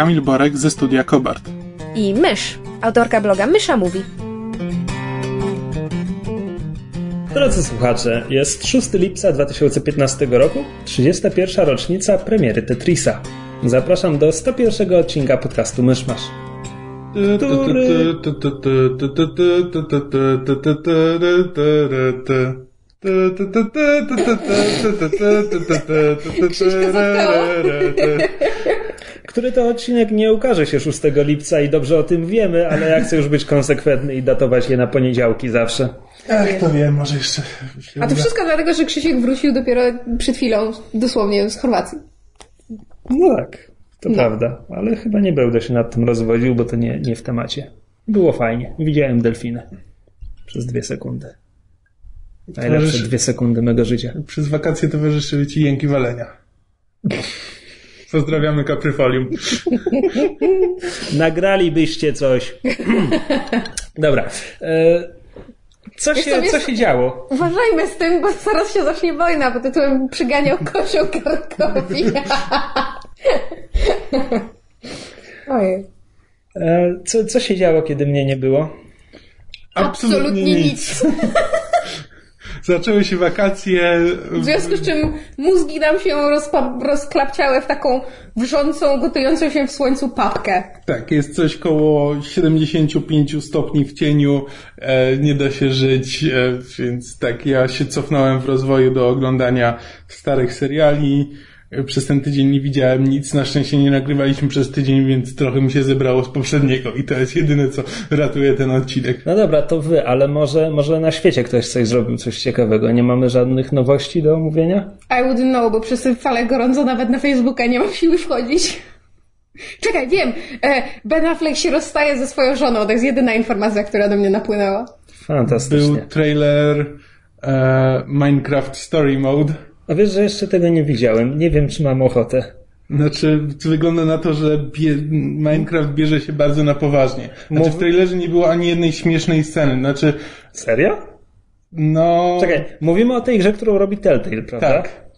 Kamil Borek ze studia Kobart. i Mysz, autorka bloga Mysza Mówi. Drodzy słuchacze, jest 6 lipca 2015 roku, 31. rocznica premiery Tetrisa. Zapraszam do 101 odcinka podcastu Myszmasz. Który to odcinek nie ukaże się 6 lipca i dobrze o tym wiemy, ale ja chcę już być konsekwentny i datować je na poniedziałki zawsze. Ach, to wiem, może jeszcze... A to wszystko dlatego, że Krzysiek wrócił dopiero przed chwilą, dosłownie z Chorwacji. No tak, to No. prawda, ale chyba nie będę się nad tym rozwodził, bo to nie, nie w temacie. Było fajnie. Widziałem delfinę. Przez dwie sekundy. Najlepsze Towarzyszy- dwie sekundy mego życia. Przez wakacje towarzyszyły ci jęki walenia. Pozdrawiamy Kapryfolium. Nagralibyście coś. Dobra. E, co, Wiesz się, co, się działo? Uważajmy z tym, bo zaraz się zacznie wojna pod tytułem Przyganiał kozioł Karkowi. Ojej. E, co, co się działo, kiedy mnie nie było? Absolutnie nic. Zaczęły się wakacje. W związku z czym mózgi nam się rozpa- rozklapciały w taką wrzącą, gotującą się w słońcu papkę. Tak, jest coś koło 75 stopni w cieniu, e, nie da się żyć, e, więc tak, ja się cofnąłem w rozwoju do oglądania starych seriali. Przez ten tydzień nie widziałem nic, na szczęście nie nagrywaliśmy przez tydzień, więc trochę mi się zebrało z poprzedniego i to jest jedyne, co ratuje ten odcinek. No dobra, to wy, ale może, może na świecie ktoś coś zrobił, coś ciekawego. Nie mamy żadnych nowości do omówienia? I wouldn't know, bo przez tę falę gorąco nawet na Facebooka nie mam siły wchodzić. Czekaj, wiem. E, Ben Affleck się rozstaje ze swoją żoną. To jest jedyna informacja, która do mnie napłynęła. Fantastycznie. Był trailer e, Minecraft Story Mode. A wiesz, że jeszcze tego nie widziałem. Nie wiem, czy mam ochotę. Znaczy, wygląda na to, że bie, Minecraft bierze się bardzo na poważnie. Znaczy, Mów- w trailerze nie było ani jednej śmiesznej sceny. Znaczy, Serio? no... Czekaj, mówimy o tej grze, którą robi Telltale, prawda? Tak.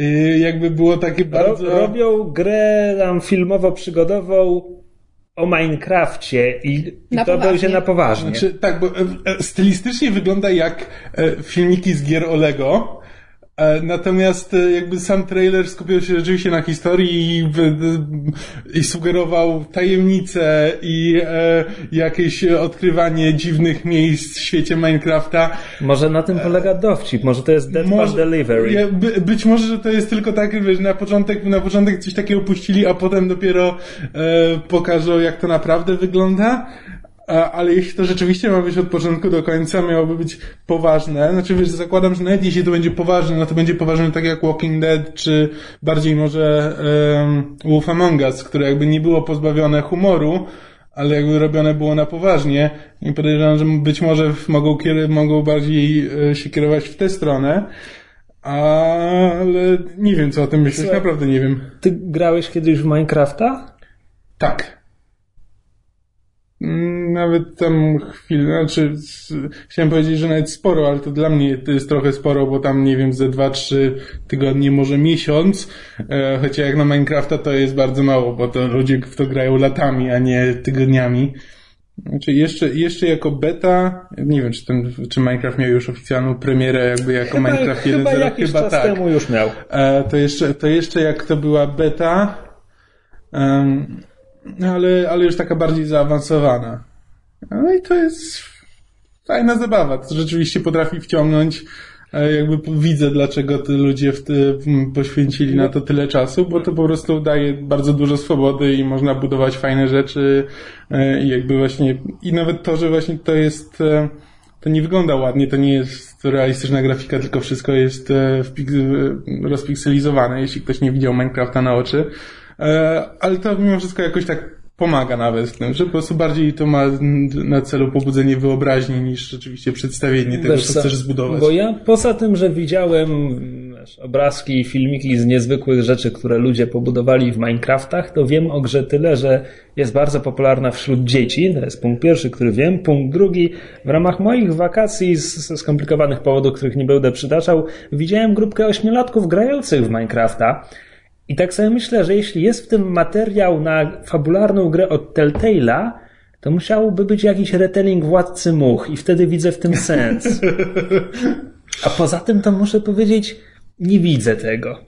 Y, jakby było takie Ro- bardzo... robią grę tam filmowo-przygodową o Minecrafcie i, i Na to poważnie. będzie na poważnie. Znaczy, tak, bo e, e, stylistycznie wygląda jak e, filmiki z gier o Lego, e, natomiast e, jakby sam trailer skupiał się rzeczywiście na historii i, i sugerował tajemnice i e, jakieś odkrywanie dziwnych miejsc w świecie Minecrafta. Może na tym polega dowcip, może to jest Dead Part Delivery. Ja, by, być może, że to jest tylko tak, wiesz, na początek, na początek coś takiego puścili, a potem dopiero e, pokażą, jak to naprawdę wygląda. A, ale jeśli to rzeczywiście ma być od początku do końca, miałoby być poważne. Znaczy, wiesz, zakładam, że nawet jeśli to będzie poważne, no to będzie poważne tak jak Walking Dead, czy bardziej może um, Wolf Among Us, które jakby nie było pozbawione humoru, ale jakby robione było na poważnie i podejrzewam, że być może mogą, mogą bardziej e, się kierować w tę stronę. Ale nie wiem, co o tym Słuchaj. naprawdę nie wiem. Ty grałeś kiedyś w Minecrafta? Tak. Nawet tam chwilę, znaczy chciałem powiedzieć, że nawet sporo, ale to dla mnie to jest trochę sporo, bo tam nie wiem, ze 2-3 tygodnie, może miesiąc, e, chociaż jak na Minecrafta to jest bardzo mało, bo to ludzie w to grają latami, a nie tygodniami. Znaczy jeszcze, jeszcze jako beta, nie wiem, czy ten, czy Minecraft miał już oficjalną premierę jakby jako Minecraft 1.0, chyba jakiś czas tak. temu już miał. E, to jeszcze, to jeszcze jak to była beta, em, ale, ale już taka bardziej zaawansowana. No i to jest fajna zabawa. To rzeczywiście potrafi wciągnąć. E, Jakby widzę, dlaczego te ludzie w ty, poświęcili na to tyle czasu, bo to po prostu daje bardzo dużo swobody i można budować fajne rzeczy e, i jakby właśnie, i nawet to, że właśnie to jest, e, to nie wygląda ładnie, to nie jest realistyczna grafika, tylko wszystko jest rozpikselizowane, jeśli ktoś nie widział Minecrafta na oczy. E, ale to mimo wszystko jakoś tak pomaga nawet w tym, że po prostu bardziej to ma na celu pobudzenie wyobraźni niż rzeczywiście przedstawienie tego, Wiesz co chcesz zbudować. Bo ja poza tym, że widziałem wiesz, obrazki i filmiki z niezwykłych rzeczy, które ludzie pobudowali w Minecraftach, to wiem o grze tyle, że jest bardzo popularna wśród dzieci. To jest punkt pierwszy, który wiem. Punkt drugi, w ramach moich wakacji z, ze skomplikowanych powodów, których nie będę przytaczał, widziałem grupkę ośmiolatków grających w Minecrafta. I tak sobie myślę, że jeśli jest w tym materiał na fabularną grę od Telltale'a, to musiałby być jakiś retelling Władcy Much i wtedy widzę w tym sens. A poza tym to muszę powiedzieć, nie widzę tego.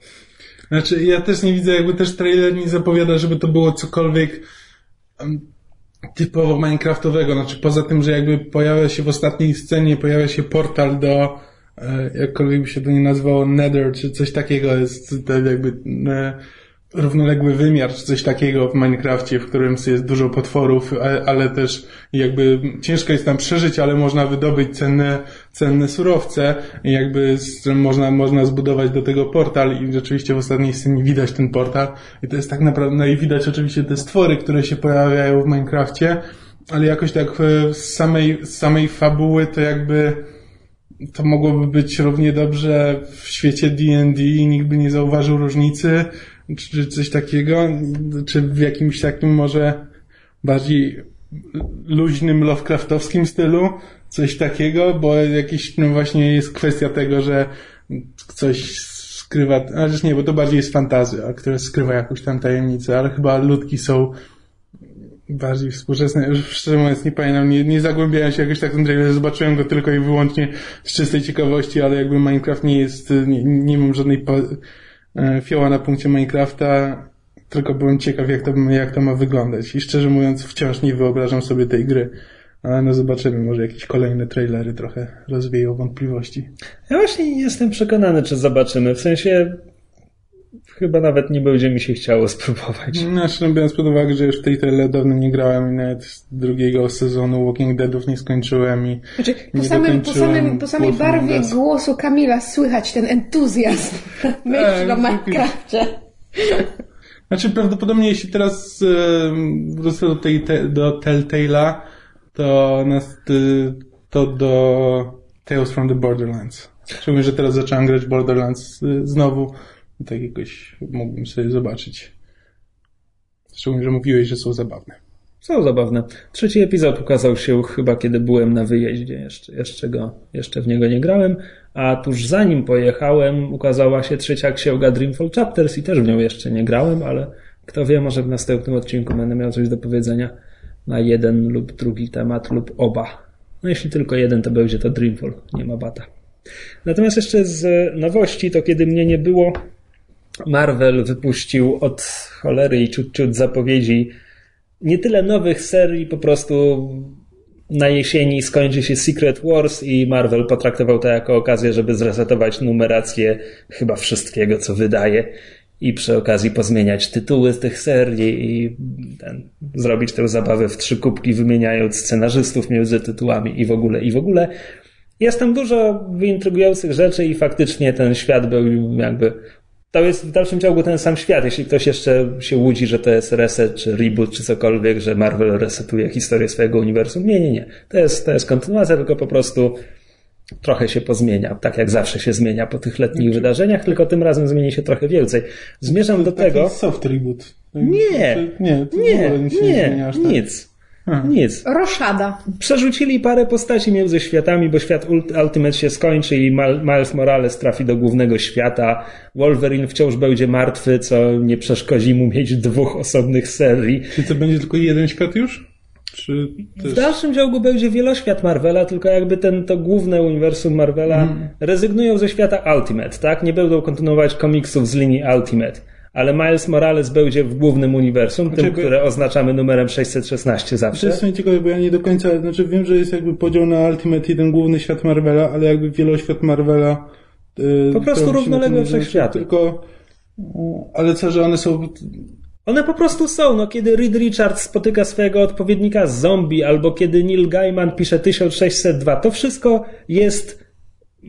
Znaczy, ja też nie widzę, jakby też trailer nie zapowiada, żeby to było cokolwiek typowo Minecraftowego. Znaczy, poza tym, że jakby pojawia się w ostatniej scenie, pojawia się portal do, jakkolwiek by się to nie nazywało, Nether, czy coś takiego, jest to jakby e, równoległy wymiar, czy coś takiego w Minecrafcie, w którym jest dużo potworów, a- ale też jakby ciężko jest tam przeżyć, ale można wydobyć cenne, cenne surowce i jakby można, można zbudować do tego portal i rzeczywiście w ostatniej scenie widać ten portal i to jest tak naprawdę, no i widać oczywiście te stwory, które się pojawiają w Minecrafcie, ale jakoś tak e, z samej, z samej fabuły to jakby to mogłoby być równie dobrze w świecie D&D i nikt by nie zauważył różnicy, czy, coś takiego, czy w jakimś takim może bardziej luźnym Lovecraftowskim stylu, coś takiego, bo jakiś, no właśnie jest kwestia tego, że coś skrywa, a też nie, bo to bardziej jest fantazja, która skrywa jakąś tam tajemnicę, ale chyba ludki są bardziej współczesne. Szczerze mówiąc nie pamiętam, nie, nie zagłębiałem się jakoś tak w ten trailer, zobaczyłem go tylko i wyłącznie z czystej ciekawości, ale jakby Minecraft nie jest, nie, nie mam żadnej e, fioła na punkcie Minecrafta, tylko byłem ciekaw jak to, jak to ma wyglądać i szczerze mówiąc wciąż nie wyobrażam sobie tej gry. Ale no zobaczymy, może jakieś kolejne trailery trochę rozwieją wątpliwości. Ja właśnie nie jestem przekonany, czy zobaczymy. W sensie chyba nawet nie będzie mi się chciało spróbować. Znaczy, no biorąc pod uwagę, że już w tej tyle dawno nie grałem i nawet drugiego sezonu Walking Deadów nie skończyłem i Znaczy, po, nie samym, po, samym, po samej barwie głosu Kamila słychać ten entuzjazm myśl o Tak, Minecrafcie. Znaczy prawdopodobnie jeśli teraz e, wrócę do, tej, te, do Telltale'a, to, nas, y, to do Tales from the Borderlands. Szczególnie, że teraz zacząłem grać Borderlands y, znowu. Tak jakoś mógłbym sobie zobaczyć. Szczególnie, że mówiłeś, że są zabawne. Są zabawne. Trzeci epizod ukazał się chyba kiedy byłem na wyjeździe. Jeszcze, jeszcze, go, jeszcze w niego nie grałem. A tuż zanim pojechałem, ukazała się trzecia księga Dreamfall Chapters i też w nią jeszcze nie grałem, ale kto wie, może w następnym odcinku będę miał coś do powiedzenia na jeden lub drugi temat lub oba. No jeśli tylko jeden, to będzie to Dreamfall, nie ma bata. Natomiast jeszcze z nowości, to kiedy mnie nie było, Marvel wypuścił od cholery i ciut ciut zapowiedzi nie tyle nowych serii, po prostu na jesieni skończy się Secret Wars i Marvel potraktował to jako okazję, żeby zresetować numerację chyba wszystkiego, co wydaje i przy okazji pozmieniać tytuły z tych serii i ten, zrobić tę zabawę w trzy kubki, wymieniając scenarzystów między tytułami i w ogóle, i w ogóle. Jest tam dużo wyintrygujących rzeczy i faktycznie ten świat był jakby to jest w dalszym ciągu ten sam świat. Jeśli ktoś jeszcze się łudzi, że to jest reset, czy reboot, czy cokolwiek, że Marvel resetuje historię swojego uniwersum. Nie, nie, nie. To jest, to jest kontynuacja, tylko po prostu trochę się pozmienia. Tak jak zawsze się zmienia po tych letnich wydarzeniach, tylko tym razem zmieni się trochę więcej. Zmierzam do tego. Taki soft reboot. Nie, nie, nie, nie nie, tak. nic. Nic. Roszada. Przerzucili parę postaci między światami, bo świat Ult- Ultimate się skończy i Miles Morales trafi do głównego świata. Wolverine wciąż będzie martwy, co nie przeszkodzi mu mieć dwóch osobnych serii. Czy to będzie tylko jeden świat już? Czy W też... dalszym ciągu będzie wieloświat Marvela, tylko jakby ten, to główne uniwersum Marvela rezygnują ze świata Ultimate, tak? Nie będą kontynuować komiksów z linii Ultimate. Ale Miles Morales będzie w głównym uniwersum, tym, Znaczy, by- które oznaczamy numerem 616 To zawsze. jest w sumie ciekawe, bo ja nie do końca, znaczy wiem, że jest jakby podział na Ultimate i ten główny świat Marvela, ale jakby wieloświat Marvela... e, Po prostu to równoległe tym wszechświaty. Tylko, ale co, że one są... One po prostu są. No, kiedy Reed Richards spotyka swojego odpowiednika z zombie, albo kiedy Neil Gaiman pisze 1602, to wszystko jest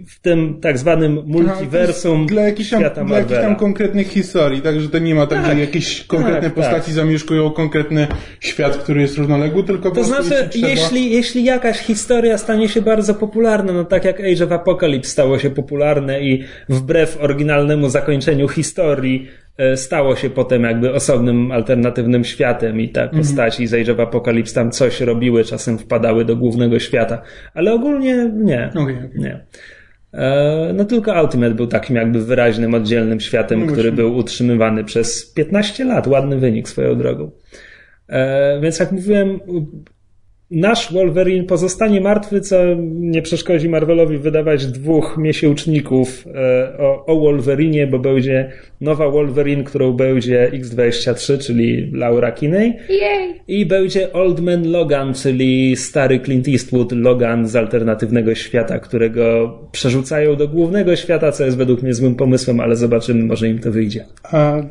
w tym tak zwanym multiversum dla jakichś tam, świata dla jakichś tam Marvela. konkretnych historii, także to nie ma tak, Tak, że jakieś konkretne tak, postaci tak. zamieszkują konkretny świat, który jest równoległy, tylko To znaczy, jeśli trzeba... jeśli, jeśli jakaś historia stanie się bardzo popularna, no tak jak Age of Apocalypse stało się popularne i wbrew oryginalnemu zakończeniu historii e, stało się potem jakby osobnym, alternatywnym światem i te postaci z Age of Apocalypse tam coś robiły, czasem wpadały do głównego świata, ale ogólnie nie. Okej, okej. Nie. E, No tylko Ultimate był takim jakby wyraźnym, oddzielnym światem, No który był utrzymywany przez 15 lat. Ładny wynik swoją drogą. E, Więc jak mówiłem, nasz Wolverine pozostanie martwy, co nie przeszkodzi Marvelowi wydawać dwóch miesięczników e, o, o Wolverinie, bo będzie nowa Wolverine, którą będzie X23, czyli Laura Kinney. Jej! I będzie Old Man Logan, czyli stary Clint Eastwood Logan z alternatywnego świata, którego przerzucają do głównego świata, co jest według mnie złym pomysłem, ale zobaczymy, może im to wyjdzie. A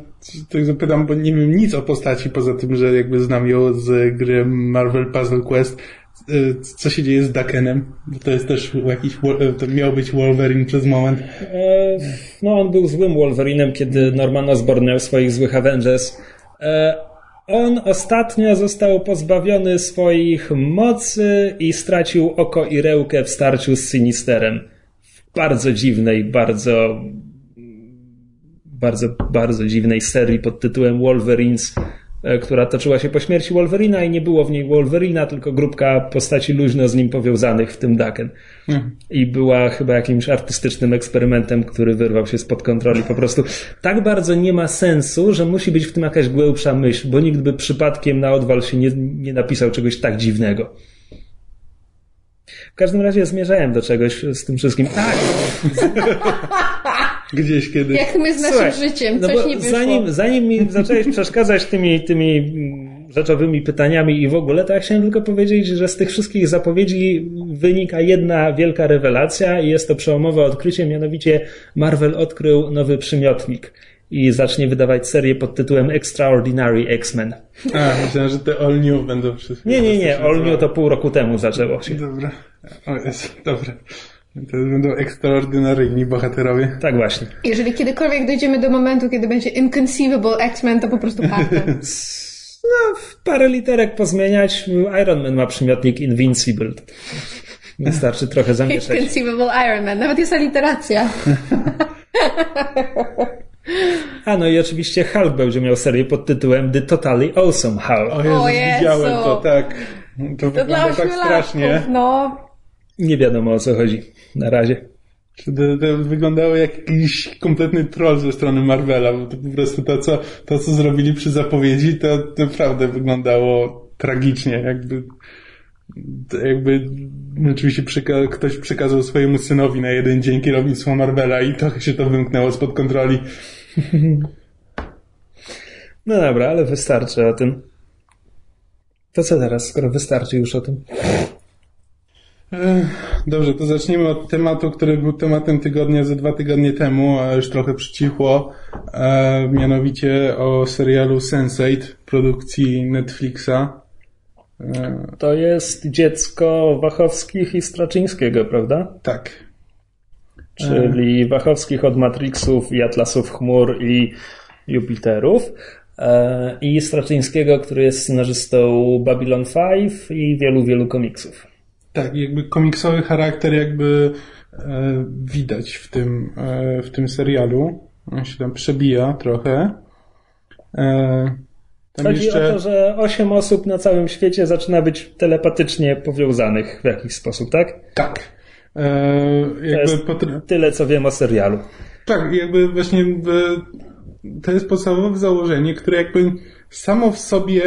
tak zapytam, bo nie wiem nic o postaci, poza tym, że jakby znam ją z gry Marvel Puzzle Quest. Y, Co się dzieje z Dakenem? To jest też jakiś, Wol- to miał być Wolverine przez moment. E, no, on był złym Wolverinem, kiedy Norman Osborn miał swoich złych Avengers. E, on ostatnio został pozbawiony swoich mocy i stracił oko i rełkę w starciu z Sinisterem. W bardzo dziwnej, bardzo bardzo, bardzo dziwnej serii pod tytułem Wolverines, która toczyła się po śmierci Wolverina i nie było w niej Wolverina, tylko grupka postaci luźno z nim powiązanych, w tym Daken. I była chyba jakimś artystycznym eksperymentem, który wyrwał się spod kontroli. Po prostu tak bardzo nie ma sensu, że musi być w tym jakaś głębsza myśl, bo nikt by przypadkiem na odwal się nie, nie napisał czegoś tak dziwnego. W każdym razie zmierzałem do czegoś z tym wszystkim. Tak, Gdzieś kiedyś. Jak my z naszym Słuchaj, życiem, no coś bo nie wyszło. Zanim, zanim mi zacząłeś przeszkadzać tymi, tymi mm, rzeczowymi pytaniami i w ogóle, to ja chciałem tylko powiedzieć, że z tych wszystkich zapowiedzi wynika jedna wielka rewelacja i jest to przełomowe odkrycie, mianowicie Marvel odkrył nowy przymiotnik i zacznie wydawać serię pod tytułem Extraordinary X-Men. A, myślałem, że te All New będą wszystkie. Nie, nie, nie, All New to pół roku temu zaczęło się. Dobra. O jest, dobra. To będą ekstraordynaryjni bohaterowie. Tak właśnie. Jeżeli kiedykolwiek dojdziemy do momentu, kiedy będzie Inconceivable X-Men, to po prostu party. No, w parę literek pozmieniać. Iron Man ma przymiotnik Invincible. Wystarczy trochę zamieszać. Inconceivable Iron Man. Nawet jest aliteracja. A no i oczywiście Hulk będzie miał serię pod tytułem The Totally Awesome Hulk. O Jezu, O Jezu. widziałem to, tak. To To dla wygląda tak strasznie. No, Nie wiadomo o co chodzi na razie. To, to wyglądało jak jakiś kompletny troll ze strony Marvela, bo to po prostu to, co, to, co zrobili przy zapowiedzi, to naprawdę wyglądało tragicznie, jakby jakby oczywiście przyka- ktoś przekazał swojemu synowi na jeden dzień kierownictwo Marvela i trochę się to wymknęło spod kontroli. No dobra, ale wystarczy o tym. To co teraz, skoro wystarczy już o tym? Dobrze, to zaczniemy od tematu, który był tematem tygodnia ze dwa tygodnie temu, a już trochę przycichło, e, mianowicie o serialu Sense8 produkcji Netflixa. E, To jest dziecko Wachowskich i Straczyńskiego, prawda? tak. Czyli Wachowskich od Matrixów i Atlasów Chmur i Jupiterów. E, I Straczyńskiego, który jest scenarzystą Babylon 5 i wielu, wielu komiksów. Tak, jakby komiksowy charakter jakby e, widać w tym, e, w tym serialu. On się tam przebija trochę. E, tam Chodzi jeszcze... o to, że osiem osób na całym świecie zaczyna być telepatycznie powiązanych w jakiś sposób, tak? Tak. E, To jakby jest potr- tyle, co wiem o serialu. Tak, jakby właśnie to jest podstawowe założenie, które jakby samo w sobie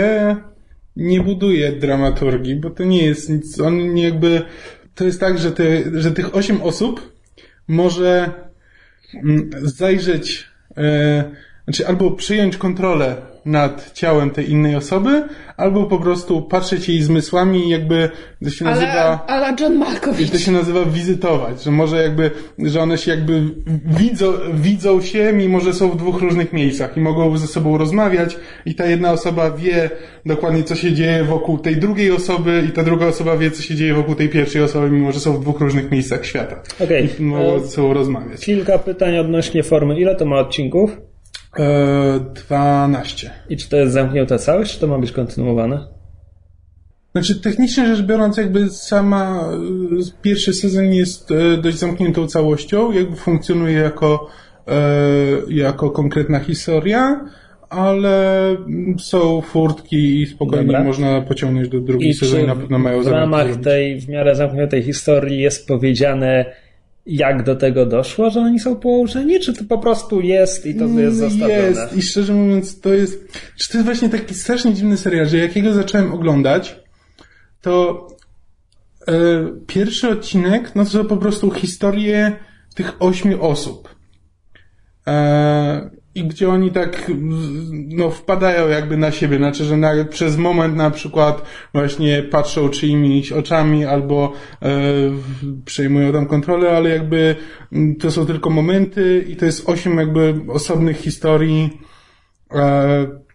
nie buduje dramaturgii, bo to nie jest nic, on nie jakby, to jest tak, że, te, że tych osiem osób może mm, zajrzeć, e, znaczy albo przyjąć kontrolę nad ciałem tej innej osoby, albo po prostu patrzeć jej zmysłami i jakby to się nazywa... Ale, ale John Malkovich. To się nazywa wizytować, że może jakby, że one się jakby widzą, widzą się, mimo że są w dwóch różnych miejscach i mogą ze sobą rozmawiać i ta jedna osoba wie dokładnie, co się dzieje wokół tej drugiej osoby i ta druga osoba wie, co się dzieje wokół tej pierwszej osoby, mimo że są w dwóch różnych miejscach świata. Okej. I mogą E, ze sobą rozmawiać. Kilka pytań odnośnie formy. Ile to ma odcinków? E, 12. I czy to jest zamknięta całość, czy to ma być kontynuowane? Znaczy, technicznie rzecz biorąc, jakby sama e, pierwszy sezon jest e, dość zamkniętą całością, jakby funkcjonuje jako, e, jako konkretna historia, ale są furtki i spokojnie Dobra. można pociągnąć do drugiej sezonu, na pewno mają w ramach tej w miarę zamkniętej historii jest powiedziane, jak do tego doszło, że oni są połączeni, czy to po prostu jest i to jest zostawione? Jest i szczerze mówiąc to jest, czy to jest właśnie taki strasznie dziwny serial, że jak jego zacząłem oglądać, to e, pierwszy odcinek, no to po prostu historie tych ośmiu osób. E, I gdzie oni tak, no, wpadają jakby na siebie, znaczy, że na, przez moment na przykład właśnie patrzą czyimiś oczami albo e, przejmują tam kontrolę, ale jakby to są tylko momenty i to jest osiem jakby osobnych historii. E,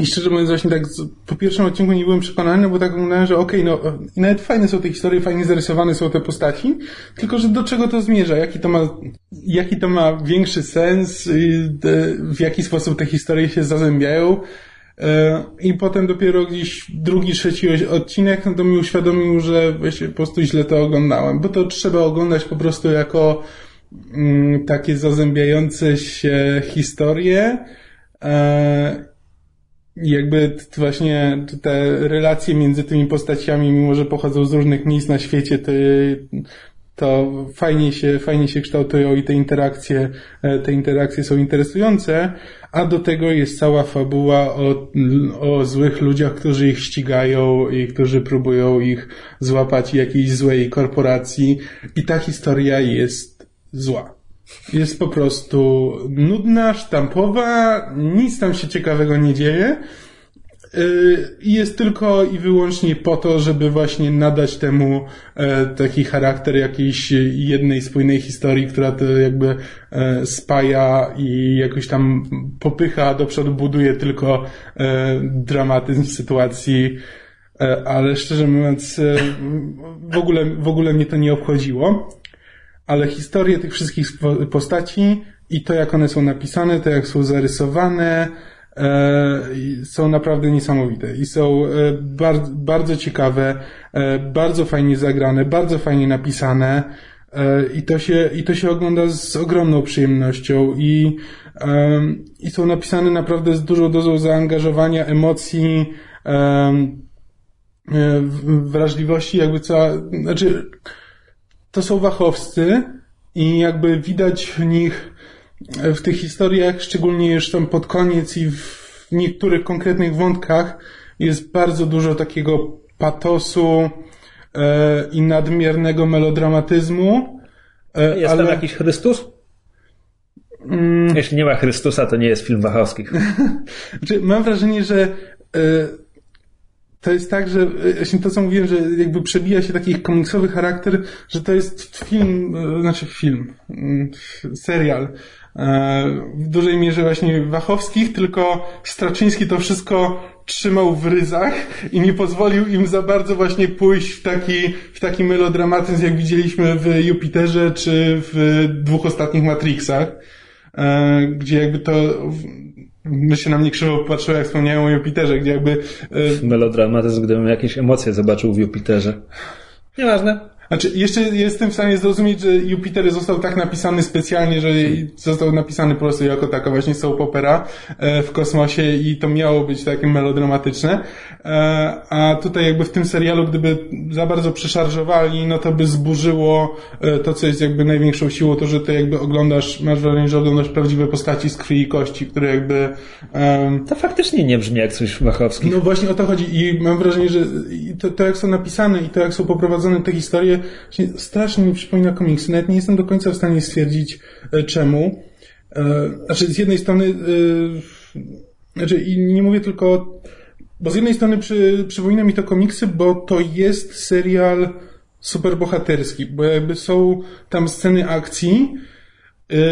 i szczerze mówiąc, właśnie tak po pierwszym odcinku nie byłem przekonany, bo tak oglądałem, że okej, no i nawet fajne są te historie, fajnie zarysowane są te postaci, tylko że do czego to zmierza, jaki to ma, jaki to ma większy sens, w jaki sposób te historie się zazębiają. E, I potem dopiero gdzieś drugi, trzeci odcinek, no to mi uświadomił, że właśnie po prostu źle to oglądałem, bo to trzeba oglądać po prostu jako mm, takie zazębiające się historie, e, jakby właśnie te relacje między tymi postaciami, mimo że pochodzą z różnych miejsc na świecie, to, to fajnie się, fajnie się kształtują i te interakcje, e, te interakcje są interesujące, a do tego jest cała fabuła o, o złych ludziach, którzy ich ścigają i którzy próbują ich złapać jakiejś złej korporacji i ta historia jest zła. Jest po prostu nudna, sztampowa, nic tam się ciekawego nie dzieje. Yy, I jest tylko i wyłącznie po to, żeby właśnie nadać temu e, taki charakter jakiejś jednej spójnej historii, która to jakby e, spaja i jakoś tam popycha do przodu, buduje tylko e, dramatyzm sytuacji. Ale szczerze mówiąc, w ogóle, w ogóle mnie to nie obchodziło ale historie tych wszystkich postaci i to, jak one są napisane, to jak są zarysowane, e, są naprawdę niesamowite. I są e, bar- bardzo ciekawe, e, bardzo fajnie zagrane, bardzo fajnie napisane i to się, i to się ogląda z ogromną przyjemnością i, i są napisane naprawdę z dużą dozą zaangażowania, emocji, wrażliwości, jakby co, znaczy, to są wachowscy i jakby widać w nich, w tych historiach, szczególnie już tam pod koniec i w niektórych konkretnych wątkach jest bardzo dużo takiego patosu e, i nadmiernego melodramatyzmu. E, Jest tam jakiś Chrystus? Mm. Jeśli nie ma Chrystusa, to nie jest film Wachowskich. Znaczy, mam wrażenie, że e, to jest tak, że e, właśnie to, co mówiłem, że jakby przebija się taki komiksowy charakter, że to jest film, e, znaczy film, mm, serial. e, W dużej mierze właśnie Wachowskich, tylko Straczyński to wszystko trzymał w ryzach i nie pozwolił im za bardzo właśnie pójść w taki, w taki melodramatyzm, jak widzieliśmy w Jupiterze czy w dwóch ostatnich Matrixach, gdzie jakby to my się na mnie krzywo patrzyło, jak wspomniałem o Jupiterze, gdzie jakby e, Melodramatyzm, gdybym jakieś emocje zobaczył w Jupiterze. Nieważne. Znaczy, jeszcze jestem w stanie zrozumieć, że Jupiter został tak napisany specjalnie, że został napisany po prostu jako taka właśnie soap opera e, w kosmosie i to miało być takie melodramatyczne. E, A tutaj jakby w tym serialu, gdyby za bardzo przeszarżowali, no to by zburzyło e, to, co jest jakby największą siłą, to, że ty jakby oglądasz, masz wrażenie, że oglądasz prawdziwe postaci z krwi i kości, które jakby em, To faktycznie nie brzmi jak coś Wachowskich. no właśnie o to chodzi i mam wrażenie, że to, to jak są napisane i to jak są poprowadzone te historie, strasznie mi przypomina komiksy. Nawet nie jestem do końca w stanie stwierdzić e, czemu. E, Znaczy z jednej strony e, znaczy i nie mówię tylko, bo z jednej strony przy, przypomina mi to komiksy, bo to jest serial superbohaterski, bo jakby są tam sceny akcji,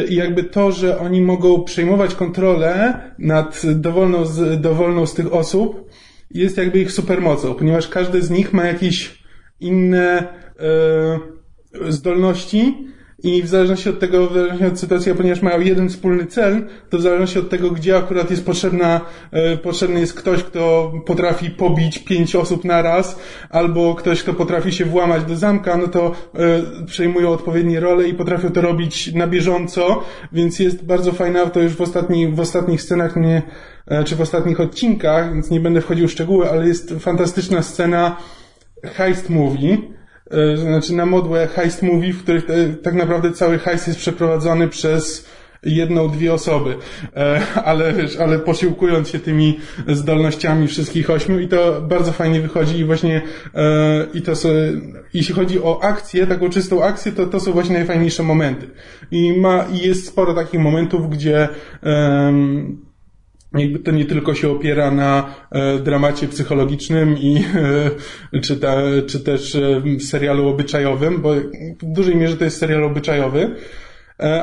i jakby to, że oni mogą przejmować kontrolę nad dowolną z, dowolną z tych osób, jest jakby ich supermocą, ponieważ każdy z nich ma jakieś inne e, zdolności i w zależności od tego, w zależności od sytuacji, ponieważ mają jeden wspólny cel, to w zależności od tego, gdzie akurat jest potrzebna, e, potrzebny jest ktoś, kto potrafi pobić pięć osób na raz, albo ktoś, kto potrafi się włamać do zamka, no to e, przejmują odpowiednie role i potrafią to robić na bieżąco, więc jest bardzo fajna, to już w ostatnich, w ostatnich scenach nie, czy w ostatnich odcinkach, więc nie będę wchodził w szczegóły, ale jest fantastyczna scena heist movie, znaczy na modłę heist movie, w których e, tak naprawdę cały heist jest przeprowadzony przez jedną, dwie osoby, e, ale, ale posiłkując się tymi zdolnościami wszystkich ośmiu i to bardzo fajnie wychodzi i właśnie i to są, jeśli chodzi o akcję, taką czystą akcję, to to są właśnie najfajniejsze momenty. I ma, i jest sporo takich momentów, gdzie um, jakby to nie tylko się opiera na e, dramacie psychologicznym i e, czy, ta, czy też e, serialu obyczajowym, bo w dużej mierze to jest serial obyczajowy,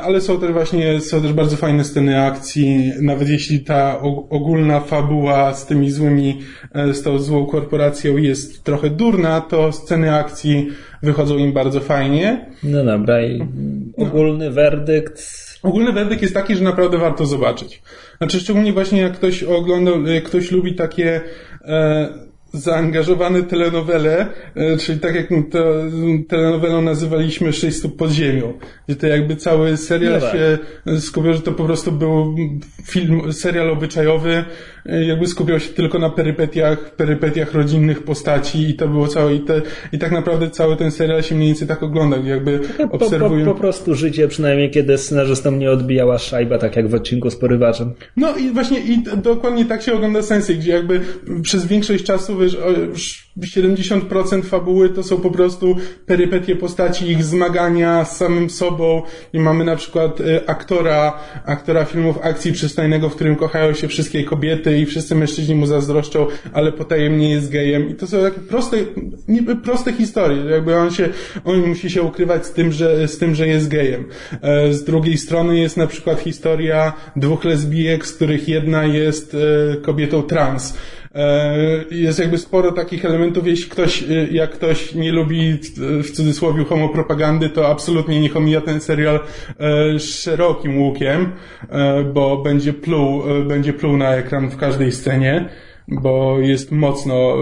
ale są też właśnie, są też bardzo fajne sceny akcji, nawet jeśli ta ogólna fabuła z tymi złymi, z tą złą korporacją jest trochę durna, to sceny akcji wychodzą im bardzo fajnie. No dobra, i ogólny werdykt Ogólny werdykt jest taki, że naprawdę warto zobaczyć. Znaczy, szczególnie właśnie jak ktoś oglądał, jak ktoś lubi takie e, zaangażowane telenowele, e, czyli tak jak to telenowelą nazywaliśmy Sześć stóp pod ziemią, gdzie to jakby cały serial no tak. się skupiał, że to po prostu był film, serial obyczajowy, e, jakby skupiał się tylko na perypetiach, perypetiach rodzinnych postaci i to było całe, i, te, i tak naprawdę cały ten serial się mniej więcej tak ogląda, jakby obserwują. Po, po, po, prostu życie, przynajmniej kiedy scenarzystom nie odbijała szajba, tak jak w odcinku z porywaczem. No i właśnie i dokładnie tak się ogląda Sensei, gdzie jakby przez większość czasu wiesz, już 70% fabuły to są po prostu perypetie postaci, ich zmagania z samym sobą i mamy na przykład y, aktora, aktora filmów akcji przystojnego, w którym kochają się wszystkie kobiety i wszyscy mężczyźni mu zazdroszczą, ale potajemnie jest gejem. I to są takie proste, niby proste historie, jakby on się, on musi się ukrywać z tym, że, z tym, że jest gejem. E, z drugiej strony jest na przykład historia dwóch lesbijek, z których jedna jest e, kobietą trans jest jakby sporo takich elementów, jeśli ktoś, e, jak ktoś nie lubi e, w cudzysłowie homopropagandy, to absolutnie nie omija ten serial szerokim łukiem, bo będzie pluł, będzie pluł na ekran w każdej scenie, bo jest mocno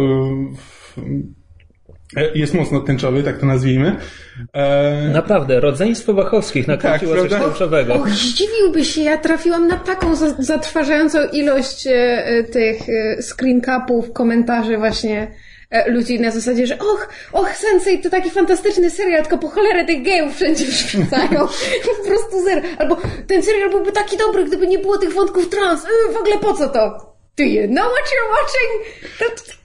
jest mocno tęczowy, tak to nazwijmy. E... Naprawdę, rodzeństwo Wachowskich nakręciło tak, coś tęczowego. Och, zdziwiłby się, ja trafiłam na taką zatrważającą ilość e, tych e, screen capów, komentarzy właśnie e, ludzi na zasadzie, że och, och, Sensei to taki fantastyczny serial, tylko po cholerę tych gejów wszędzie wrzucają. po prostu zero. Albo ten serial byłby taki dobry, gdyby nie było tych wątków trans. w ogóle po co to? Do you know what you're watching?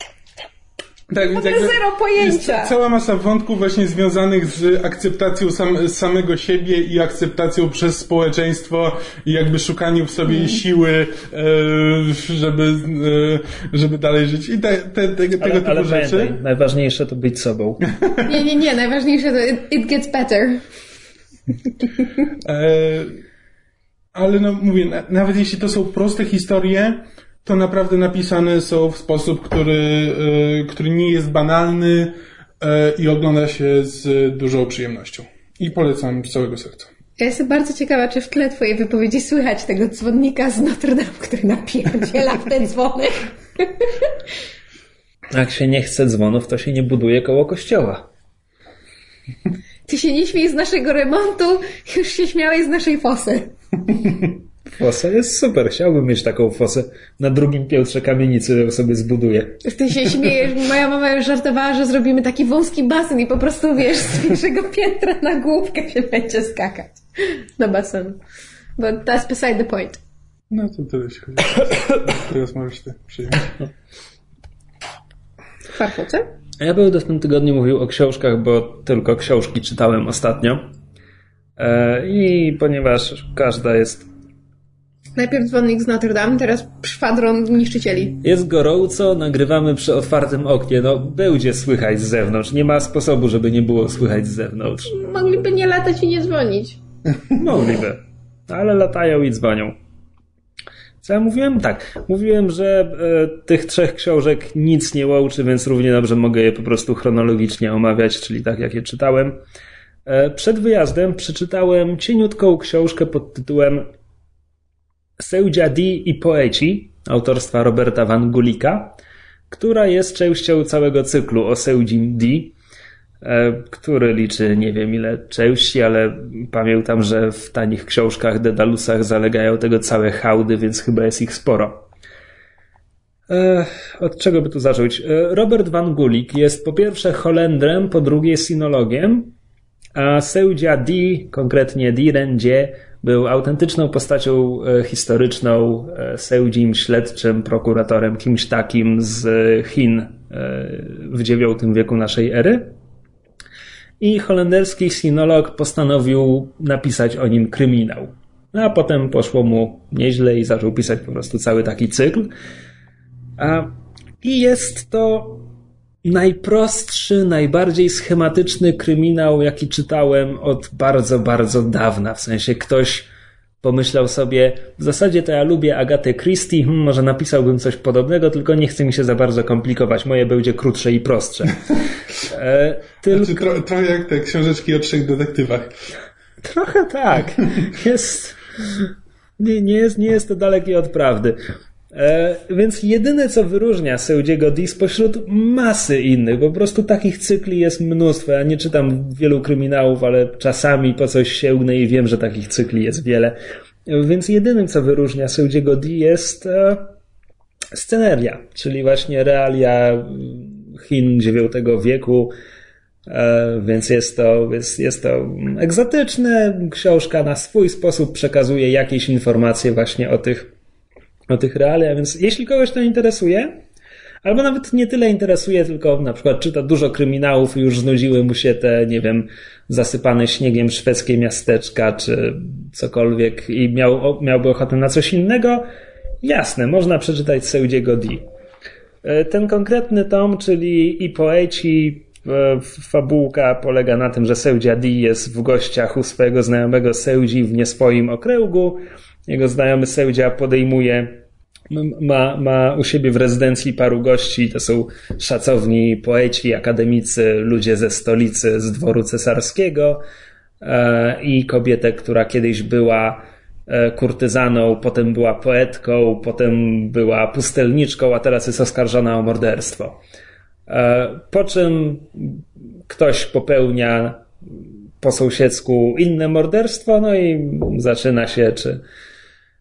Tak, więc jakby zero pojęcia. Jest cała masa wątków właśnie związanych z akceptacją sam, samego siebie i akceptacją przez społeczeństwo i jakby szukaniem w sobie mm. siły, e, żeby, e, żeby dalej żyć i te, te, te, tego ale, typu ale rzeczy. Pamiętaj, najważniejsze to być sobą. nie, nie, nie, najważniejsze to it, it gets better. E, ale no mówię, nawet jeśli to są proste historie, to naprawdę napisane są w sposób, który, e, który nie jest banalny e, i ogląda się z dużą przyjemnością. I polecam z całego serca. Ja jestem bardzo ciekawa, czy w tle twojej wypowiedzi słychać tego dzwonnika z Notre Dame, który napierdziela w ten dzwonek. Jak się nie chce dzwonów, to się nie buduje koło kościoła. Ty się nie śmiej z naszego remontu, już się śmiałeś z naszej fosy. Fosa jest super. Chciałbym mieć taką fosę na drugim piętrze kamienicy, sobie zbuduję. Ty się śmiejesz. Moja mama już żartowała, że zrobimy taki wąski basen i po prostu, wiesz, z pierwszego piętra na główkę się będzie skakać do basenu. But that's beside the point. No to tyle się chodzi. Teraz możesz ty przyjąć. Farfoce? Ja będę w tym tygodniu mówił o książkach, bo tylko książki czytałem ostatnio. E, I ponieważ każda jest Najpierw dzwonnik z Notre Dame, teraz szwadron niszczycieli. Jest gorąco, nagrywamy przy otwartym oknie. No, będzie słychać z zewnątrz. Nie ma sposobu, żeby nie było słychać z zewnątrz. Mogliby nie latać i nie dzwonić. Mogliby. Ale latają i dzwonią. Co ja mówiłem? Tak. Mówiłem, że e, tych trzech książek nic nie łączy, więc równie dobrze mogę je po prostu chronologicznie omawiać, czyli tak jak je czytałem. E, przed wyjazdem przeczytałem cieniutką książkę pod tytułem Seudzia D i Poeci autorstwa Roberta Van Gulika, która jest częścią całego cyklu o Seudzim D, e, który liczy nie wiem ile części, ale pamiętam, że w tanich książkach Dedalusach zalegają tego całe hałdy, więc chyba jest ich sporo. E, od czego by tu zacząć? Robert Van Gulik jest po pierwsze Holendrem, po drugie sinologiem, a Seudzia D, konkretnie Direndzie, był autentyczną postacią e, historyczną, e, Seudzim śledczym, prokuratorem, kimś takim z Chin e, w IX wieku naszej ery. I holenderski sinolog postanowił napisać o nim kryminał. A potem poszło mu nieźle i zaczął pisać po prostu cały taki cykl. I jest to najprostszy, najbardziej schematyczny kryminał, jaki czytałem od bardzo, bardzo dawna. W sensie ktoś pomyślał sobie, w zasadzie to ja lubię Agatę Christie, hmm, może napisałbym coś podobnego, tylko nie chce mi się za bardzo komplikować. Moje będzie krótsze i prostsze. E, tylko... Znaczy, tro, trochę jak te książeczki o trzech detektywach. Trochę tak. Jest... Nie, nie, jest, nie jest to dalekie od prawdy. E, więc jedyne, co wyróżnia Seudziego D spośród masy innych, po prostu takich cykli jest mnóstwo. Ja nie czytam wielu kryminałów, ale czasami po coś sięgnę i wiem, że takich cykli jest wiele. Więc jedynym, co wyróżnia Seudziego D jest e, sceneria, czyli właśnie realia Chin IX wieku, e, więc jest to, jest, jest to egzotyczne. Książka na swój sposób przekazuje jakieś informacje właśnie o tych o tych realiach, więc jeśli kogoś to interesuje, albo nawet nie tyle interesuje, tylko na przykład czyta dużo kryminałów i już znudziły mu się te, nie wiem, zasypane śniegiem szwedzkie miasteczka, czy cokolwiek i miał, miałby ochotę na coś innego, jasne, można przeczytać Seudziego D. E, ten konkretny tom, czyli i poeci, e, fabułka polega na tym, że Seudzia D jest w gościach u swojego znajomego Seudzi w nieswoim okręgu. Jego znajomy Seudzia podejmuje ma, ma u siebie w rezydencji paru gości. To są szacowni poeci, akademicy, ludzie ze stolicy, z dworu cesarskiego e, i kobietę, która kiedyś była e, kurtyzaną, potem była poetką, potem była pustelniczką, a teraz jest oskarżona o morderstwo. E, po czym ktoś popełnia po sąsiedzku inne morderstwo, no i zaczyna się, czy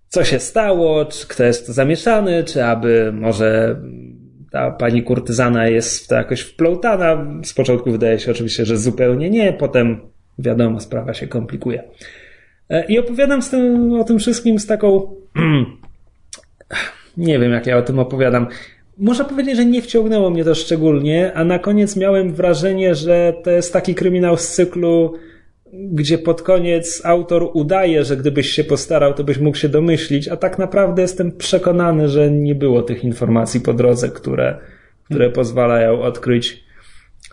co się stało, czy kto jest zamieszany, czy aby może ta pani kurtyzana jest w to jakoś wplątana. Z początku wydaje się oczywiście, że zupełnie nie, potem wiadomo, sprawa się komplikuje. E, I opowiadam z tym, o tym wszystkim z taką. nie wiem, jak ja o tym opowiadam. Muszę powiedzieć, że nie wciągnęło mnie to szczególnie, a na koniec miałem wrażenie, że to jest taki kryminał z cyklu gdzie pod koniec autor udaje, że gdybyś się postarał, to byś mógł się domyślić, a tak naprawdę jestem przekonany, że nie było tych informacji po drodze, które, które pozwalają odkryć,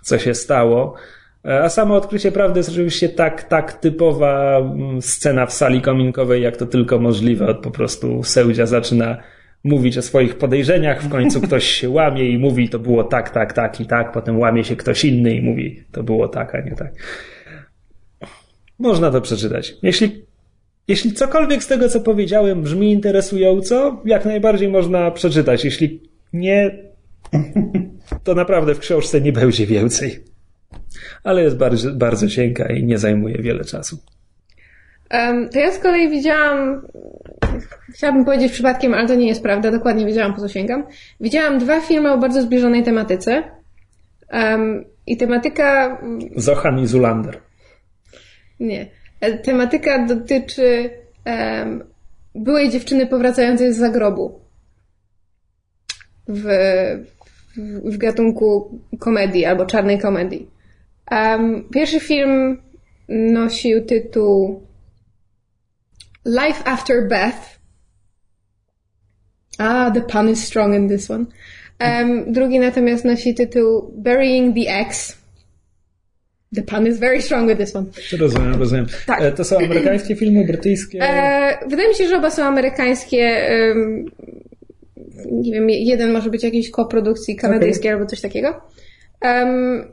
co się stało. A samo odkrycie prawdy jest oczywiście tak, tak typowa mm, scena w sali kominkowej, jak to tylko możliwe. Od po prostu Seudzia zaczyna mówić o swoich podejrzeniach, w końcu ktoś się łamie i mówi, to było tak, tak, tak i tak, potem łamie się ktoś inny i mówi, to było tak, a nie tak. Można to przeczytać. Jeśli, jeśli cokolwiek z tego, co powiedziałem, brzmi interesująco, jak najbardziej można przeczytać. Jeśli nie, to naprawdę w książce nie będzie więcej. Ale jest bardzo, bardzo cienka i nie zajmuje wiele czasu. Um, to ja z kolei widziałam, chciałabym powiedzieć przypadkiem, ale to nie jest prawda, dokładnie wiedziałam po co sięgam. Widziałam dwa filmy o bardzo zbliżonej tematyce. Um, I tematyka. Zochan i Zulander. Nie. E, tematyka dotyczy um, byłej dziewczyny powracającej z zagrobu. W, w, w gatunku komedii albo czarnej komedii. Um, pierwszy film nosił tytuł Life After Beth Ah, the pun is strong in this one. Um, drugi natomiast nosi tytuł Burying the Ex. The pun is very strong with this one. Rozumiem, rozumiem. Tak. E, To są amerykańskie filmy, brytyjskie? E, wydaje mi się, że oba są amerykańskie. nie wiem, jeden może być jakiejś koprodukcji kanadyjskiej albo coś takiego. Em,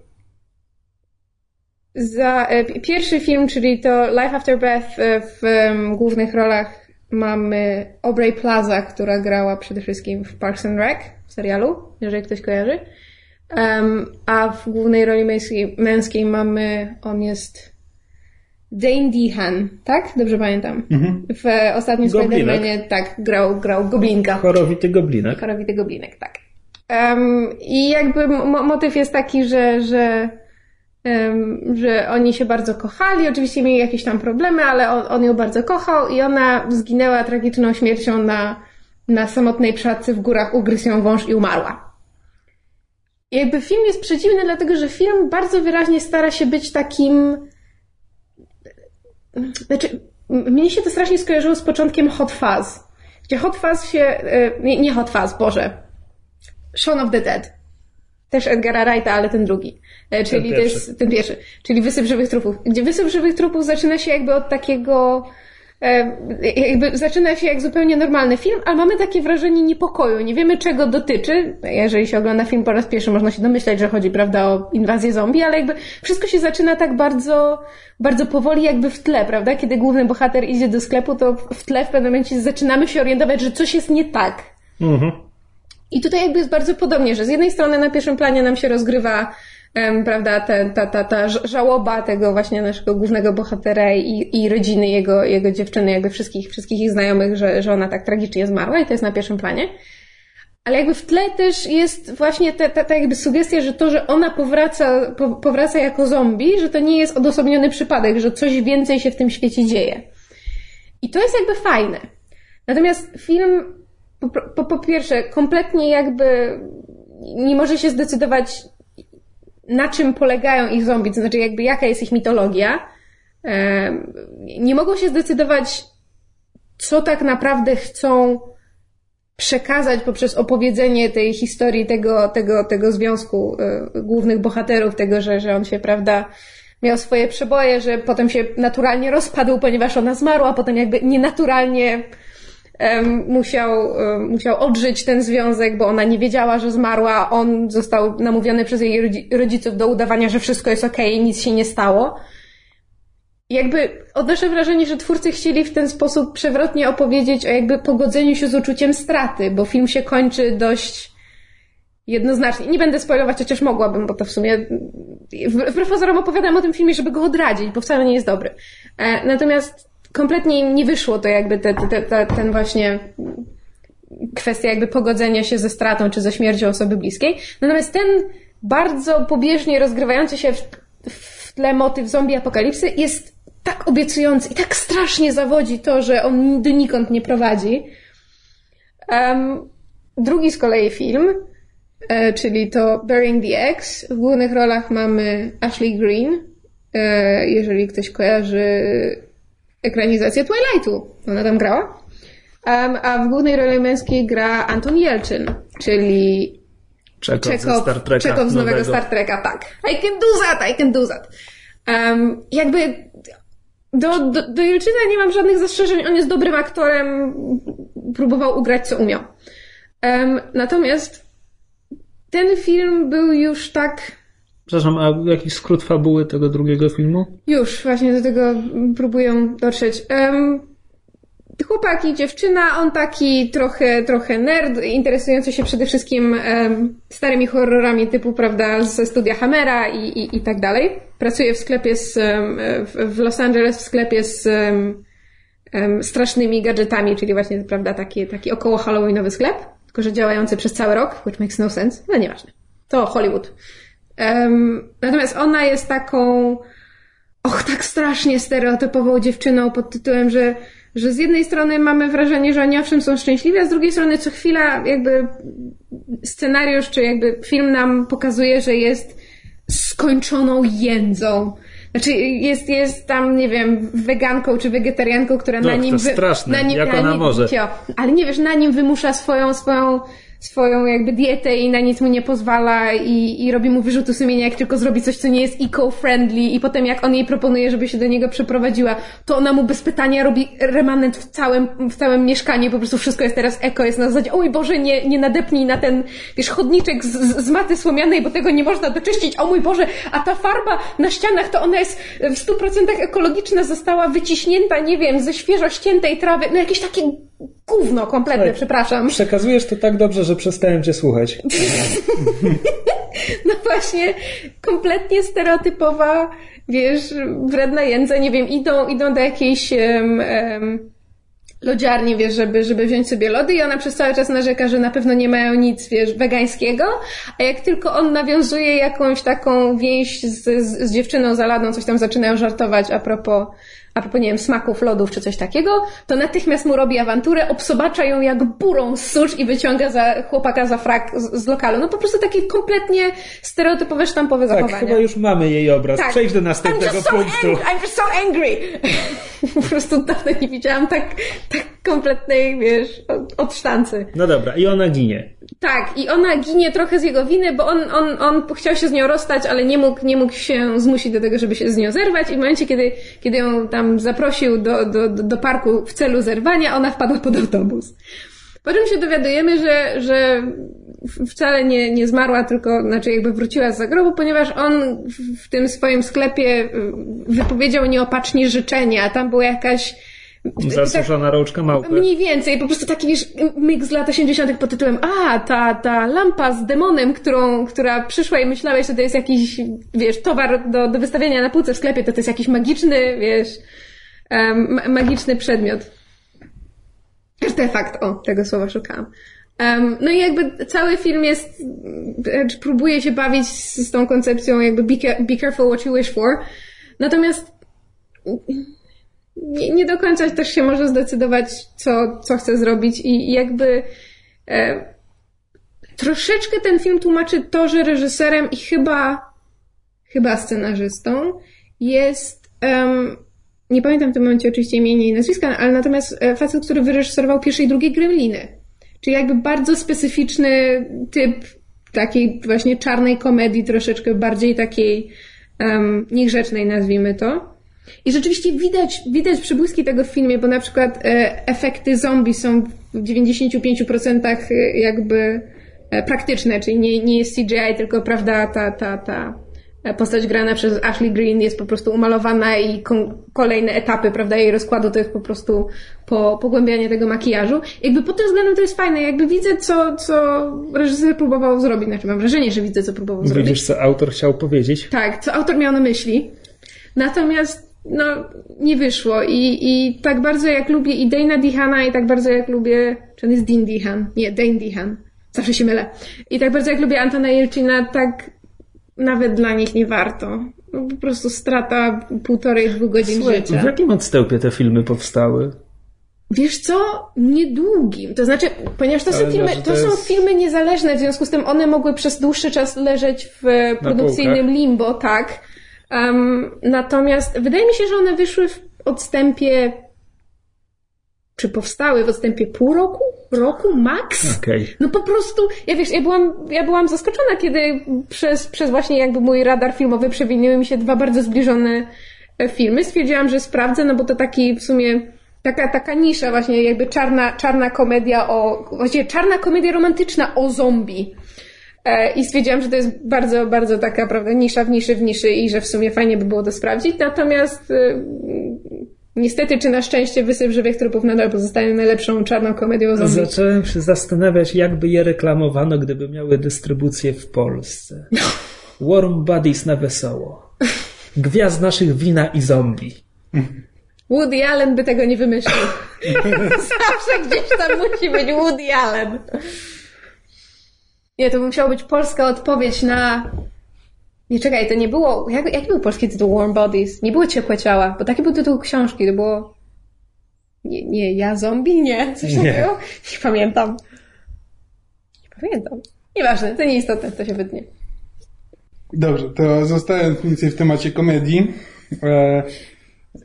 za, e, pi- pierwszy film, czyli to Life After Beth e, w em, głównych rolach mamy Aubrey Plaza, która grała przede wszystkim w Parks and Rec w serialu, jeżeli ktoś kojarzy. Em, a w głównej roli męskiej, męskiej mamy, on jest Dane Dehan, tak? Dobrze pamiętam. W e, ostatnim. Spider-Manie, tak, grał, grał Goblinka. Chorowity goblinek. Chorowity Goblinek, tak. Em, I jakby mo- motyw jest taki, że, że, em, że oni się bardzo kochali. Oczywiście mieli jakieś tam problemy, ale on, on ją bardzo kochał i ona zginęła tragiczną śmiercią na, na samotnej przodce w górach, ugryzł ją wąż i umarła. Jakby film jest przeciwny, dlatego że film bardzo wyraźnie stara się być takim. Znaczy, mnie się to strasznie skojarzyło z początkiem Hot Fuzz. Gdzie Hot Fuzz się. e, Nie, nie Hot Fuzz, Boże. Shaun of the Dead. Też Edgara Wrighta, ale ten drugi. E, Czyli to pierwszy. jest ten pierwszy. Czyli Wysyp Żywych Trupów. Gdzie Wysyp Żywych Trupów zaczyna się jakby od takiego. Jakby zaczyna się jak zupełnie normalny film, ale mamy takie wrażenie niepokoju. Nie wiemy czego dotyczy. Jeżeli się ogląda film po raz pierwszy, można się domyślać, że chodzi, prawda, o inwazję zombie, ale jakby wszystko się zaczyna tak bardzo, bardzo powoli jakby w tle, prawda? Kiedy główny bohater idzie do sklepu, to w tle w pewnym momencie zaczynamy się orientować, że coś jest nie tak. Mhm. I tutaj jakby jest bardzo podobnie, że z jednej strony na pierwszym planie nam się rozgrywa prawda, ta, ta, ta ż- żałoba tego właśnie naszego głównego bohatera i, i rodziny jego, jego dziewczyny, jakby wszystkich, wszystkich ich znajomych, że, że ona tak tragicznie zmarła i to jest na pierwszym planie. Ale jakby w tle też jest właśnie ta, ta, ta jakby sugestia, że to, że ona powraca, po, powraca jako zombie, że to nie jest odosobniony przypadek, że coś więcej się w tym świecie dzieje. I to jest jakby fajne. Natomiast film po, po, po pierwsze, kompletnie jakby nie może się zdecydować, na czym polegają ich zombie, to znaczy jakby jaka jest ich mitologia. Nie mogą się zdecydować, co tak naprawdę chcą przekazać poprzez opowiedzenie tej historii tego, tego, tego związku y, głównych bohaterów, tego, że, że on się, prawda, miał swoje przeboje, że potem się naturalnie rozpadł, ponieważ ona zmarła, a potem jakby nienaturalnie musiał, musiał odżyć ten związek, bo ona nie wiedziała, że zmarła, on został namówiony przez jej rodzi- rodziców do udawania, że wszystko jest okej i nic się nie stało. Jakby odnoszę wrażenie, że twórcy chcieli w ten sposób przewrotnie opowiedzieć o jakby pogodzeniu się z uczuciem straty, bo film się kończy dość jednoznacznie. Nie będę spoilować, chociaż mogłabym, bo to w sumie w- pozorom opowiadam o tym filmie, żeby go odradzić, bo wcale nie jest dobry. E, Natomiast kompletnie im nie wyszło to jakby te, te, te, ten właśnie kwestia jakby pogodzenia się ze stratą czy ze śmiercią osoby bliskiej. Natomiast ten bardzo pobieżnie rozgrywający się w, w tle motyw zombie apokalipsy jest tak obiecujący i tak strasznie zawodzi to, że on donikąd nie prowadzi. Em, drugi z kolei film, e, czyli to Burying the Ex. W głównych rolach mamy Ashley Green, e, jeżeli ktoś kojarzy ekranizację Twilightu. Ona tam grała. Um, a w głównej roli męskiej gra Anton Jelczyn, czyli Czekov ze Czekov, Star Treka Czekov z nowego Star Treka, tak. I can do that, I can do that. Um, jakby do, do, do Jelczyna nie mam żadnych zastrzeżeń, on jest dobrym aktorem, próbował ugrać co umiał. Um, natomiast ten film był już tak Przepraszam, a jakiś skrót fabuły tego drugiego filmu? Już, właśnie do tego próbuję dotrzeć. Um, chłopak i dziewczyna, on taki trochę, trochę nerd, interesujący się przede wszystkim em, starymi horrorami typu, prawda, ze studia Hammera i, i, i tak dalej. Pracuje w sklepie z, w, Los Angeles, w sklepie z em, strasznymi gadżetami, czyli właśnie, prawda, taki, taki około halloweenowy sklep, tylko że działający przez cały rok, which makes no sense, ale nieważne. To Hollywood. Em, natomiast ona jest taką, och, tak strasznie stereotypową dziewczyną pod tytułem, że, że z jednej strony mamy wrażenie, że oni owszem są szczęśliwi, a z drugiej strony co chwila jakby scenariusz, czy jakby film nam pokazuje, że jest skończoną jędzą. Znaczy jest, jest tam, nie wiem, weganką czy wegetarianką, która No, na nim... to straszne, na nim, jak na nim, może. Ale nie wiesz, na nim wymusza swoją, swoją swoją jakby dietę i na nic mu nie pozwala i, i robi mu wyrzuty sumienia, jak tylko zrobi coś, co nie jest eco-friendly i potem jak on jej proponuje, żeby się do niego przeprowadziła, to ona mu bez pytania robi remanent w całym, w całym mieszkaniu, po prostu wszystko jest teraz eko, jest na zasadzie, oj Boże, nie, nie nadepnij na ten, wiesz, chodniczek z, z, maty słomianej, bo tego nie można doczyścić, o mój Boże, a ta farba na ścianach, to ona jest w stu procentach ekologiczna, została wyciśnięta, nie wiem, ze świeżo ściętej trawy, no jakieś takie gówno kompletne, przepraszam. Przekazujesz to tak dobrze, że przestałem cię słuchać. No właśnie, kompletnie stereotypowa, wiesz, wredna jędza, nie wiem, idą, idą do jakiejś um, um, lodziarni, wiesz, żeby, żeby wziąć sobie lody i ona przez cały czas narzeka, że na pewno nie mają nic, wiesz, wegańskiego, a jak tylko on nawiązuje jakąś taką więź z, z, z dziewczyną za ladą, coś tam zaczynają żartować a propos a propos, nie wiem, smaków lodów czy coś takiego, to natychmiast mu robi awanturę, obsobacza ją jak burą z susz i wyciąga za chłopaka za frak z, z lokalu. No po prostu takie kompletnie stereotypowe, sztampowe Tak, zachowania. chyba już mamy jej obraz. Tak. Przejdź do I'm następnego so punktu. angry, I'm just so angry! po prostu dawno nie widziałam tak, tak kompletnej, wiesz, od, od sztancy. No dobra, i ona ginie. Tak, i ona ginie trochę z jego winy, bo on, on, on chciał się z nią rozstać, ale nie mógł, nie mógł się zmusić do tego, żeby się z nią zerwać i w momencie, kiedy, kiedy ją tam zaprosił do, do, do parku w celu zerwania, ona wpadła pod autobus. Po czym się dowiadujemy, że, że wcale nie, nie zmarła, tylko znaczy jakby wróciła z zagrobu, ponieważ on w, tym swoim sklepie y, wypowiedział nieopatrznie życzenia, tam była jakaś Zasuszona rączka małpy. Mniej więcej, po prostu taki wiesz, myk z lat 80. pod tytułem A, ta, ta lampa z demonem, którą, która przyszła i myślałeś, że to jest jakiś, wiesz, towar do, do wystawiania na półce w sklepie, to to jest jakiś magiczny, wiesz, ma- magiczny przedmiot. Artefakt, o, tego słowa szukałam. Um, no i jakby cały film jest, próbuje się bawić z, z tą koncepcją jakby be, be careful what you wish for. Natomiast nie, nie do końca też się może zdecydować, co, co chce zrobić i, jakby e, troszeczkę ten film tłumaczy to, że reżyserem i chyba chyba scenarzystą jest em, nie pamiętam w tym momencie oczywiście imienia i nazwiska, ale natomiast e, facet, który wyreżyserował pierwsze i drugie Gremliny. Czyli jakby bardzo specyficzny typ takiej właśnie czarnej komedii, troszeczkę bardziej takiej um, niegrzecznej, nazwijmy to. I rzeczywiście widać, widać przybłyski tego w filmie, bo na przykład e, efekty zombie są w 95% jakby e, praktyczne, czyli nie, nie jest CGI, tylko prawda, ta, ta, ta postać grana przez Ashley Green jest po prostu umalowana i kolejne etapy, prawda, jej rozkładu to jest po prostu po, pogłębianie tego makijażu. Jakby pod tym względem to jest fajne, jakby widzę, co, co reżyser próbował zrobić, znaczy mam wrażenie, że widzę, co próbował zrobić. Widzisz, co autor chciał powiedzieć? Tak, co autor miał na myśli. Natomiast, no, nie wyszło. I, I tak bardzo jak lubię i Dana Dihana, i tak bardzo jak lubię, czy on jest Dean Dihan? Nie, Dane Dihan. Zawsze się mylę. I tak bardzo jak lubię Antona Jelcina, tak nawet dla nich nie warto. No, po prostu strata półtorej, dwóch godzin Słuchaj, w życia. jakim odstępie te filmy powstały? Wiesz co? Niedługim. To znaczy, ponieważ to Ale są filmy, to, są filmy niezależne, w związku z tym one mogły przez dłuższy czas leżeć w produkcyjnym limbo, tak. Um, natomiast wydaje mi się, że one wyszły w odstępie czy powstały w odstępie pół roku? Roku max? Okej. No po prostu, ja wiesz, ja byłam, ja byłam zaskoczona, kiedy przez, przez właśnie jakby mój radar filmowy przewinęły mi się dwa bardzo zbliżone e, filmy. Stwierdziłam, że sprawdzę, no bo to taki w sumie taka, taka nisza właśnie jakby czarna, czarna komedia o, właściwie czarna komedia romantyczna o zombie. E, I stwierdziłam, że to jest bardzo, bardzo taka, prawda, nisza w niszy w niszy i że w sumie fajnie by było to sprawdzić. Natomiast e, niestety, czy na szczęście Wysyp Żywych Trupów nadal pozostaje najlepszą czarną komedią o zombie. Zacząłem się zastanawiać, jakby je reklamowano, gdyby miały dystrybucję w Polsce. Warm Buddies na wesoło. Gwiazd naszych wina i zombie. Woody Allen by tego nie wymyślił. Zawsze gdzieś tam musi być Woody Allen. Nie, to by musiała być polska odpowiedź na... Nie, czekaj, to nie było... Jak, jaki był polski tytuł Warm Bodies? Nie było Ciepłe Ciała, bo taki był tytuł książki, to było... Nie, nie ja zombie? Nie, coś Nie. takiego? Nie pamiętam. Nie pamiętam. Nieważne, to nieistotne, to się wytnie. Dobrze, to zostając mniej więcej w temacie komedii, E,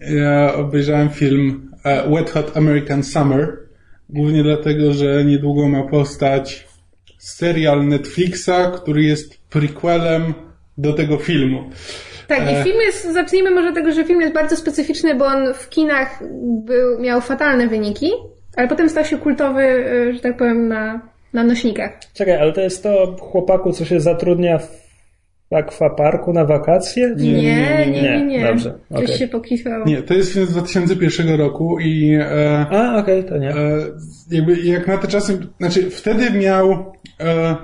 ja obejrzałem film e, Wet Hot American Summer, głównie dlatego, że niedługo ma powstać serial Netflixa, który jest prequelem do tego filmu. Tak, i E. film jest, zacznijmy może tego, że film jest bardzo specyficzny, bo on w kinach był, miał fatalne wyniki, ale potem stał się kultowy, e, że tak powiem, na, na nośnikach. Czekaj, ale to jest to chłopaku, co się zatrudnia w akwaparku na wakacje? Nie, nie, nie, nie. Nie, dobrze, Coś się pokisłało. Nie, to jest film z 2001 roku i e, A, okej, to nie. e, jakby jak na te czasy, znaczy wtedy miał e,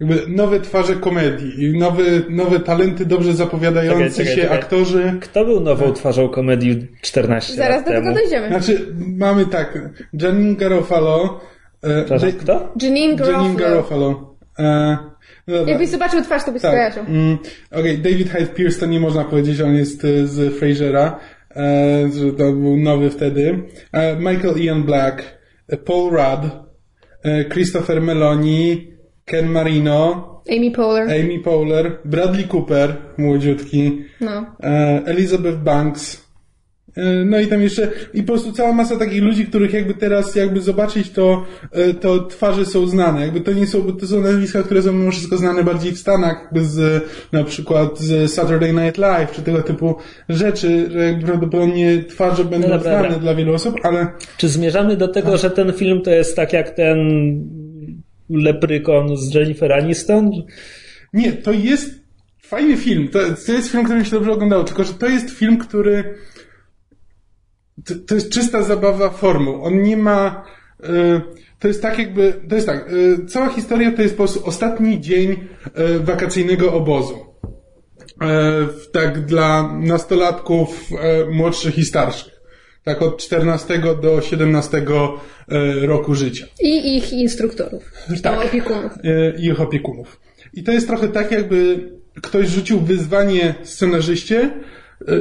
jakby nowe twarze komedii i nowe, nowe talenty dobrze zapowiadający Czekaj, czekaj, się czekaj. aktorzy. Kto był nową twarzą komedii 14 Zaraz lat do tego temu? dojdziemy. Znaczy mamy tak, Janine Garofalo, e, Przepraszam, kto? Janine Garofalo. Janine Garofalo. E, no. Jakbyś zobaczył twarz, to byś Tak. skojarzył. Mm, Okej, David Hyde Pierce to nie można powiedzieć, on jest e, z Frasera, e, że to był nowy wtedy. E, Michael Ian Black, e, Paul Rudd, e, Christopher Meloni, Ken Marino, Amy Poehler. Amy Poehler, Bradley Cooper, młodziutki, No. e, Elizabeth Banks. E, No i tam jeszcze, i po prostu cała masa takich ludzi, których jakby teraz jakby zobaczyć, to, e, to twarze są znane. Jakby to nie są, to są nazwiska, które są mimo wszystko znane bardziej w Stanach, jakby z, na przykład z Saturday Night Live, czy tego typu rzeczy, że jakby prawdopodobnie twarze będą No dobra, znane dobra. dla wielu osób, ale Czy zmierzamy do tego, że ten film to jest tak jak ten leprykon z Jennifer Aniston? Nie, to jest fajny film. To, to jest film, który mi się dobrze oglądało, tylko że to jest film, który. To, to jest czysta zabawa formuł. On nie ma. y, to jest tak jakby. To jest tak. y, cała historia to jest po prostu ostatni dzień y, wakacyjnego obozu. E, tak dla nastolatków e, młodszych i starszych. Tak od 14 do 17 e, roku życia. I ich instruktorów. Tak. Opiekunów. e, i ich opiekunów. I to jest trochę tak, jakby ktoś rzucił wyzwanie scenarzyście e,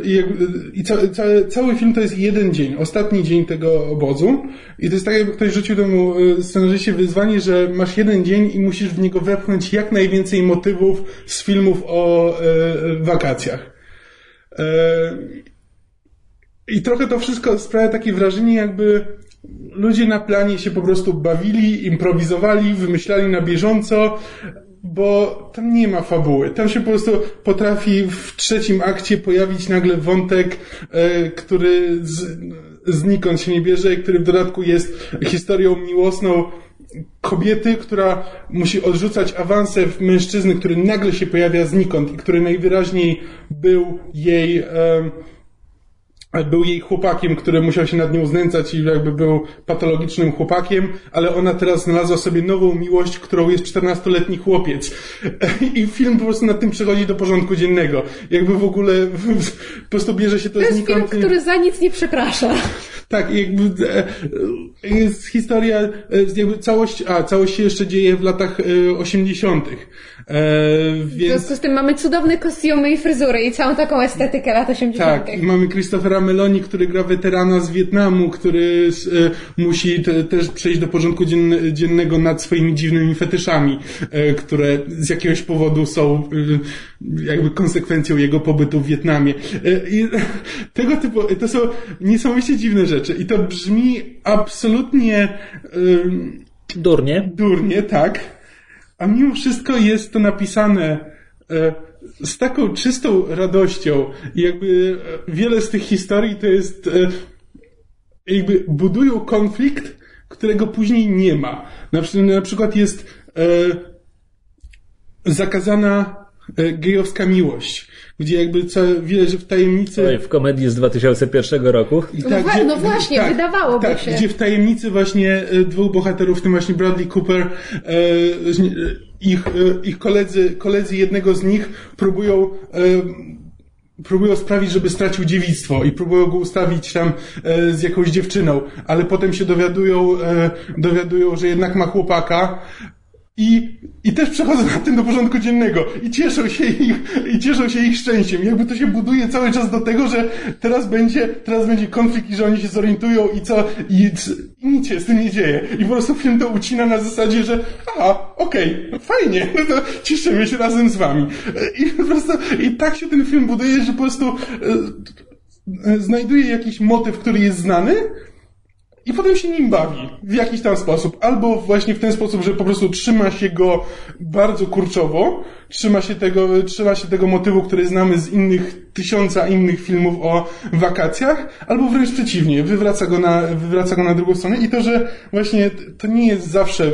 i, jakby, i ca, ca, cały film to jest jeden dzień, ostatni dzień tego obozu. I to jest tak, jakby ktoś rzucił temu e, scenarzyście wyzwanie, że masz jeden dzień i musisz w niego wepchnąć jak najwięcej motywów z filmów o e, wakacjach. E, i trochę to wszystko sprawia takie wrażenie, jakby ludzie na planie się po prostu bawili, improwizowali, wymyślali na bieżąco, bo tam nie ma fabuły. Tam się po prostu potrafi w trzecim akcie pojawić nagle wątek, e, który z, znikąd się nie bierze i który w dodatku jest historią miłosną kobiety, która musi odrzucać awanse w mężczyzny, który nagle się pojawia znikąd i który najwyraźniej był jej był jej chłopakiem, który musiał się nad nią znęcać i jakby był patologicznym chłopakiem, ale ona teraz znalazła sobie nową miłość, którą jest 14-letni chłopiec. I film po prostu nad tym przechodzi do porządku dziennego. Jakby w ogóle po prostu bierze się to, to znikąd. To jest film, który za nic nie przeprasza. Tak, jakby e, e, jest historia, e, jakby całość, a całość się jeszcze dzieje w latach 80. E, więc... W związku z tym mamy cudowne kostiumy i fryzury i całą taką estetykę lat 80. Tak, i mamy Christophera Meloni, który gra weterana z Wietnamu, który e, musi te, też przejść do porządku dzien, dziennego nad swoimi dziwnymi fetyszami, e, które z jakiegoś powodu są e, jakby konsekwencją jego pobytu w Wietnamie. E, I tego typu, to są niesamowicie dziwne rzeczy i to brzmi absolutnie... E, durnie. Durnie, tak a mimo wszystko jest to napisane e, z taką czystą radością jakby e, wiele z tych historii to jest e, jakby budują konflikt, którego później nie ma. Na, przy- na przykład jest zakazana gejowska miłość, gdzie jakby co, widać, że w tajemnicy... Oj, w komedii z 2001 roku. I No wa- no właśnie, wydawałoby tak, się. Gdzie w tajemnicy właśnie e, dwóch bohaterów, w tym właśnie Bradley Cooper, e, e, ich, ich koledzy, koledzy jednego z nich próbują e, próbują sprawić, żeby stracił dziewictwo i próbują go ustawić tam e, z jakąś dziewczyną, ale potem się dowiadują, e, dowiadują, że jednak ma chłopaka i, I też przechodzą na tym do porządku dziennego i cieszą się ich, i cieszą się ich szczęściem. Jakby to się buduje cały czas do tego, że teraz będzie, teraz będzie konflikt i że oni się zorientują i co, i, i nic się z tym nie dzieje. I po prostu film to ucina na zasadzie, że aha, okej, fajnie, no to cieszymy się razem z wami. I po prostu, i tak się ten film buduje, że po prostu, e, znajduje jakiś motyw, który jest znany, i potem się nim bawi w jakiś tam sposób. Albo właśnie w ten sposób, że po prostu trzyma się go bardzo kurczowo, trzyma się tego, trzyma się tego motywu, który znamy z innych, tysiąca innych filmów o wakacjach, albo wręcz przeciwnie, wywraca go na, wywraca go na drugą stronę i to, że właśnie to nie jest zawsze,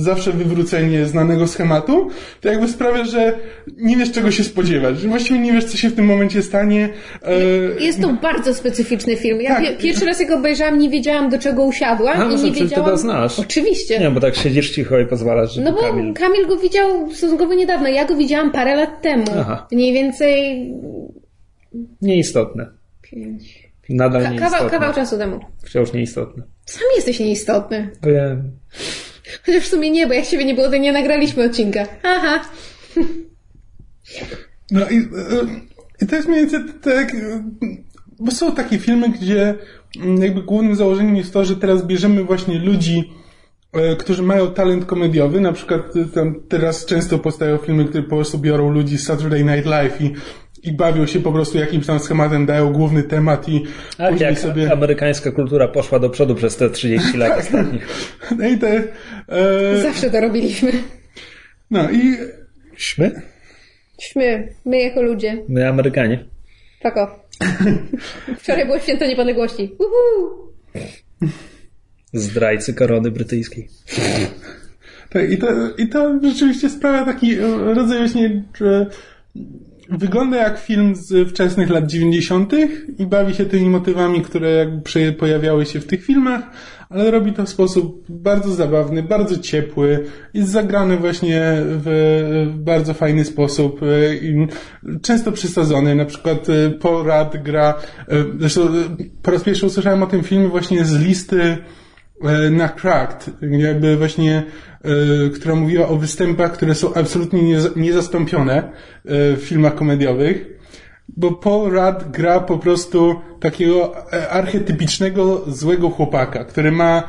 zawsze wywrócenie znanego schematu, to jakby sprawia, że nie wiesz czego się spodziewać, że właściwie nie wiesz co się w tym momencie stanie. E, jest to bardzo specyficzny film. Ja tak. pierwszy raz jak obejrzałam, nie wiedziałam do czego usiadłam A, i nie wiedziałam... ty to znasz. Oczywiście. Nie, bo tak siedzisz cicho i pozwalasz, że No bo Kamil... Kamil go widział stosunkowo niedawno. Ja go widziałam parę lat temu. Aha. Mniej więcej... Nieistotne. Pięć... Nadal Ka- nieistotne. kawał, kawał czasu temu. Wciąż nieistotne. Sam jesteś nieistotny. Wiem. Chociaż w sumie nie, bo jak siebie nie było, to nie nagraliśmy odcinka. Aha. No i, e, i to jest mniej więcej tak, e, bo są takie filmy, gdzie mm, jakby głównym założeniem jest to, że teraz bierzemy właśnie ludzi, którzy mają talent komediowy, na przykład tam teraz często powstają filmy, które po prostu biorą ludzi z Saturday Night Live i i bawią się po prostu jakimś tam schematem, dają główny temat i A później jak sobie... amerykańska kultura poszła do przodu przez te 30 lat ostatnich. No i te... E... Zawsze to robiliśmy. No i... Śmy? Śmy. My jako ludzie. My Amerykanie. Off. Wczoraj było święto niepodległości. Uhu! Zdrajcy korony brytyjskiej. Tak, i to, i to rzeczywiście sprawia taki rodzaj właśnie, że wygląda jak film z wczesnych lat 90. i bawi się tymi motywami, które jakby pojawiały się w tych filmach, ale robi to w sposób bardzo zabawny, bardzo ciepły, jest zagrany właśnie w bardzo fajny sposób i często przysadzony. Na przykład Paul Rudd gra, zresztą po raz pierwszy usłyszałem o tym filmie właśnie z listy na Cracked, jakby właśnie, która mówiła o występach, które są absolutnie niezastąpione w filmach komediowych, bo Paul Rudd gra po prostu takiego archetypicznego złego chłopaka, który ma,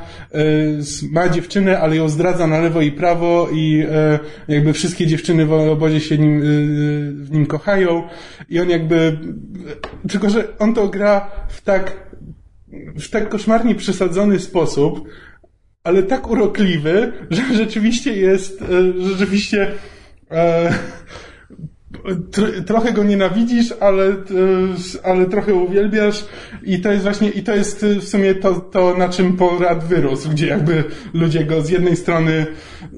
ma dziewczynę, ale ją zdradza na lewo i prawo i jakby wszystkie dziewczyny w obozie się nim, w nim kochają. I on jakby, tylko że on to gra w tak w tak koszmarnie przesadzony sposób, ale tak urokliwy, że rzeczywiście jest, że rzeczywiście e, trochę go nienawidzisz, ale, ale trochę uwielbiasz i to jest właśnie, i to jest w sumie to, to na czym Polrad wyrósł, gdzie jakby ludzie go z jednej strony,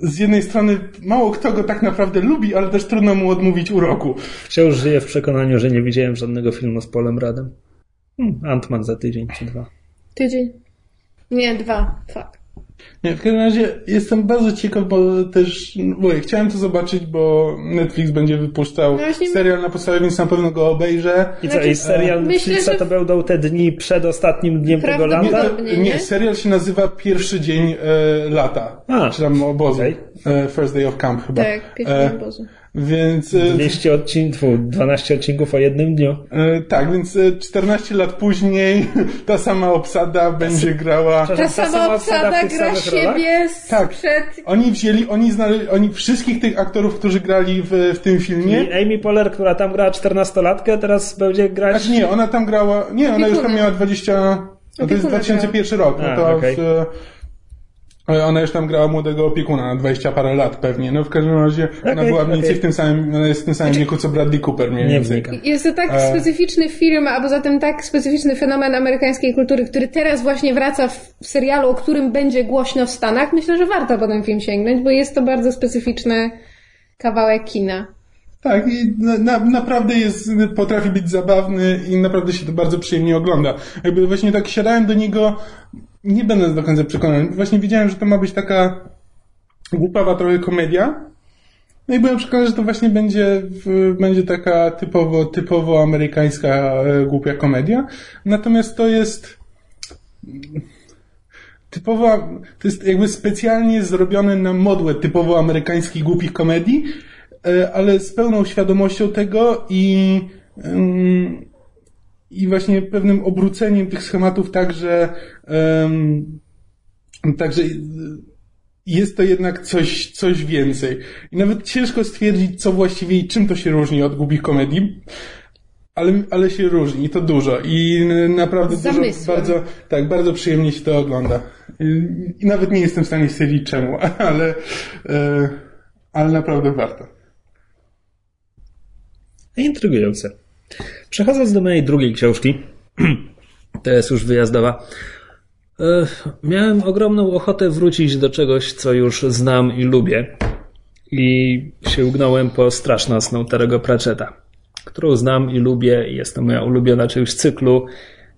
z jednej strony mało kto go tak naprawdę lubi, ale też trudno mu odmówić uroku. Wciąż żyję w przekonaniu, że nie widziałem żadnego filmu z Polem Radem. Hmm, Antman za tydzień czy dwa. Tydzień? Nie, dwa. Fuck. Nie, w każdym razie jestem bardzo ciekaw, bo też mówię, chciałem to zobaczyć, bo Netflix będzie wypuszczał No serial na podstawie, więc na pewno go obejrzę. I co, i serial Myślę, Netflixa że- to będą te dni przed ostatnim dniem tego lata? Nie, nie? serial się nazywa Pierwszy dzień e, lata. A. czy tam obozu. Okej. E, First Day of Camp chyba. Tak, pierwszy E, obozu. Więc e, 200 odcinków, 12 odcinków o jednym dniu. e, tak, więc e, 14 lat później ta sama obsada będzie grała. Ta sama obsada gra siebie Tak. sprzed... Oni wzięli, oni znaleźli, oni wszystkich tych aktorów, którzy grali w, w tym filmie. I Amy Poehler, która tam grała 14-latkę, teraz będzie grać... Znaczy nie, ona tam grała, nie, ona już tam miała 20, no to jest Opiekuna 2001 rok, no to e, ona już tam grała młodego opiekuna na 20 parę lat pewnie, no w każdym razie ona Okej, była mniej więcej okej. w tym samym, ona jest w tym samym wieku co Bradley Cooper mniej Nie więcej. wnikam. Jest to tak E. specyficzny film, a poza tym tak specyficzny fenomen amerykańskiej kultury, który teraz właśnie wraca w serialu, o którym będzie głośno w Stanach. Myślę, że warto po ten film sięgnąć, bo jest to bardzo specyficzny kawałek kina. Tak, i na, na, naprawdę jest, potrafi być zabawny i naprawdę się to bardzo przyjemnie ogląda. Jakby właśnie tak siadałem do niego, nie będąc do końca przekonany. Właśnie wiedziałem, że to ma być taka głupawa trochę komedia. No i byłem przekonany, że to właśnie będzie, będzie taka typowo, typowo amerykańska e, głupia komedia. Natomiast to jest typowo, to jest jakby specjalnie zrobione na modłę typowo amerykańskich głupich komedii, e, ale z pełną świadomością tego i ym, i właśnie pewnym obróceniem tych schematów tak, że ym, także jest to jednak coś, coś więcej. I nawet ciężko stwierdzić, co właściwie i czym to się różni od głupich komedii. ale, ale się różni, to dużo i naprawdę dużo, bardzo, tak, bardzo przyjemnie się to ogląda. I nawet nie jestem w stanie stwierdzić czemu, ale, e, ale naprawdę warto. Intrygujące. Przechodząc do mojej drugiej książki, to jest już wyjazdowa, e, miałem ogromną ochotę wrócić do czegoś, co już znam i lubię. I sięgnąłem po straszną Terego Pratchetta którą znam i lubię jest to moja ulubiona część cyklu.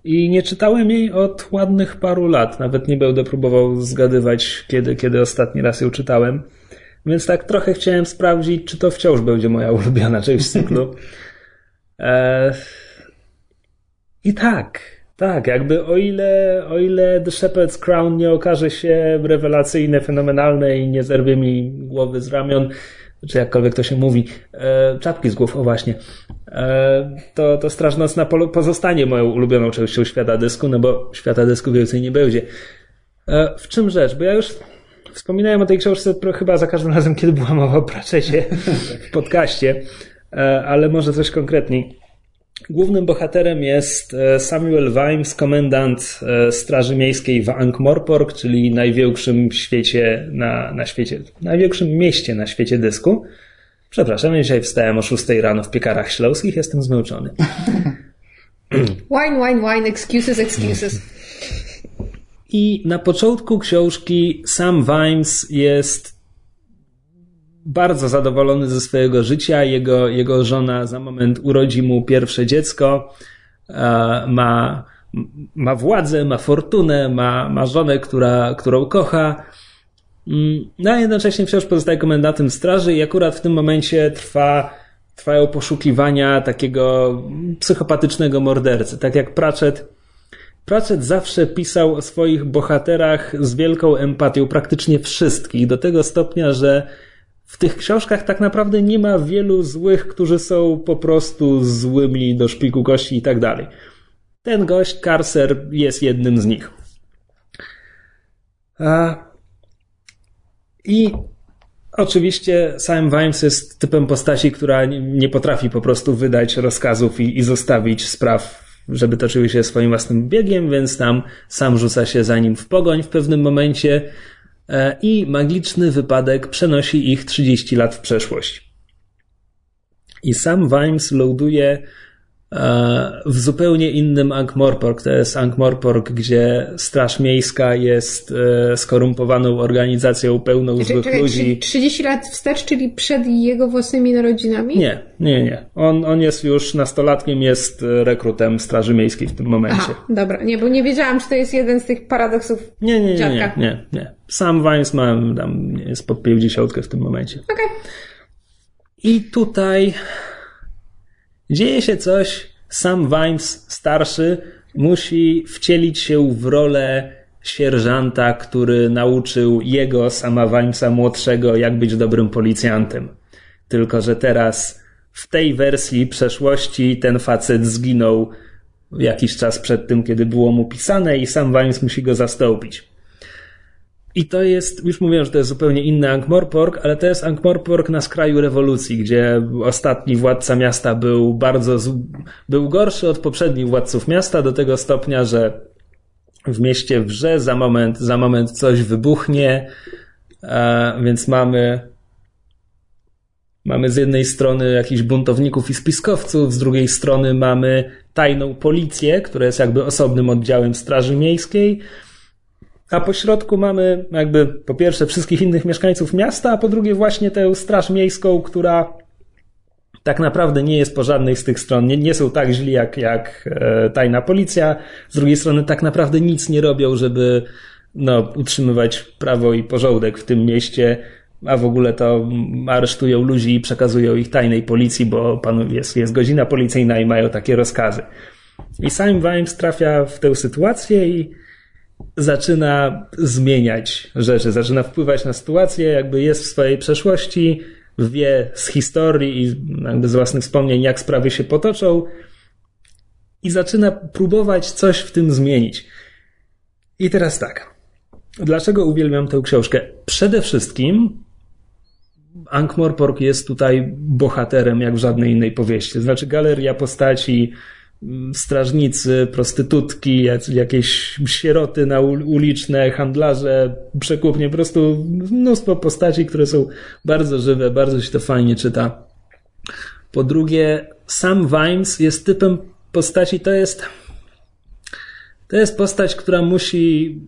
I nie czytałem jej od ładnych paru lat. Nawet nie będę próbował zgadywać, kiedy, kiedy ostatni raz ją czytałem. Więc tak trochę chciałem sprawdzić, czy to wciąż będzie moja ulubiona część cyklu. Eee... I tak, tak, jakby o ile, o ile The Shepherd's Crown nie okaże się rewelacyjne, fenomenalne i nie zerwie mi głowy z ramion, czy jakkolwiek to się mówi, e, czapki z głów, o właśnie, e, to, to Straż Nocna pozostanie moją ulubioną częścią świata dysku, no bo świata dysku więcej nie będzie. E, w czym rzecz? Bo ja już wspominałem o tej książce chyba za każdym razem, kiedy była mowa o Pratchettie w podcaście, e, ale może coś konkretniej. Głównym bohaterem jest e, Samuel Vimes, komendant e, Straży Miejskiej w Ankh-Morpork, czyli największym świecie na, na świecie, największym mieście na świecie dysku. Przepraszam, dzisiaj wstałem o 6 rano w piekarach śląskich, jestem zmęczony. Wine, wine, wine, excuses, excuses. I na początku książki Sam Vimes jest bardzo zadowolony ze swojego życia. Jego, jego żona za moment urodzi mu pierwsze dziecko. E, ma, ma władzę, ma fortunę, ma, ma żonę, która, którą kocha. Mm, no a jednocześnie wciąż pozostaje komendantem straży i akurat w tym momencie trwa, trwają poszukiwania takiego psychopatycznego mordercy. Tak jak Pratchett Pratchett zawsze pisał o swoich bohaterach z wielką empatią, praktycznie wszystkich, do tego stopnia, że w tych książkach tak naprawdę nie ma wielu złych, którzy są po prostu złymi do szpiku gości i tak dalej. Ten gość, Carcer, jest jednym z nich. I oczywiście Sam Vimes jest typem postaci, która nie potrafi po prostu wydać rozkazów i, i zostawić spraw, żeby toczyły się swoim własnym biegiem, więc tam sam rzuca się za nim w pogoń w pewnym momencie i magiczny wypadek przenosi ich 30 lat w przeszłość. I sam Vimes loaduje e, w zupełnie innym Ankh-Morpork. To jest Ankh-Morpork, gdzie Straż Miejska jest e, skorumpowaną organizacją pełną czekaj, złych czekaj, ludzi. 30 lat wstecz, czyli przed jego własnymi narodzinami? Nie, nie, nie. On, on jest już nastolatkiem, jest rekrutem Straży Miejskiej w tym momencie. Aha, dobra. Nie, bo nie wiedziałam, czy to jest jeden z tych paradoksów Nie, nie, nie, nie, nie, nie. Sam Vimes ma tam jest pod 50 w tym momencie. Okej. Okay. I tutaj dzieje się coś. Sam Vimes starszy musi wcielić się w rolę sierżanta, który nauczył jego, sama Vimesa młodszego, jak być dobrym policjantem. Tylko, że teraz w tej wersji przeszłości ten facet zginął jakiś czas przed tym, kiedy było mu pisane i sam Vimes musi go zastąpić. I to jest, już mówiłem, że to jest zupełnie inny Ankh-Morpork, ale to jest Ankh-Morpork na skraju rewolucji, gdzie ostatni władca miasta był bardzo, był gorszy od poprzednich władców miasta do tego stopnia, że w mieście wrze, za moment, za moment coś wybuchnie, więc mamy Mamy z jednej strony jakichś buntowników i spiskowców, z drugiej strony mamy tajną policję, która jest jakby osobnym oddziałem Straży Miejskiej, a po środku mamy jakby po pierwsze wszystkich innych mieszkańców miasta, a po drugie właśnie tę straż miejską, która tak naprawdę nie jest po żadnej z tych stron, nie, nie są tak źli jak, jak e, tajna policja. Z drugiej strony tak naprawdę nic nie robią, żeby no, utrzymywać prawo i porządek w tym mieście, a w ogóle to aresztują ludzi i przekazują ich tajnej policji, bo panu jest, jest godzina policyjna i mają takie rozkazy. I Sam Vimes trafia w tę sytuację i zaczyna zmieniać rzeczy, zaczyna wpływać na sytuację, jakby jest w swojej przeszłości, wie z historii i jakby z własnych wspomnień, jak sprawy się potoczą i zaczyna próbować coś w tym zmienić. I teraz tak. Dlaczego uwielbiam tę książkę? Przede wszystkim, Ankh-Morpork jest tutaj bohaterem jak w żadnej innej powieści. Znaczy galeria postaci, strażnicy, prostytutki, jakieś sieroty na uliczne, handlarze, przekupnie, po prostu mnóstwo postaci, które są bardzo żywe, bardzo się to fajnie czyta. Po drugie, sam Vimes jest typem postaci, to jest to jest postać, która musi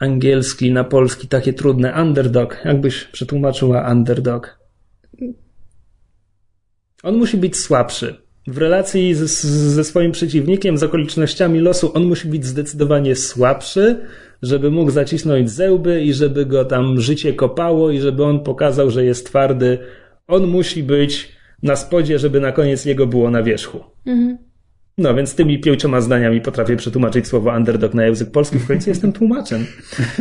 angielski na polski takie trudne. Underdog. Jakbyś przetłumaczyła underdog? On musi być słabszy. W relacji z, ze swoim przeciwnikiem, z okolicznościami losu, on musi być zdecydowanie słabszy, żeby mógł zacisnąć zełby i żeby go tam życie kopało i żeby on pokazał, że jest twardy. On musi być na spodzie, żeby na koniec jego było na wierzchu. Mhm. No więc tymi pięcioma zdaniami potrafię przetłumaczyć słowo underdog na język polski. W końcu jestem tłumaczem.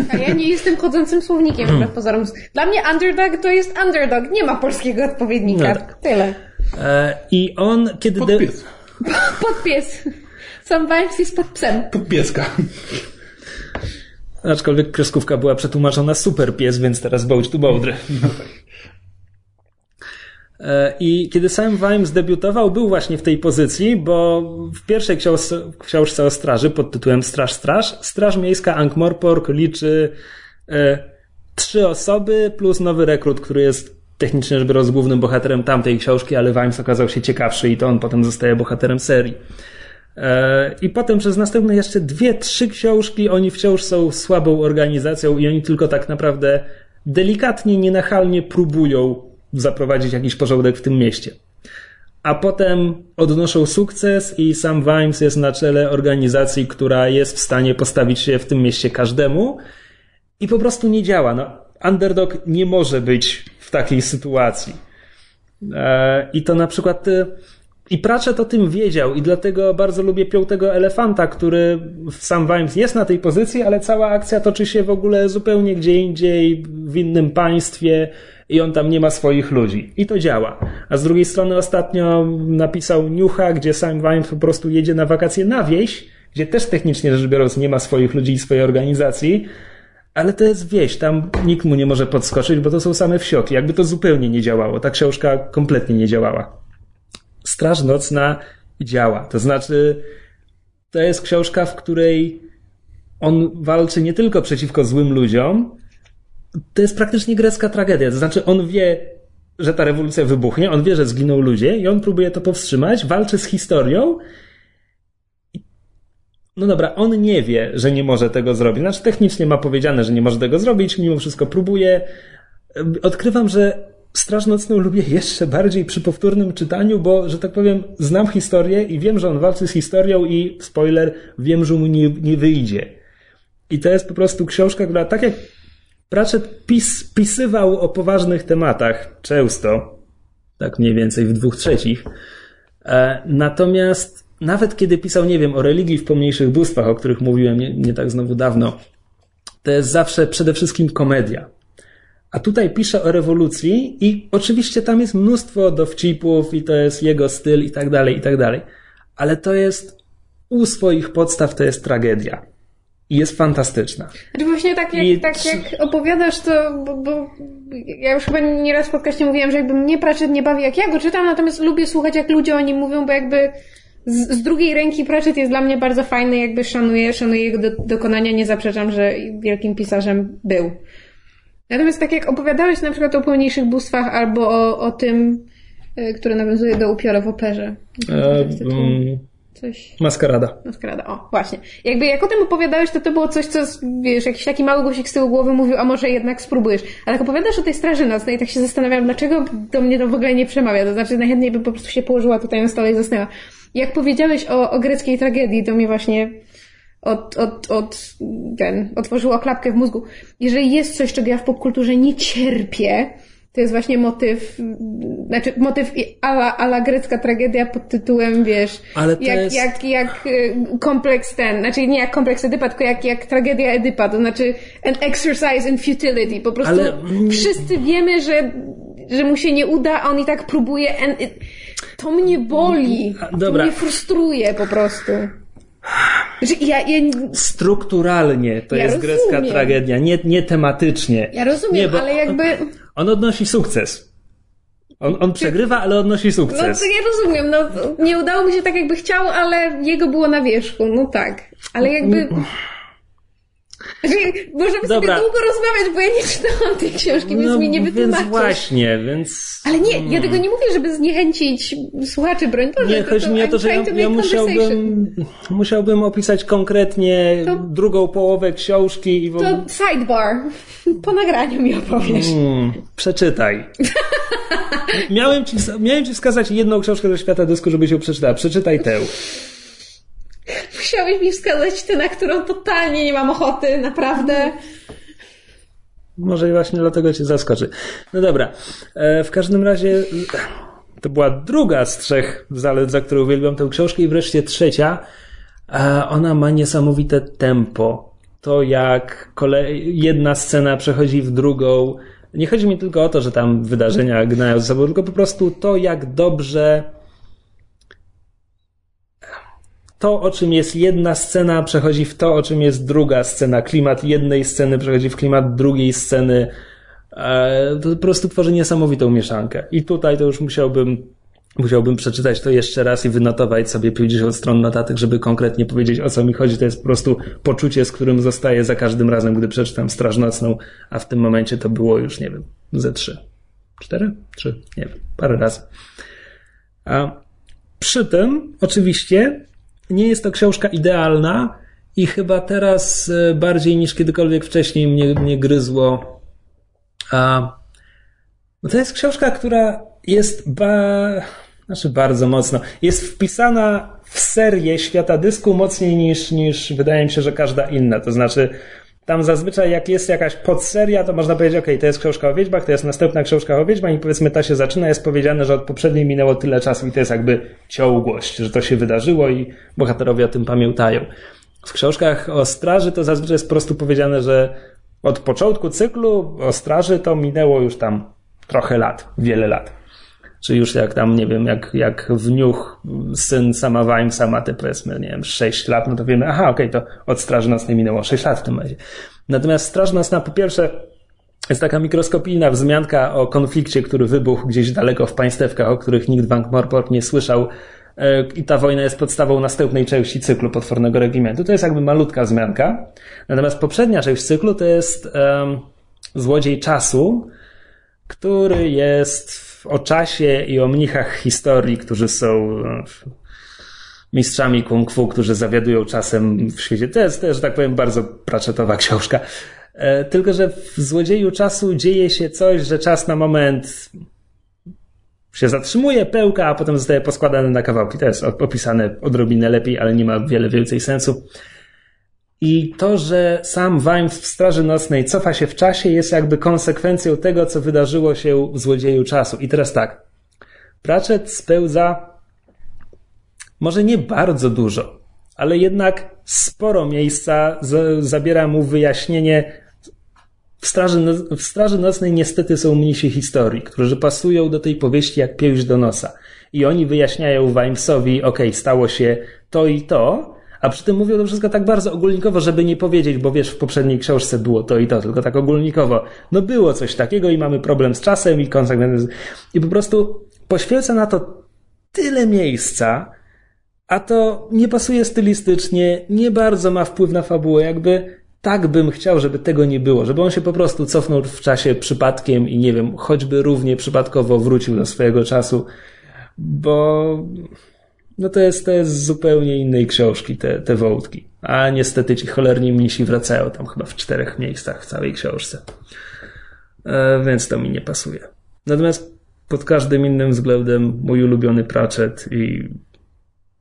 A ja nie jestem chodzącym słownikiem, wbrew pozorom. Dla mnie underdog to jest underdog. Nie ma polskiego odpowiednika. No tak. Tyle. I on, kiedy... Podpies. De... Podpies. Sam Vimes jest pod psem. Podpieska. Aczkolwiek kreskówka była przetłumaczona super pies, więc teraz bołć tu bołdry. No tak. E, I kiedy sam Vimes debiutował, był właśnie w tej pozycji, bo w pierwszej książce o straży pod tytułem Straż Straż, Straż Miejska Ankh-Morpork liczy e, trzy osoby plus nowy rekrut, który jest technicznie rzecz biorąc głównym bohaterem tamtej książki, ale Vimes okazał się ciekawszy i to on potem zostaje bohaterem serii. E, I potem przez następne jeszcze dwie, trzy książki oni wciąż są słabą organizacją i oni tylko tak naprawdę delikatnie, nienachalnie próbują zaprowadzić jakiś porządek w tym mieście. A potem odnoszą sukces i sam Vimes jest na czele organizacji, która jest w stanie postawić się w tym mieście każdemu i po prostu nie działa. No, underdog nie może być w takiej sytuacji. E, I to na przykład e, i Pratchett o tym wiedział i dlatego bardzo lubię Piątego Elefanta, który sam Vimes jest na tej pozycji, ale cała akcja toczy się w ogóle zupełnie gdzie indziej, w innym państwie i on tam nie ma swoich ludzi. I to działa. A z drugiej strony ostatnio napisał Niucha, gdzie sam Vimes po prostu jedzie na wakacje na wieś, gdzie też technicznie rzecz biorąc nie ma swoich ludzi i swojej organizacji, ale to jest wieś, tam nikt mu nie może podskoczyć, bo to są same wsioki. Jakby to zupełnie nie działało. Ta książka kompletnie nie działała. Straż Nocna działa. To znaczy, to jest książka, w której on walczy nie tylko przeciwko złym ludziom, to jest praktycznie grecka tragedia. To znaczy, on wie, że ta rewolucja wybuchnie, on wie, że zginą ludzie i on próbuje to powstrzymać, walczy z historią. No dobra, on nie wie, że nie może tego zrobić. Znaczy, technicznie ma powiedziane, że nie może tego zrobić, mimo wszystko próbuje. Odkrywam, że Straż Nocną lubię jeszcze bardziej przy powtórnym czytaniu, bo, że tak powiem, znam historię i wiem, że on walczy z historią i, spoiler, wiem, że mu nie, nie wyjdzie. I to jest po prostu książka, która tak jak Pratchett pis, pisywał o poważnych tematach, często, tak mniej więcej w dwóch trzecich, e, natomiast nawet kiedy pisał, nie wiem, o religii w pomniejszych bóstwach, o których mówiłem nie, nie tak znowu dawno, to jest zawsze przede wszystkim komedia. A tutaj pisze o rewolucji i oczywiście tam jest mnóstwo dowcipów i to jest jego styl i tak dalej, i tak dalej. Ale to jest u swoich podstaw to jest tragedia. I jest fantastyczna. Znaczy właśnie tak jak, I... tak jak opowiadasz, to bo, bo ja już chyba nieraz w podcaście mówiłam, że jakby mnie Pratchett nie bawi jak ja go czytam, natomiast lubię słuchać jak ludzie o nim mówią, bo jakby z, z drugiej ręki Pratchett jest dla mnie bardzo fajny, jakby szanuję, szanuję jego do, dokonania, nie zaprzeczam, że wielkim pisarzem był. Natomiast tak jak opowiadałeś na przykład o pełniejszych bóstwach albo o, o tym, y, które nawiązuje do upiora w operze. E, Coś... Maskarada. Maskarada, o, właśnie. Jakby jak o tym opowiadałeś, to to było coś, co, wiesz, jakiś taki mały głosik z tyłu głowy mówił, a może jednak spróbujesz. Ale jak opowiadasz o tej Straży Nocnej, tak się zastanawiam, dlaczego do mnie to w ogóle nie przemawia. To znaczy, najchętniej bym po prostu się położyła tutaj na stole i zasnęła. Jak powiedziałeś o, o greckiej tragedii, to mnie właśnie od, od, od, ten, otworzyło klapkę w mózgu. Jeżeli jest coś, czego ja w popkulturze nie cierpię, to jest właśnie motyw, znaczy motyw ala, ala grecka tragedia pod tytułem, wiesz, jak, jest... jak, jak y, kompleks ten, znaczy nie jak kompleks Edypa, tylko jak, jak tragedia Edypa, to znaczy an exercise in futility. Po prostu Ale... wszyscy wiemy, że, że mu się nie uda, a on i tak próbuje. And it, to mnie boli. Dobra. To mnie frustruje po prostu. Znaczy, ja, ja, Strukturalnie to Ja jest grecka rozumiem. tragedia, nie, nie tematycznie. ja rozumiem, Nie, ale jakby... On odnosi sukces. On, on przegrywa, ale odnosi No sukces. to ja rozumiem, no nie udało mi się tak jakby chciał, ale jego było na wierzchu, no tak. Ale jakby... Znaczy, możemy Dobra. sobie długo rozmawiać, bo ja nie czytałam tej książki, więc mi nie więc wytłumaczysz. właśnie, więc... Ale nie, ja tego nie mówię, żeby zniechęcić słuchaczy, broń Boże. Nie, to- chodzi mi o to, że ja, to ja musiałbym, musiałbym opisać konkretnie To- drugą połowę książki i w ogóle... To sidebar. Po nagraniu mi opowiesz. Hmm, przeczytaj. miałem, ci, miałem ci wskazać jedną książkę ze świata dysku, żebyś ją przeczytała. Przeczytaj tę. Musiałeś mi wskazać tę, na którą totalnie nie mam ochoty, naprawdę. Może właśnie dlatego cię zaskoczy. No dobra. E, w każdym razie to była druga z trzech zalet, za które uwielbiam tę książkę i wreszcie trzecia. E, ona ma niesamowite tempo. To jak kolej, jedna scena przechodzi w drugą. Nie chodzi mi tylko o to, że tam wydarzenia gnają ze sobą, tylko po prostu to, jak dobrze to, o czym jest jedna scena, przechodzi w to, o czym jest druga scena. Klimat jednej sceny przechodzi w klimat drugiej sceny. E, To po prostu tworzy niesamowitą mieszankę. I tutaj to już musiałbym, musiałbym przeczytać to jeszcze raz i wynotować sobie 50 stron notatek, żeby konkretnie powiedzieć, o co mi chodzi. To jest po prostu poczucie, z którym zostaję za każdym razem, gdy przeczytam Straż Nocną, a w tym momencie to było już, nie wiem, ze trzy. Cztery? Trzy? Nie wiem. Parę razy. A przy tym, oczywiście, nie jest to książka idealna i chyba teraz e, bardziej niż kiedykolwiek wcześniej mnie, mnie gryzło. A, no to jest książka, która jest ba, znaczy bardzo mocno, jest wpisana w serię świata dysku mocniej niż, niż wydaje mi się, że każda inna. To znaczy, tam zazwyczaj jak jest jakaś podseria, to można powiedzieć, ok, to jest książka o wiedźmach, to jest następna książka o wiedźmach i powiedzmy ta się zaczyna, jest powiedziane, że od poprzedniej minęło tyle czasu i to jest jakby ciągłość, że to się wydarzyło i bohaterowie o tym pamiętają. W książkach o straży to zazwyczaj jest po prostu powiedziane, że od początku cyklu o straży to minęło już tam trochę lat, wiele lat. Czy już jak tam, nie wiem, jak, jak wniuch, syn sama Wimesa ma te powiedzmy, nie wiem, 6 lat, no to wiemy, aha, okej, to od Straży Nocnej minęło 6 lat w tym momencie. Natomiast Straż Nocna po pierwsze jest taka mikroskopijna wzmianka o konflikcie, który wybuchł gdzieś daleko w państewkach, o których nikt w Ankh-Morpork nie słyszał e, i ta wojna jest podstawą następnej części cyklu Potwornego Regimentu. To jest jakby malutka wzmianka. Natomiast poprzednia część cyklu to jest um, Złodziej Czasu, który jest o czasie i o mnichach historii, którzy są e, mistrzami kung fu, którzy zawiadują czasem w świecie. To jest też, że tak powiem, bardzo praczetowa książka. E, Tylko, że w Złodzieju Czasu dzieje się coś, że czas na moment się zatrzymuje, pełka, a potem zostaje poskładany na kawałki. To jest opisane odrobinę lepiej, ale nie ma wiele więcej sensu. I to, że sam Vimes w Straży Nocnej cofa się w czasie, jest jakby konsekwencją tego, co wydarzyło się w Złodzieju Czasu. I teraz tak. Pratchett spełza może nie bardzo dużo, ale jednak sporo miejsca z, zabiera mu wyjaśnienie. W straży, no- w straży Nocnej niestety są mnisi historii, którzy pasują do tej powieści jak pięść do nosa. I oni wyjaśniają Vimesowi, okej, stało się to i to, a przy tym mówią to wszystko tak bardzo ogólnikowo, żeby nie powiedzieć, bo wiesz, w poprzedniej książce było to i to, tylko tak ogólnikowo. No było coś takiego i mamy problem z czasem i konsekwencje. I po prostu poświęca na to tyle miejsca, a to nie pasuje stylistycznie, nie bardzo ma wpływ na fabułę, jakby tak bym chciał, żeby tego nie było, żeby on się po prostu cofnął w czasie przypadkiem i nie wiem, choćby równie przypadkowo wrócił do swojego czasu, bo no to jest, to jest z zupełnie innej książki te, te wątki. A niestety ci cholerni mnisi wracają tam chyba w czterech miejscach w całej książce. E, więc to mi nie pasuje. Natomiast pod każdym innym względem mój ulubiony Pratchett i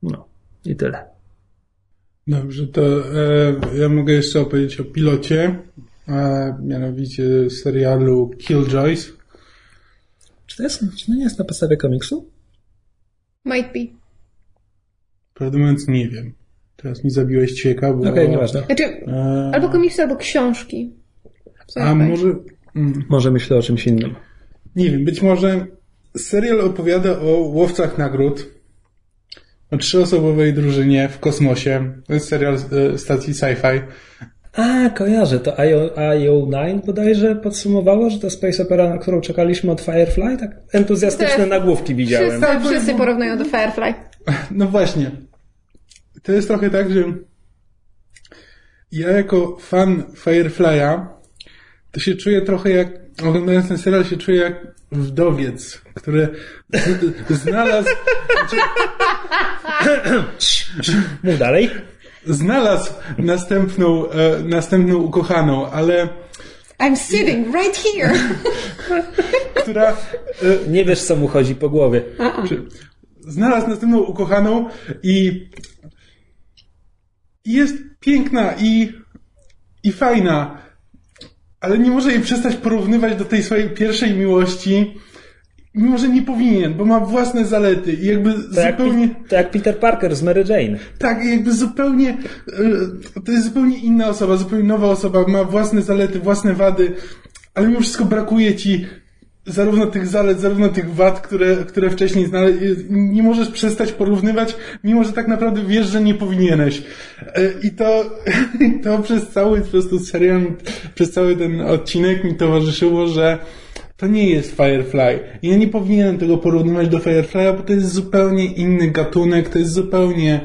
no, i tyle. Dobrze, to e, ja mogę jeszcze opowiedzieć o pilocie, a mianowicie serialu Killjoys. Czy to, jest, czy to nie jest na podstawie komiksu? Might be. Prawdę mówiąc nie wiem. Teraz mi zabiłeś cieka, bo... Okej, nieważne. Znaczy, E, albo komiksy, albo książki. Co a może... Mm, Może myślę o czymś innym. nie wiem, być może serial opowiada o łowcach nagród. o trzyosobowej drużynie w kosmosie. To jest serial e, stacji sci-fi. A, kojarzę, to IO9 bodajże podsumowało, że to space opera, na którą czekaliśmy od Firefly? Tak entuzjastyczne nagłówki widziałem. Wszyscy, wszyscy porównują do Firefly. No właśnie. To jest trochę tak, że ja jako fan Firefly'a to się czuję trochę jak, oglądając ten serial się czuję jak wdowiec, który znalazł, Mów dalej. znalazł następną, e, następną ukochaną, ale I'm sitting right here. która e, Nie wiesz, co mu chodzi po głowie. Czy znalazł następną ukochaną i, i jest piękna i, i fajna, ale nie może jej przestać porównywać do tej swojej pierwszej miłości, mimo że nie powinien, bo ma własne zalety i jakby To jak, zupełnie... Pi- to jak Peter Parker z Mary Jane. Tak, jakby zupełnie, e, to jest zupełnie inna osoba, zupełnie nowa osoba, ma własne zalety, własne wady, ale mimo wszystko brakuje ci zarówno tych zalet, zarówno tych wad, które, które wcześniej znalazłeś. Nie możesz przestać porównywać, mimo że tak naprawdę wiesz, że nie powinieneś. E, I to, to przez cały po prostu serial, przez cały ten odcinek mi towarzyszyło, że to nie jest Firefly. Ja nie powinienem tego porównywać do Firefly'a, bo to jest zupełnie inny gatunek, to jest zupełnie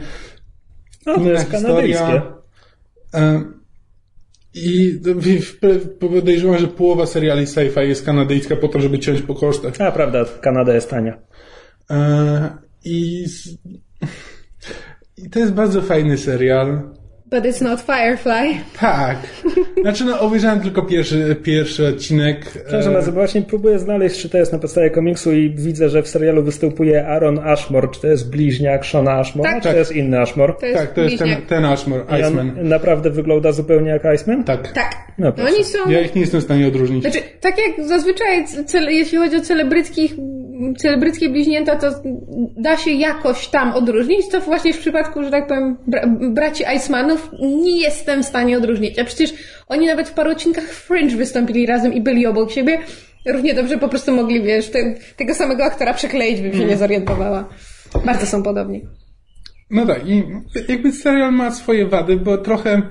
No, to inna jest kanadyjskie. I w- podejrzewam, że połowa seriali sci-fi jest kanadyjska po to, żeby ciąć po kosztach. A, prawda, Kanada jest tania. E, I, I to jest bardzo fajny serial. But it's not Firefly. Tak. Znaczy, no, obejrzałem tylko pierwszy, pierwszy odcinek. Przepraszam E, bardzo, bo właśnie próbuję znaleźć, czy to jest na podstawie komiksu i widzę, że w serialu występuje Aaron Ashmore. Czy to jest bliźniak Shona Ashmore, Tak. czy to jest inny Ashmore? To jest Tak, to jest ten, bliźniak. ten Ashmore, I Iceman. on naprawdę wygląda zupełnie jak Iceman? Tak. Tak. No No, proszę. oni są... Ja ich nie jestem w stanie odróżnić. Znaczy, tak jak zazwyczaj, cele, jeśli chodzi o celebryckich, celebryckie bliźnięta, to da się jakoś tam odróżnić, to właśnie w przypadku, że tak powiem, bra braci Icemanów nie jestem w stanie odróżnić. A przecież oni nawet w paru odcinkach Fringe wystąpili razem i byli obok siebie. Równie dobrze po prostu mogli, wiesz, te, tego samego aktora przekleić, bym się nie zorientowała. Bardzo są podobni. No tak, i jakby serial ma swoje wady, bo trochę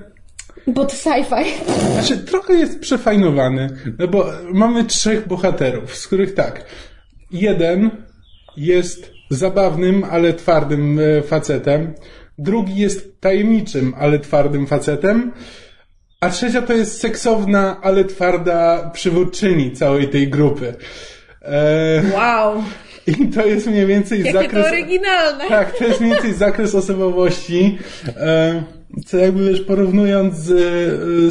Bo to sci-fi. Znaczy, trochę jest przefajnowany, no bo mamy trzech bohaterów, z których tak, jeden jest zabawnym, ale twardym e, facetem, drugi jest tajemniczym, ale twardym facetem, a trzecia to jest seksowna, ale twarda przywódczyni całej tej grupy. E, Wow. I to jest mniej więcej Jakie zakres... to oryginalne. Tak, to jest mniej więcej zakres osobowości, e, co jakby wiesz, porównując z,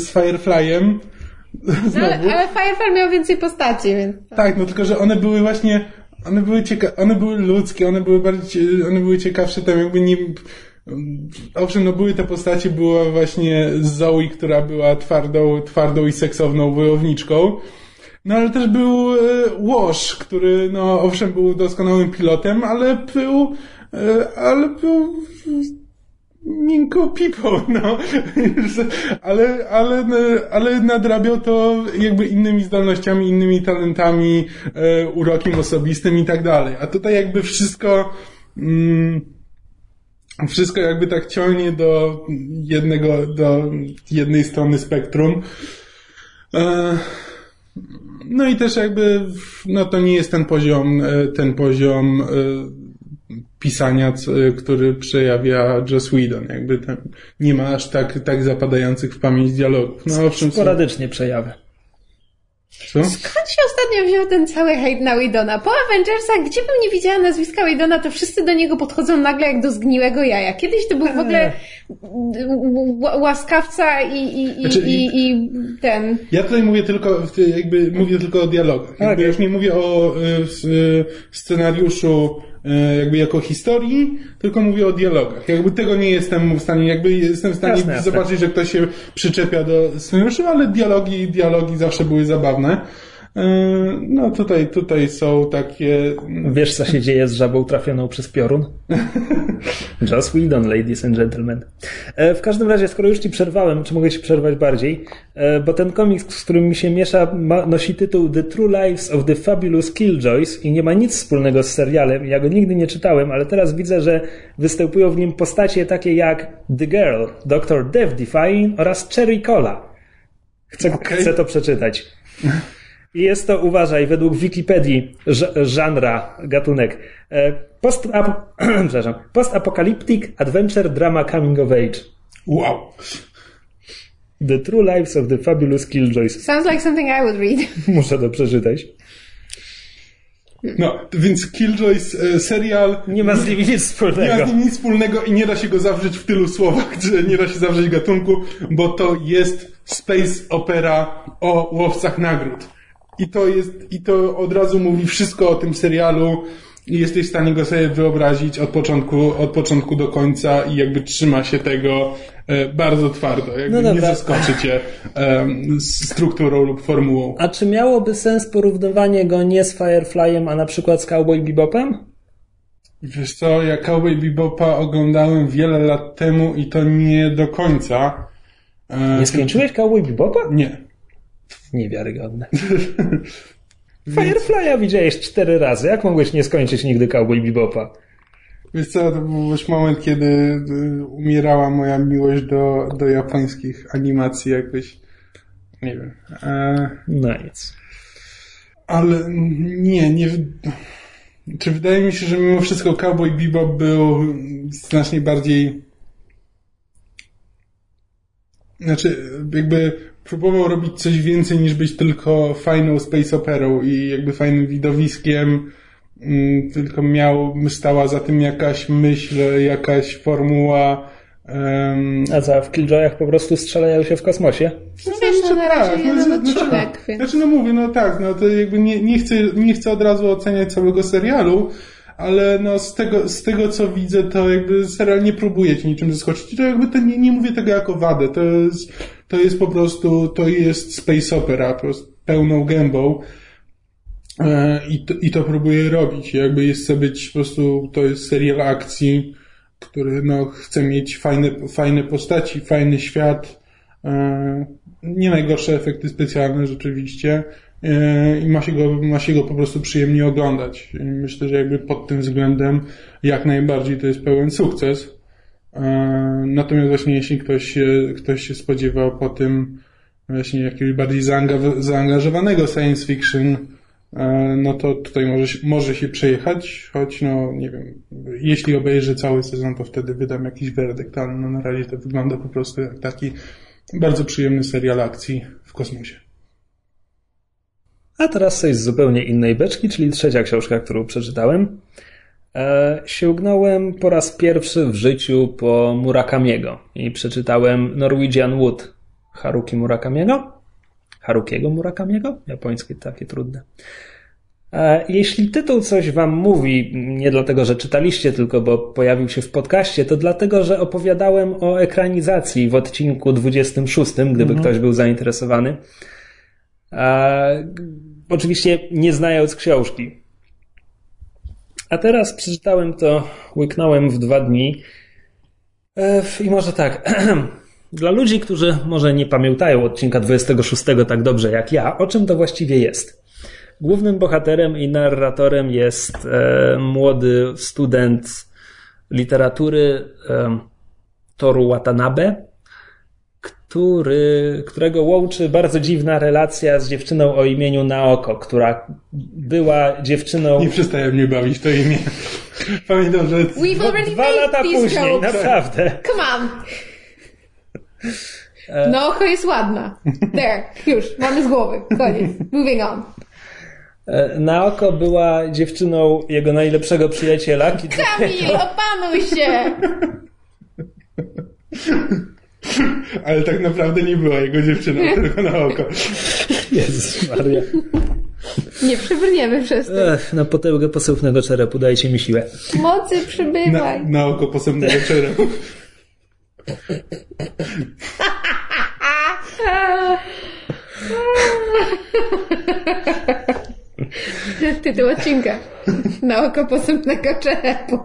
z Fireflyem, No, ale, ale Firefly miał więcej postaci, więc... tak, no tylko, że one były właśnie, one były cieka- one były ludzkie, one były bardziej, one były ciekawsze tam jakby nie, owszem, no były te postacie, była właśnie Zoe, która była twardą, twardą i seksowną wojowniczką, no ale też był e, Wash, który, no owszem, był doskonałym pilotem, ale był, e, ale był miękką pipą, no. ale, ale, ale nadrabiał to jakby innymi zdolnościami, innymi talentami, e, urokiem osobistym i tak dalej. A tutaj jakby wszystko, mm, wszystko jakby tak ciągnie do jednego, do jednej strony spektrum. E, no i też jakby, no to nie jest ten poziom, e, ten poziom pisania, c- który przejawia Joss Whedon. Jakby tam nie ma aż tak, tak zapadających w pamięć dialogów. No owszem, Sporadycznie przejawia. co? Skąd się ostatnio wziął ten cały hejt na Widona? Po Avengersach, gdzie bym nie widziała nazwiska Widona, to wszyscy do niego podchodzą nagle jak do zgniłego jaja. Kiedyś to był w ogóle ł- łaskawca i, i, i, Znaczy, i, i ten... Ja tutaj mówię tylko, jakby mówię tylko o dialogach. Jakby Okej. już nie mówię o y, y, scenariuszu y, jakby jako historii, tylko mówię o dialogach. Jakby tego nie jestem w stanie, jakby jestem w stanie Jasne, jasne. zobaczyć, że ktoś się przyczepia do scenariuszu, ale dialogi, dialogi zawsze były zabawne. E, no tutaj, tutaj są takie... Wiesz, co się dzieje z żabą trafioną przez piorun? Joss Whedon, ladies and gentlemen. E, w każdym razie, skoro już ci przerwałem, czy mogę ci przerwać bardziej? E, bo ten komiks, z którym mi się miesza, ma, nosi tytuł The True Lives of the Fabulous Killjoys i nie ma nic wspólnego z serialem. Ja go nigdy nie czytałem, ale teraz widzę, że występują w nim postacie takie jak The Girl, Dr. Death Defying oraz Cherry Cola. Chcę, Okay. chcę to przeczytać. I jest to, uważaj, według Wikipedii żanra, gatunek. e, Post, przepraszam, post-apocalyptic adventure drama coming of age. Wow. The True Lives of the Fabulous Killjoys. Sounds like something I would read. Muszę to przeczytać. No, więc Killjoys e, serial Nie ma z nimi nic nie ma wspólnego. z nim nic wspólnego i nie da się go zawrzeć w tylu słowach, czy nie da się zawrzeć gatunku, bo to jest space opera o łowcach nagród. I to jest, i to od razu mówi wszystko o tym serialu i jesteś w stanie go sobie wyobrazić od początku, od początku do końca i jakby trzyma się tego e, bardzo twardo. Jakby No nie zaskoczy cię z strukturą lub formułą. A czy miałoby sens porównywanie go nie z Fireflyem, a na przykład z Cowboy Bebopem? Wiesz co, ja Cowboy Bebopa oglądałem wiele lat temu i to nie do końca. E, Nie skończyłeś Cowboy Bebopa? Nie. Niewiarygodne. Firefly'a widziałeś cztery razy. Jak mogłeś nie skończyć nigdy Cowboy Bebopa? Wiesz co, to był już moment, kiedy y, umierała moja miłość do, do japońskich animacji jakoś. Nie wiem. E, No nic. ale nie, nie. Czy wydaje mi się, że mimo wszystko Cowboy Bebop był znacznie bardziej. Znaczy, jakby próbował robić coś więcej niż być tylko fajną space operą i jakby fajnym widowiskiem. Mm, Tylko miał, stała za tym jakaś myśl, jakaś formuła. em, A co, w Killjoyach po prostu strzelają się w kosmosie? No wiesz, no na razie jeden znaczy, odcinek, więc... Znaczy, no mówię, no tak, no to jakby nie, nie, chcę, nie chcę od razu oceniać całego serialu, ale no z tego, z tego co widzę, to jakby serial nie próbuje ci niczym zaskoczyć. To jakby to nie, nie mówię tego jako wadę, to jest, to jest po prostu, to jest space opera, po prostu pełną gębą. E, I to, I to próbuje robić. Jakby jest chce być po prostu, to jest serial akcji, który no, chce mieć fajne, fajne postaci, fajny świat, e, nie najgorsze efekty specjalne rzeczywiście e, i ma się, go, ma się go po prostu przyjemnie oglądać. Myślę, że jakby pod tym względem jak najbardziej to jest pełen sukces. E, Natomiast właśnie jeśli ktoś się, ktoś się spodziewał po tym właśnie jakiegoś bardziej zaanga- zaangażowanego science fiction, e, no to tutaj może, się- może się przejechać, choć no nie wiem, jeśli obejrzę cały sezon, to wtedy wydam jakiś werdykt, ale no na razie to wygląda po prostu jak taki bardzo przyjemny serial akcji w kosmosie. A teraz coś z zupełnie innej beczki, czyli trzecia książka, którą przeczytałem. E, sięgnąłem po raz pierwszy w życiu po Murakamiego i przeczytałem Norwegian Wood Haruki Murakamiego. Harukiego Murakamiego? Japońskie takie trudne. Jeśli tytuł coś wam mówi, nie dlatego, że czytaliście, tylko bo pojawił się w podcaście, to dlatego, że opowiadałem o ekranizacji w odcinku 26, gdyby ktoś był zainteresowany. E, oczywiście nie znając książki. A teraz przeczytałem to, łyknąłem w dwa dni. E, I może tak. Dla ludzi, którzy może nie pamiętają odcinka 26 tak dobrze jak ja, o czym to właściwie jest? Głównym bohaterem i narratorem jest e, młody student literatury e, Toru Watanabe, który, którego łączy bardzo dziwna relacja z dziewczyną o imieniu Naoko, która była dziewczyną Nie przestaje mnie bawić to imię. Pamiętam, że We've already dwa made lata these później, jokes. naprawdę. Come on! No, oko jest ładna. There, już, mamy z głowy. Koniec. Moving on. E, Naoko była dziewczyną jego najlepszego przyjaciela, Kamil, opanuj się! ale tak naprawdę nie była jego dziewczyną, tylko na oko. Jezus Maria. Nie przebrniemy przez to. Ech, na potęgę posępnego czerepu, dajcie mi siłę. Mocy Na, przybywaj. na oko posępnego czerepu. Tytuł odcinka. Na oko posępnego czerepu.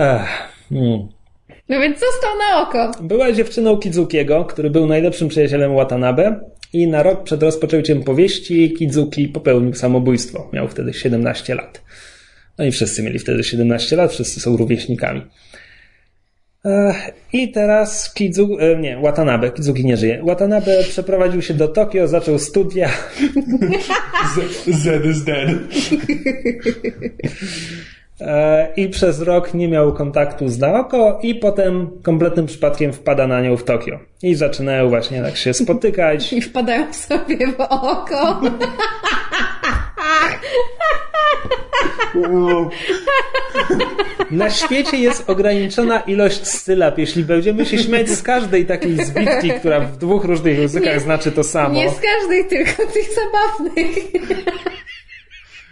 Ach, hmm. No więc został na oko. Była dziewczyną Kizukiego, który był najlepszym przyjacielem Watanabe i na rok przed rozpoczęciem powieści Kizuki popełnił samobójstwo. Miał wtedy 17 lat. No i wszyscy mieli wtedy 17 lat, wszyscy są rówieśnikami. I teraz Kizu, e, nie, Watanabe, Kizuki nie żyje. Watanabe przeprowadził się do Tokio, zaczął studia. Z, Z is dead. E, I przez rok nie miał kontaktu z Naoko i potem kompletnym przypadkiem wpada na nią w Tokio. I zaczynają właśnie tak się spotykać. I wpadają sobie w oko. Wow. Na świecie jest ograniczona ilość stylap. Jeśli będziemy się śmiać z każdej takiej zbitki, która w dwóch różnych językach Nie- znaczy to samo. Nie z każdej, tylko tych zabawnych.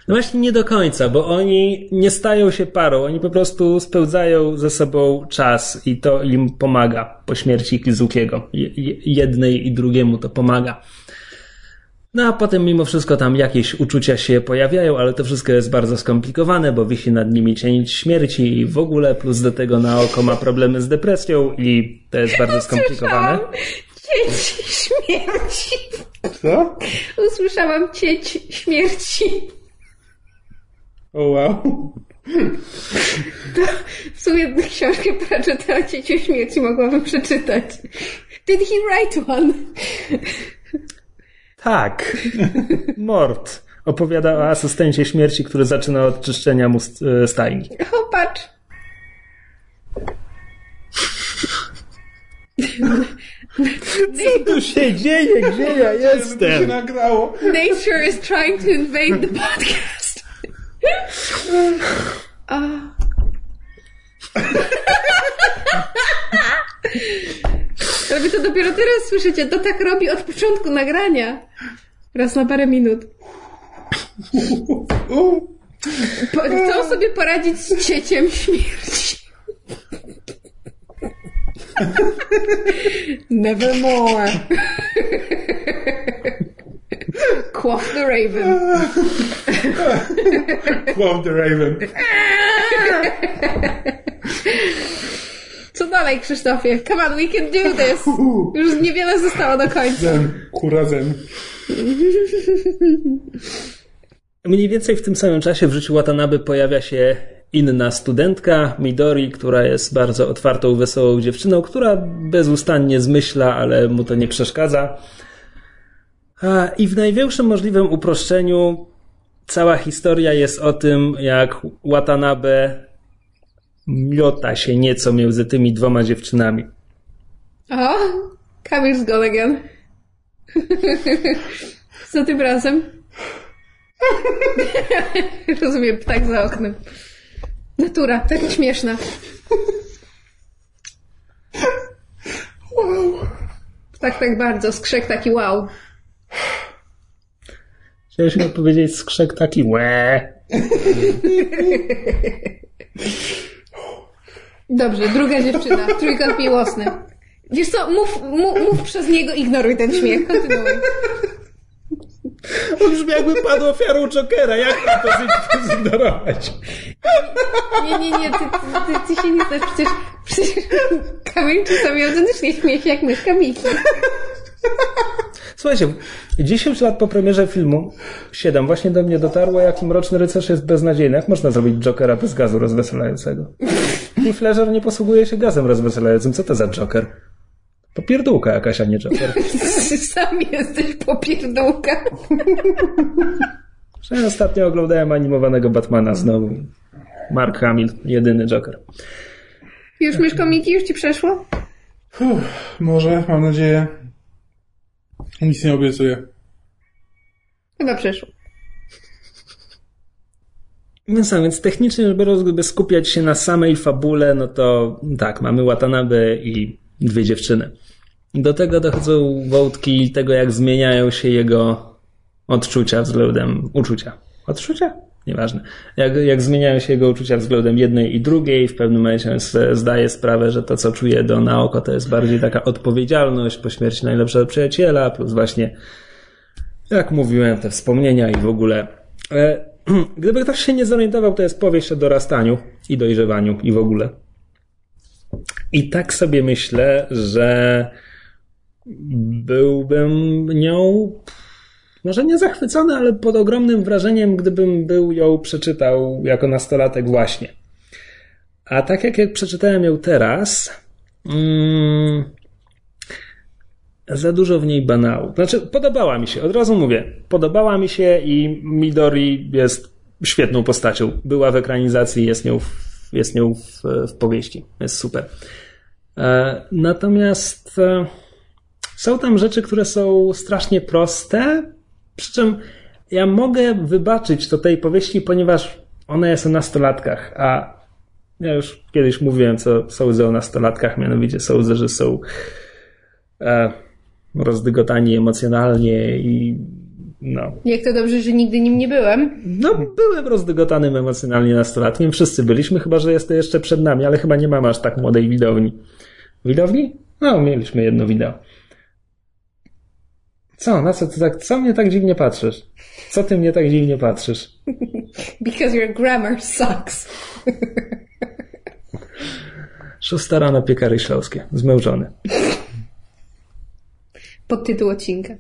No właśnie nie do końca, bo oni nie stają się parą, oni po prostu spełdzają ze sobą czas i to im pomaga po śmierci Kizukiego. Je- je- Jednej i drugiemu to pomaga. No a potem mimo wszystko tam jakieś uczucia się pojawiają, ale to wszystko jest bardzo skomplikowane, bo wisi nad nimi cień śmierci i w ogóle, plus do tego na oko ma problemy z depresją i to jest bardzo skomplikowane. Usłyszałam cieć śmierci. Co? Usłyszałam cieć śmierci. O wow. W sumie książkę Pratchetta o cieciu śmierci mogłabym przeczytać. Did he write one? Tak. Mort opowiada o asystencie śmierci, który zaczyna od czyszczenia mu e, stajni. O, patrz. Co tu się dzieje? Gdzie ja To się jestem? nagrało. Nature is trying to invade the podcast. A. Ale wy to dopiero teraz słyszycie. To tak robi od początku nagrania. Raz na parę minut. Po, chcą sobie poradzić z cieciem śmierci. Nevermore. Quoth the Raven. Quoth the Raven. Co dalej, Krzysztofie? Come on, we can do this. Już niewiele zostało do końca. Zen. Kura zen. Mniej więcej w tym samym czasie w życiu Watanabe pojawia się inna studentka, Midori, która jest bardzo otwartą, wesołą dziewczyną, która bezustannie zmyśla, ale mu to nie przeszkadza. A, I w największym możliwym uproszczeniu cała historia jest o tym, jak Watanabe miota się nieco między tymi dwoma dziewczynami. O, Kamil's gone again. Co tym razem? Rozumiem, ptak za oknem. Natura, taka śmieszna. Wow. Tak, tak bardzo. Skrzek taki wow. Chcieliśmy powiedzieć skrzek taki łe. Dobrze, druga dziewczyna. Trójkąt miłosny. Wiesz co, mów, mów, mów przez niego, ignoruj ten śmiech. Kontynuuj. On brzmi jakby padł ofiarą Jokera. Jak mam to zi- zignorować? Nie, nie, nie, ty, ty, ty, ty się nie znasz. Przecież, przecież Kamil czasami autentycznie śmieje się jak myszka Miki. Słuchajcie, 10 lat po premierze filmu, 7, właśnie do mnie dotarło, jaki Mroczny Rycerz jest beznadziejny. Jak można zrobić Jokera bez gazu rozweselającego? Heath Ledger nie posługuje się gazem rozweselającym. Co to za Joker? Popierdółka jakaś, a nie Joker. Sam jesteś popierdółka. Ja ostatnio oglądałem animowanego Batmana znowu. Mark Hamill, jedyny Joker. Już myszko Miki, już ci przeszło? Uff, może, mam nadzieję. Nic nie obiecuję. Chyba przeszło. Więc, a więc technicznie rzecz biorąc, gdyby skupiać się na samej fabule, no to tak, mamy Watanabe i dwie dziewczyny. Do tego dochodzą wątki tego, jak zmieniają się jego odczucia względem uczucia. Odczucia? Nieważne. Jak, jak zmieniają się jego uczucia względem jednej i drugiej, w pewnym momencie zdaje sprawę, że to, co czuje do na oko, to jest bardziej taka odpowiedzialność po śmierci najlepszego przyjaciela, plus właśnie, jak mówiłem, te wspomnienia i w ogóle. E, gdyby ktoś się nie zorientował, to jest powieść o dorastaniu i dojrzewaniu i w ogóle. I tak sobie myślę, że byłbym nią może nie zachwycony, ale pod ogromnym wrażeniem, gdybym był ją przeczytał jako nastolatek właśnie. A tak jak, jak przeczytałem ją teraz, mm, za dużo w niej banału. Znaczy, podobała mi się, od razu mówię, podobała mi się i Midori jest świetną postacią. Była w ekranizacji, jest nią w, jest nią w, w powieści. Jest super. E, natomiast e, są tam rzeczy, które są strasznie proste, przy czym ja mogę wybaczyć to tej powieści, ponieważ ona jest o nastolatkach, a ja już kiedyś mówiłem, co sądzę o nastolatkach, mianowicie sądzę, że są e, rozdygotani emocjonalnie i no. Jak to dobrze, że nigdy nim nie byłem. No, byłem rozdygotanym emocjonalnie nastolatkiem. Wszyscy byliśmy, chyba że jest to jeszcze przed nami, ale chyba nie mamy aż tak młodej widowni. Widowni? No, mieliśmy jedno wideo. Co? Na co ty tak, co mnie tak dziwnie patrzysz? Co ty mnie tak dziwnie patrzysz? Because your grammar sucks. Szósta rano piekary śląskie. Zmężony. Podtytuł odcinka.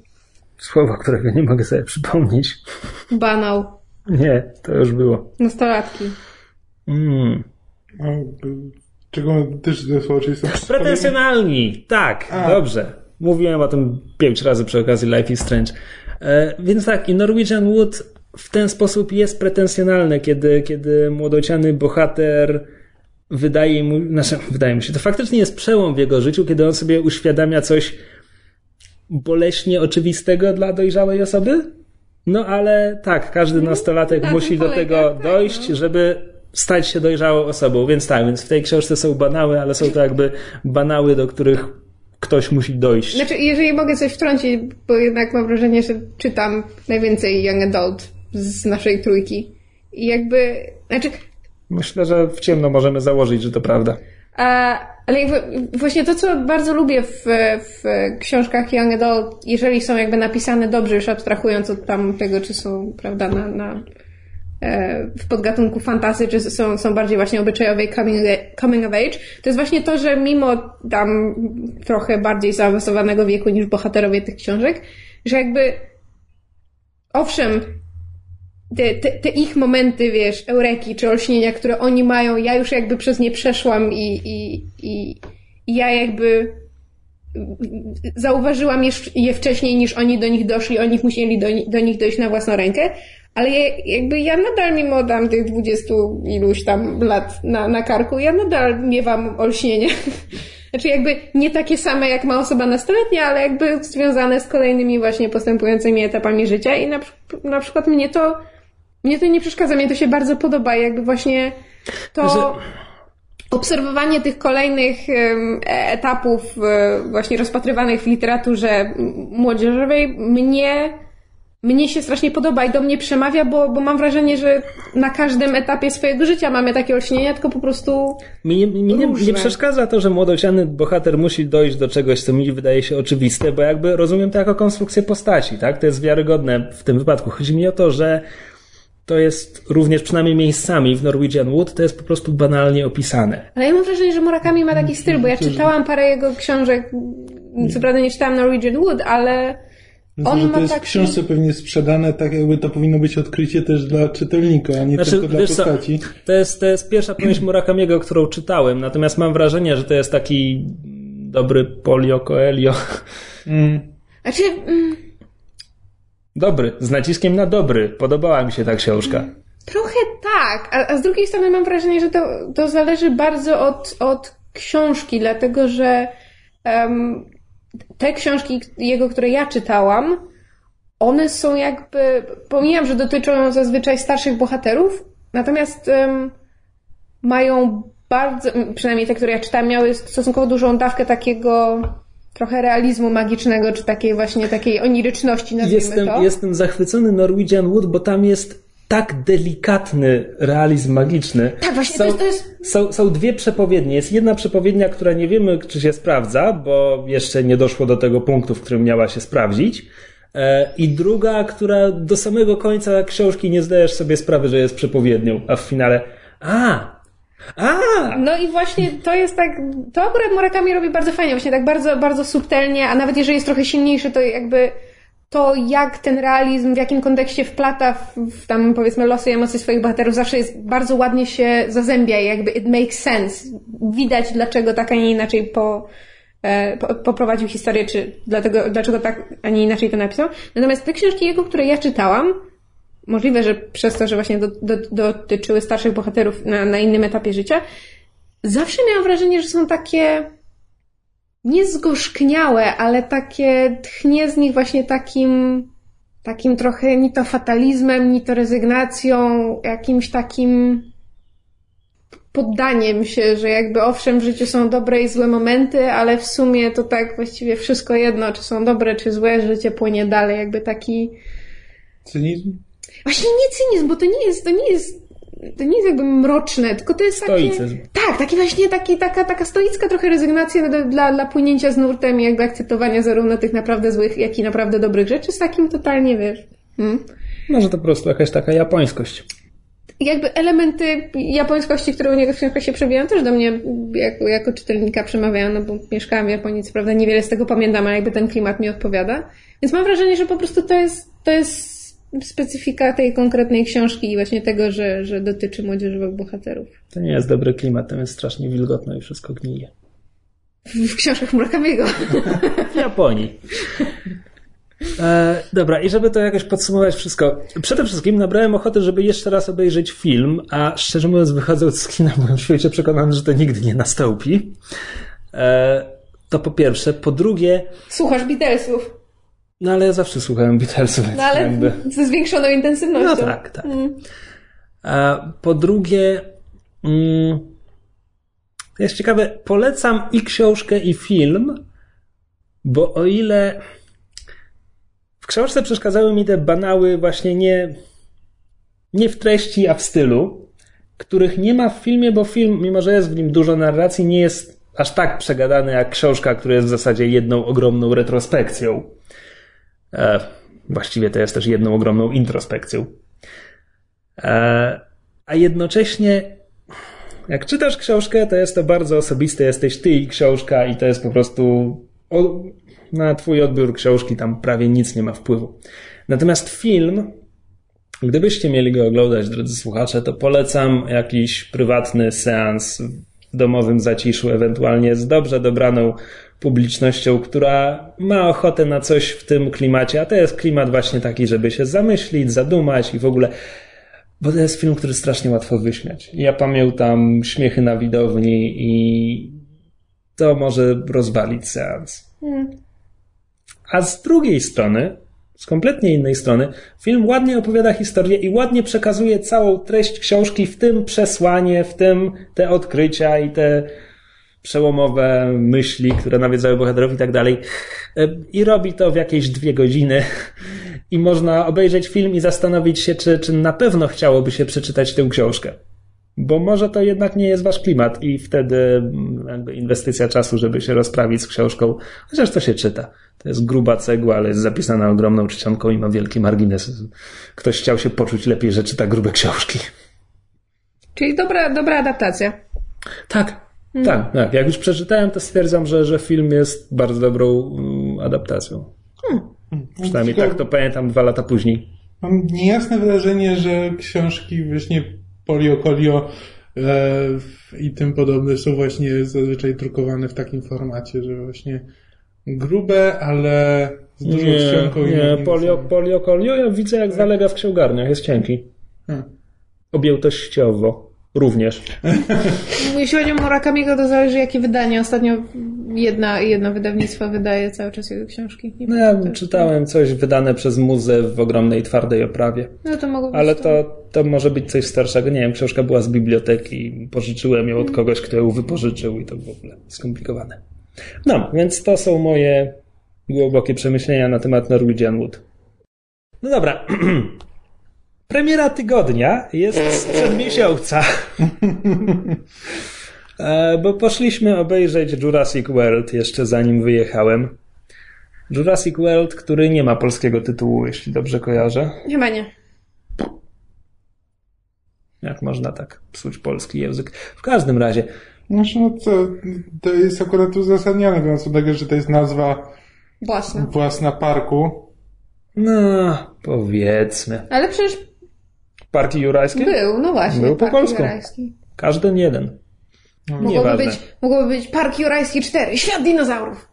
Słowo, którego nie mogę sobie przypomnieć. Banał. Nie, to już było. Nastolatki. Mm. A, czego też są Pretensjonalni! Tak, A. dobrze. Mówiłem o tym pięć razy przy okazji Life is Strange. E, więc tak, i Norwegian Wood w ten sposób jest pretensjonalny, kiedy, kiedy młodociany bohater wydaje mu, znaczy, wydaje mu się, to faktycznie jest przełom w jego życiu, kiedy on sobie uświadamia coś boleśnie oczywistego dla dojrzałej osoby. No ale tak, każdy nastolatek tak, musi do tego tak, dojść, no. żeby stać się dojrzałą osobą. Więc tak, więc w tej książce są banały, ale są to jakby banały, do których ktoś musi dojść. Znaczy, jeżeli mogę coś wtrącić, bo jednak mam wrażenie, że czytam najwięcej young adult z naszej trójki. I jakby, znaczy, Myślę, że w ciemno możemy założyć, że to prawda. A, ale jakby właśnie to, co bardzo lubię w, w książkach Young Adult, jeżeli są jakby napisane dobrze, już abstrahując od tam tego, czy są, prawda, na, na, w podgatunku fantasy, czy są, są bardziej właśnie obyczajowej coming, of age, to jest właśnie to, że mimo tam trochę bardziej zaawansowanego wieku niż bohaterowie tych książek, że jakby owszem, te, te, te ich momenty, wiesz, eureki czy olśnienia, które oni mają, ja już jakby przez nie przeszłam i, i, i, i ja jakby zauważyłam je, je wcześniej niż oni do nich doszli, oni musieli do, do nich dojść na własną rękę, ale ja, jakby ja nadal mimo tam tych dwudziestu iluś tam lat na, na karku, ja nadal miewam olśnienie. Znaczy jakby nie takie same jak ma osoba nastoletnia, ale jakby związane z kolejnymi właśnie postępującymi etapami życia i na, na przykład mnie to mnie to nie przeszkadza, mnie to się bardzo podoba, jakby właśnie to Że- obserwowanie tych kolejnych e- etapów e, właśnie rozpatrywanych w literaturze młodzieżowej mnie mnie się strasznie podoba i do mnie przemawia, bo, bo mam wrażenie, że na każdym etapie swojego życia mamy takie olśnienia, tylko po prostu Mi, nie, mi nie, nie przeszkadza to, że młodociany bohater musi dojść do czegoś, co mi wydaje się oczywiste, bo jakby rozumiem to jako konstrukcję postaci, tak? To jest wiarygodne w tym wypadku. Chodzi mi o to, że to jest również przynajmniej miejscami w Norwegian Wood, to jest po prostu banalnie opisane. Ale ja mam wrażenie, że Murakami ma taki styl, bo ja czytałam parę jego książek, co prawda nie czytałam Norwegian Wood, ale Myślę, on że ma to jest taki... w książce pewnie sprzedane tak, jakby to powinno być odkrycie też dla czytelnika, a nie Znaczy, tylko dla wiesz co, postaci. to jest, to jest pierwsza powieść Murakamiego, którą czytałem, natomiast mam wrażenie, że to jest taki dobry Polio Coelho. Mm. Znaczy, mm, Dobry, z naciskiem na dobry. Podobała mi się ta książka. trochę tak, a, a z drugiej strony mam wrażenie, że to, to zależy bardzo od, od książki, dlatego że em, te książki jego, które ja czytałam, one są jakby, pomijam, że dotyczą zazwyczaj starszych bohaterów, natomiast em, mają bardzo, przynajmniej te, które ja czytałam, miały stosunkowo dużą dawkę takiego trochę realizmu magicznego, czy takiej właśnie takiej oniryczności, nazwijmy Jestem, to. jestem zachwycony Norwegian Wood, bo tam jest tak delikatny realizm magiczny. Tak, właśnie, są, to jest, to jest... Są, są dwie przepowiednie. Jest jedna przepowiednia, która nie wiemy, czy się sprawdza, bo jeszcze nie doszło do tego punktu, w którym miała się sprawdzić. E, I druga, która do samego końca książki nie zdajesz sobie sprawy, że jest przepowiednią, a w finale a, a! No i właśnie to jest tak, to akurat Murakami robi bardzo fajnie, właśnie tak bardzo, bardzo subtelnie, a nawet jeżeli jest trochę silniejszy, to jakby to, jak ten realizm, w jakim kontekście wplata w, w tam powiedzmy losy i emocje swoich bohaterów, zawsze jest bardzo ładnie się zazębia i jakby it makes sense. Widać, dlaczego tak, a nie inaczej po, e, po, poprowadził historię, czy dlatego, dlaczego tak, a nie inaczej to napisał. Natomiast te książki jego, które ja czytałam, możliwe, że przez to, że właśnie do, do, dotyczyły starszych bohaterów na, na innym etapie życia, zawsze miałam wrażenie, że są takie niezgorzkniałe, ale takie tchnie z nich właśnie takim, takim trochę ni to fatalizmem, ni to rezygnacją, jakimś takim poddaniem się, że jakby owszem w życiu są dobre i złe momenty, ale w sumie to tak właściwie wszystko jedno, czy są dobre, czy złe, życie płynie dalej, jakby taki... Cynizm? Właśnie nie cynizm, bo to nie jest, to nie jest to nie jest jakby mroczne, tylko to jest Stoicyzm. takie... Tak, taki właśnie taki, taka, taka stoicka trochę rezygnacja dla, dla, płynięcia z nurtem i jakby akceptowania zarówno tych naprawdę złych, jak i naprawdę dobrych rzeczy z takim totalnie, wiesz... Hmm? Może to po prostu jakaś taka japońskość. Jakby elementy japońskości, które u niego w książkach się przebijają, też do mnie jako, jako czytelnika przemawiają, no bo mieszkałam w Japonii, co prawda niewiele z tego pamiętam, ale jakby ten klimat mi odpowiada. Więc mam wrażenie, że po prostu to jest, to jest specyfika tej konkretnej książki i właśnie tego, że, że dotyczy młodzieżowych bohaterów. To nie jest dobry klimat, tam jest strasznie wilgotno i wszystko gnije. W, w książkach Murakamiego. w Japonii. E, dobra, i żeby to jakoś podsumować wszystko. Przede wszystkim nabrałem ochoty, żeby jeszcze raz obejrzeć film, a szczerze mówiąc, wychodząc z kina, byłem w świecie przekonany, że to nigdy nie nastąpi. E, to po pierwsze. Po drugie. Słuchasz Beatlesów. No ale ja zawsze słuchałem Beatlesów. No ale jakby... ze zwiększoną intensywnością. No tak, tak. Mm. A po drugie, mm, jest ciekawe, polecam i książkę, i film, bo o ile w książce przeszkadzały mi te banały właśnie nie, nie w treści, a w stylu, których nie ma w filmie, bo film, mimo że jest w nim dużo narracji, nie jest aż tak przegadany jak książka, która jest w zasadzie jedną ogromną retrospekcją. E, właściwie to jest też jedną ogromną introspekcją. E, a jednocześnie, jak czytasz książkę, to jest to bardzo osobiste. Jesteś ty i książka, i to jest po prostu na twój odbiór książki tam prawie nic nie ma wpływu. Natomiast film, gdybyście mieli go oglądać, drodzy słuchacze, to polecam jakiś prywatny seans w domowym zaciszu, ewentualnie z dobrze dobraną publicznością, która ma ochotę na coś w tym klimacie, a to jest klimat właśnie taki, żeby się zamyślić, zadumać i w ogóle. Bo to jest film, który strasznie łatwo wyśmiać. Ja pamiętam śmiechy na widowni i to może rozwalić seans. Hmm. A z drugiej strony, z kompletnie innej strony, film ładnie opowiada historię i ładnie przekazuje całą treść książki, w tym przesłanie, w tym te odkrycia i te przełomowe myśli, które nawiedzały bohaterów i tak dalej. E, I robi to w jakieś dwie godziny. I można obejrzeć film i zastanowić się, czy, czy na pewno chciałoby się przeczytać tę książkę. Bo może to jednak nie jest wasz klimat i wtedy mm, jakby inwestycja czasu, żeby się rozprawić z książką, chociaż to się czyta. To jest gruba cegła, ale jest zapisana ogromną czcionką i ma wielki margines. Ktoś chciał się poczuć lepiej, że czyta grube książki. Czyli dobra, dobra adaptacja. Tak, Mhm. Tak, tak. Jak już przeczytałem, to stwierdzam, że, że film jest bardzo dobrą um, adaptacją. Hmm. Przynajmniej tak to pamiętam dwa lata później. Mam niejasne wrażenie, że książki właśnie Polio Colio e, i tym podobne są właśnie zazwyczaj drukowane w takim formacie, że właśnie grube, ale z dużą nie, czcionką. Nie, polio, polio Colio ja widzę jak zalega w księgarniach, jest cienki. Hmm. Objętościowo. Również. Jeśli chodzi o Murakamiego, to zależy jakie wydanie. Ostatnio jedna, jedno wydawnictwo wydaje cały czas jego książki. No ja czytałem coś wydane przez muzę w ogromnej, twardej oprawie. No to mogło być Ale to, to może być coś starszego. Nie wiem, książka była z biblioteki. Pożyczyłem ją od kogoś, kto ją wypożyczył i to w ogóle skomplikowane. No, więc to są moje głębokie przemyślenia na temat Norwegian Wood. No dobra. Premiera tygodnia jest sprzed miesiąca. E, bo poszliśmy obejrzeć Jurassic World jeszcze zanim wyjechałem. Jurassic World, który nie ma polskiego tytułu, jeśli dobrze kojarzę. Chyba nie. Jak można tak psuć polski język? W każdym razie. Znaczy, no to, to jest akurat uzasadnione, biorąc pod uwagę, że to jest nazwa Własna. własna parku. No, powiedzmy. Ale przecież Parki Jurajskie? był, no właśnie. Był po Park polsku. Jurajski. Każdy jeden. Mogłoby Nieważne. być, mogłoby być Park Jurajski 4, Świat dinozaurów.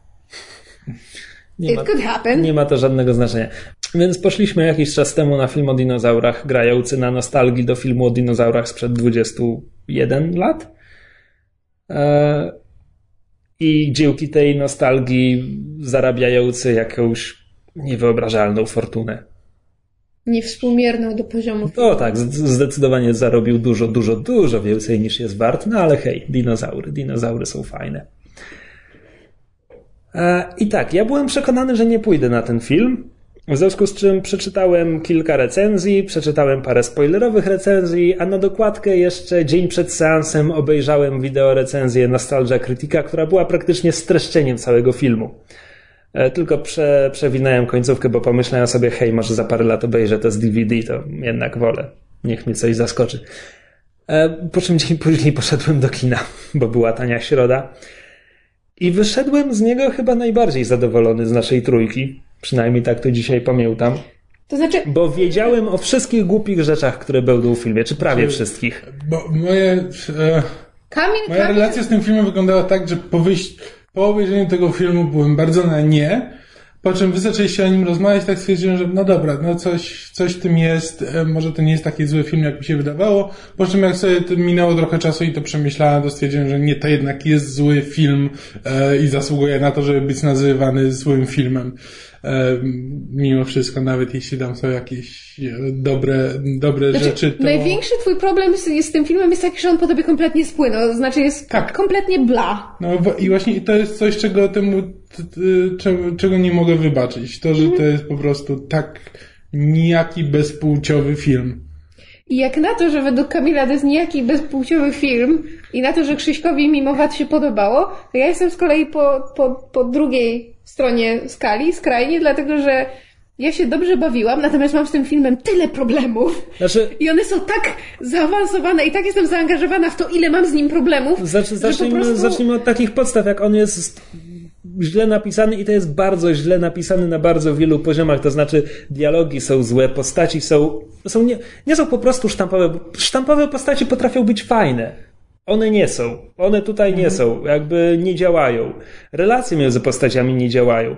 Nie It ma, could happen. nie ma to żadnego znaczenia. Więc poszliśmy jakiś czas temu na film o dinozaurach, grający na nostalgii do filmu o dinozaurach sprzed 21 lat. E, I dzięki tej nostalgii zarabiający jakąś niewyobrażalną fortunę. Niewspółmierną do poziomu. To tak, zdecydowanie zarobił dużo, dużo, dużo więcej niż jest wart, no ale hej, dinozaury, dinozaury są fajne. E, I tak, ja byłem przekonany, że nie pójdę na ten film, w związku z czym przeczytałem kilka recenzji, przeczytałem parę spoilerowych recenzji, a na dokładkę jeszcze dzień przed seansem obejrzałem wideo recenzję Nostalgia Critica, która była praktycznie streszczeniem całego filmu. E, Tylko prze, przewinąłem końcówkę, bo pomyślałem sobie, hej, może za parę lat obejrzę to z DVD, to jednak wolę. Niech mnie coś zaskoczy. E, Po czym dzień później poszedłem do kina, bo była tania środa. I wyszedłem z niego chyba najbardziej zadowolony z naszej trójki. Przynajmniej tak to dzisiaj pamiętam. To znaczy, Bo wiedziałem o wszystkich głupich rzeczach, które będą w filmie, czy prawie wszystkich. Bo moje, e, Kamil, moja Kamil, relacja z tym filmem wyglądała tak, że po, wyjść, po obejrzeniu tego filmu byłem bardzo na nie, po czym wy zaczęliście o nim rozmawiać, tak stwierdziłem, że no dobra, no coś, coś tym jest, e, może to nie jest taki zły film, jak mi się wydawało, po czym jak sobie minęło trochę czasu i to przemyślałem, to stwierdziłem, że nie, to jednak jest zły film e, i zasługuje na to, żeby być nazywany złym filmem. E, mimo wszystko, nawet jeśli tam są jakieś e, dobre, dobre znaczy, rzeczy, to... największy twój problem z, z tym filmem jest taki, że on po tobie kompletnie spłynął. To znaczy jest Tak. kompletnie bla. No i właśnie to jest coś, czego temu, czego, czego nie mogę wybaczyć. To, że to jest po prostu tak nijaki bezpłciowy film. I jak na to, że według Kamila to jest niejaki bezpłciowy film i na to, że Krzyśkowi mimo się podobało, to ja jestem z kolei po, po, po drugiej stronie skali, skrajnie, dlatego że ja się dobrze bawiłam, natomiast mam z tym filmem tyle problemów. Znaczy, I one są tak zaawansowane i tak jestem zaangażowana w to, ile mam z nim problemów. Zacznijmy, prostu... zacznijmy od takich podstaw, jak on jest źle napisany i to jest bardzo źle napisany na bardzo wielu poziomach, to znaczy dialogi są złe, postaci są, są nie, nie są po prostu sztampowe. Sztampowe postaci potrafią być fajne. One nie są. One tutaj nie są. Jakby nie działają. Relacje między postaciami nie działają.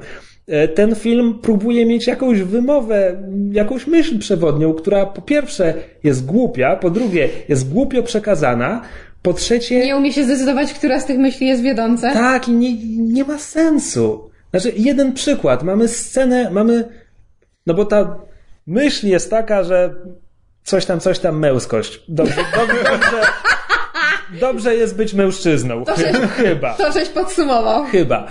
E, Ten film próbuje mieć jakąś wymowę, jakąś myśl przewodnią, która po pierwsze jest głupia, po drugie jest głupio przekazana, po trzecie Nie umie się zdecydować, która z tych myśli jest wiodąca. tak, i nie, nie ma sensu. Znaczy, jeden przykład. Mamy scenę, mamy. No bo ta myśl jest taka, że coś tam, coś tam męskość. Dobrze, dobrze, dobrze, dobrze jest być mężczyzną. Chy- Chyba. To żeś podsumował. Chyba.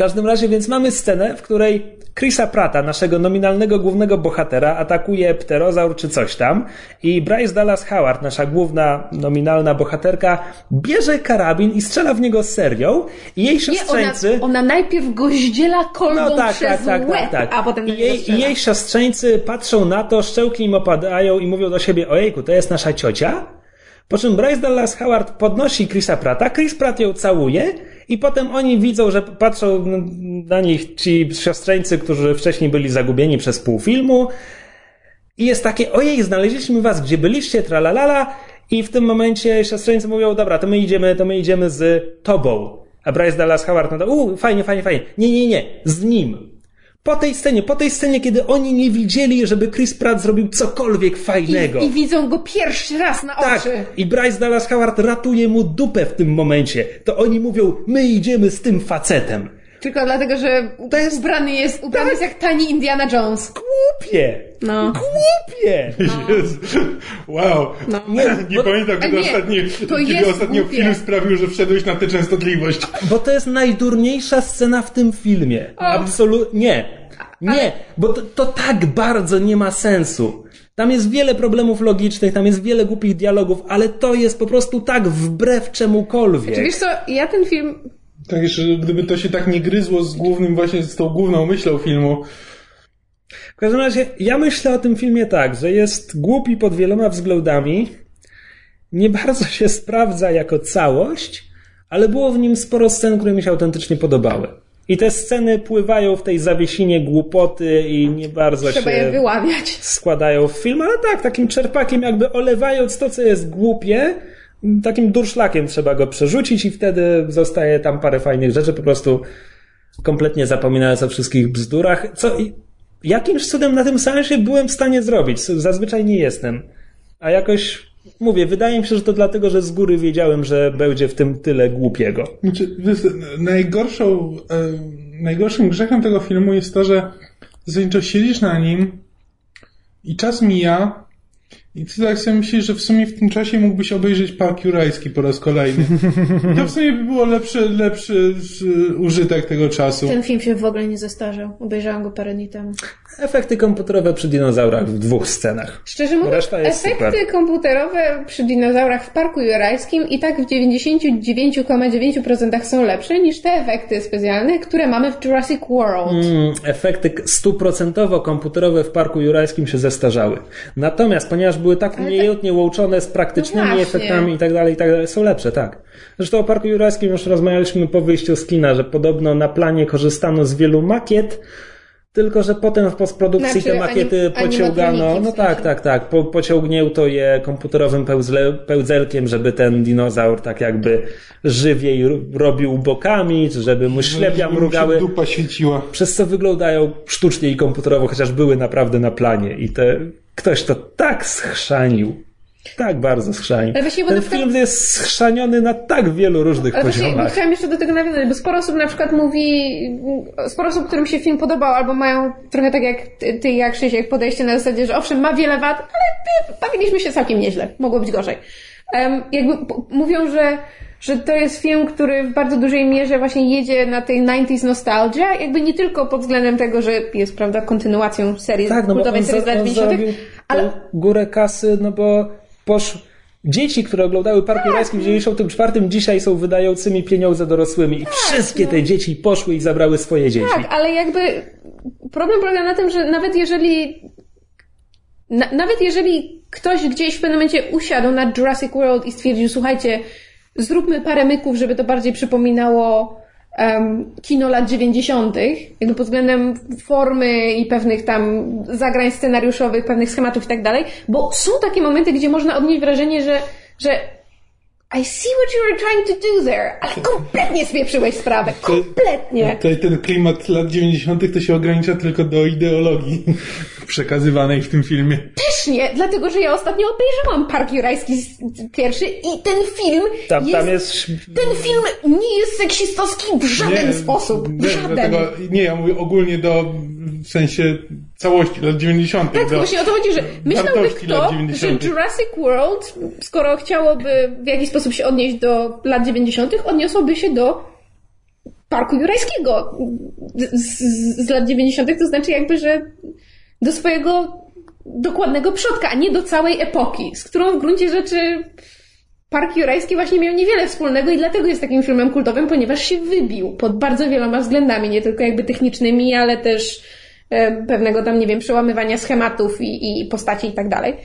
W każdym razie, więc mamy scenę, w której Chrisa Prata, naszego nominalnego głównego bohatera, atakuje pterozaur czy coś tam i Bryce Dallas Howard, nasza główna nominalna bohaterka, bierze karabin i strzela w niego serią i jej Nie, ona, siostrzeńcy... ona najpierw go zdziela kolbą No tak, przez tak, tak, łeb, tak, tak. a potem I jej, jej siostrzeńcy patrzą na to, szczełki im opadają i mówią do siebie, ojejku, to jest nasza ciocia? Po czym Bryce Dallas Howard podnosi Chrisa Prata, Chris Pratt ją całuje i potem oni widzą, że patrzą na nich ci siostrzeńcy, którzy wcześniej byli zagubieni przez pół filmu i jest takie, ojej, znaleźliśmy was, gdzie byliście, tralalala i w tym momencie siostrzeńcy mówią, dobra, to my idziemy, to my idziemy z tobą. A Bryce Dallas Howard na to, u, fajnie, fajnie, fajnie. Nie, nie, nie, z nim. Po tej scenie, po tej scenie, kiedy oni nie widzieli, żeby Chris Pratt zrobił cokolwiek fajnego. I, I widzą go pierwszy raz na Tak, oczy. i Bryce Dallas Howard ratuje mu dupę w tym momencie. To oni mówią, my idziemy z tym facetem. Tylko dlatego, że To jest- ubrany jest, ubrany Tak. jest jak tani Indiana Jones. Głupie! No. Głupie! Jezu. Wow. No. Nie, nie bo- pamiętam, kiedy nie, ostatni, to kiedy ostatnio głupie. film sprawił, że wszedłeś na tę częstotliwość. Bo to jest najdurniejsza scena w tym filmie. Absolutnie. Nie. Nie, bo to, to tak bardzo nie ma sensu. Tam jest wiele problemów logicznych, tam jest wiele głupich dialogów, ale to jest po prostu tak wbrew czemukolwiek. Czy wiesz co, ja ten film Tak, jeszcze gdyby to się tak nie gryzło z głównym, właśnie z tą główną myślą filmu. W każdym razie, ja myślę o tym filmie tak, że jest głupi pod wieloma względami, nie bardzo się sprawdza jako całość, ale było w nim sporo scen, które mi się autentycznie podobały. I te sceny pływają w tej zawiesinie głupoty i nie bardzo trzeba się je wyławiać. składają w film, ale tak, takim czerpakiem jakby olewając to, co jest głupie, takim durszlakiem trzeba go przerzucić i wtedy zostaje tam parę fajnych rzeczy, po prostu kompletnie zapominając o wszystkich bzdurach, co jakimś cudem na tym seansie byłem w stanie zrobić, zazwyczaj nie jestem, a jakoś Mówię, wydaje mi się, że to dlatego, że z góry wiedziałem, że będzie w tym tyle głupiego. Znaczy, najgorszą, e, najgorszym grzechem tego filmu jest to, że zasadniczo siedzisz na nim i czas mija i ty tak sobie myślisz, że w sumie w tym czasie mógłbyś obejrzeć Park Jurajski po raz kolejny. I to w sumie by było lepszy, lepszy użytek tego czasu. Ten film się w ogóle nie zestarzał. Obejrzałam go parę dni temu. Efekty komputerowe przy dinozaurach w dwóch scenach. Szczerze mówiąc, efekty super. komputerowe przy dinozaurach w Parku Jurajskim i tak w 99,9% są lepsze niż te efekty specjalne, które mamy w Jurassic World. Mm, efekty stuprocentowo komputerowe w Parku Jurajskim się zestarzały. Natomiast, ponieważ były tak umiejętnie łączone z praktycznymi No efektami i tak dalej, i tak dalej, są lepsze, tak. Zresztą o Parku Jurajskim już rozmawialiśmy po wyjściu z kina, że podobno na planie korzystano z wielu makiet, tylko, że potem w postprodukcji Znaczy, te makiety anim- pociągano. No tak, tak, tak. Po, pociągnięto je komputerowym pełzle, pełzelkiem, żeby ten dinozaur tak jakby żywiej robił bokami, czy żeby mu ślepia Żeby mu mrugały dupa świeciła. przez co wyglądają sztucznie i komputerowo, chociaż były naprawdę na planie i te, ktoś to tak schrzanił. Tak bardzo schrzanił. Ale właśnie, bo Ten na przykład- film jest schrzaniony na tak wielu różnych Ale właśnie poziomach. chciałam jeszcze do tego nawiązać, bo sporo osób na przykład mówi, sporo osób, którym się film podobał, albo mają trochę tak jak ty, jak Krzysiek, podejście na zasadzie, że owszem, ma wiele wad, ale bawiliśmy się całkiem nieźle. Mogło być gorzej. Em, jakby mówią, że że to jest film, który w bardzo dużej mierze właśnie jedzie na tej 90s nostalgia, jakby nie tylko pod względem tego, że jest, prawda, kontynuacją serii, Tak, no kultowej serii z lat on 90., zarobił ale ale... górę kasy, no bo posz... dzieci, które oglądały Park Jurajski w 94 dzisiaj są wydającymi pieniądze dorosłymi. I wszystkie te dzieci poszły i zabrały swoje dzieci. Tak, ale jakby problem polega na tym, że nawet jeżeli na, nawet jeżeli ktoś gdzieś w pewnym momencie usiadł na Jurassic World i stwierdził, słuchajcie, zróbmy parę myków, żeby to bardziej przypominało kino lat 90., jakby pod względem formy i pewnych tam zagrań scenariuszowych, pewnych schematów i tak dalej, bo są takie momenty, gdzie można odnieść wrażenie, że, że I see what you were trying to do there, ale kompletnie spieprzyłeś sprawę, kompletnie. Tutaj ten klimat lat 90. to się ogranicza tylko do ideologii przekazywanej w tym filmie. Też nie, dlatego że ja ostatnio obejrzałam Park Jurajski pierwszy i ten film Tam, jest, tam jest ten film nie jest seksistowski w żaden sposób. W nie, żaden. dlatego, nie, ja mówię ogólnie do, w sensie całości lat 90. Tak, do, właśnie o to chodzi, że myślałby kto, że 90.. Jurassic World, skoro chciałoby w jakiś sposób się odnieść do lat 90., odniosłoby się do Parku Jurajskiego z, z, z lat 90., to znaczy jakby, że do swojego dokładnego przodka, a nie do całej epoki, z którą w gruncie rzeczy Park Jurajski właśnie miał niewiele wspólnego i dlatego jest takim filmem kultowym, ponieważ się wybił pod bardzo wieloma względami, nie tylko jakby technicznymi, ale też pewnego tam, nie wiem, przełamywania schematów i, i postaci i tak dalej.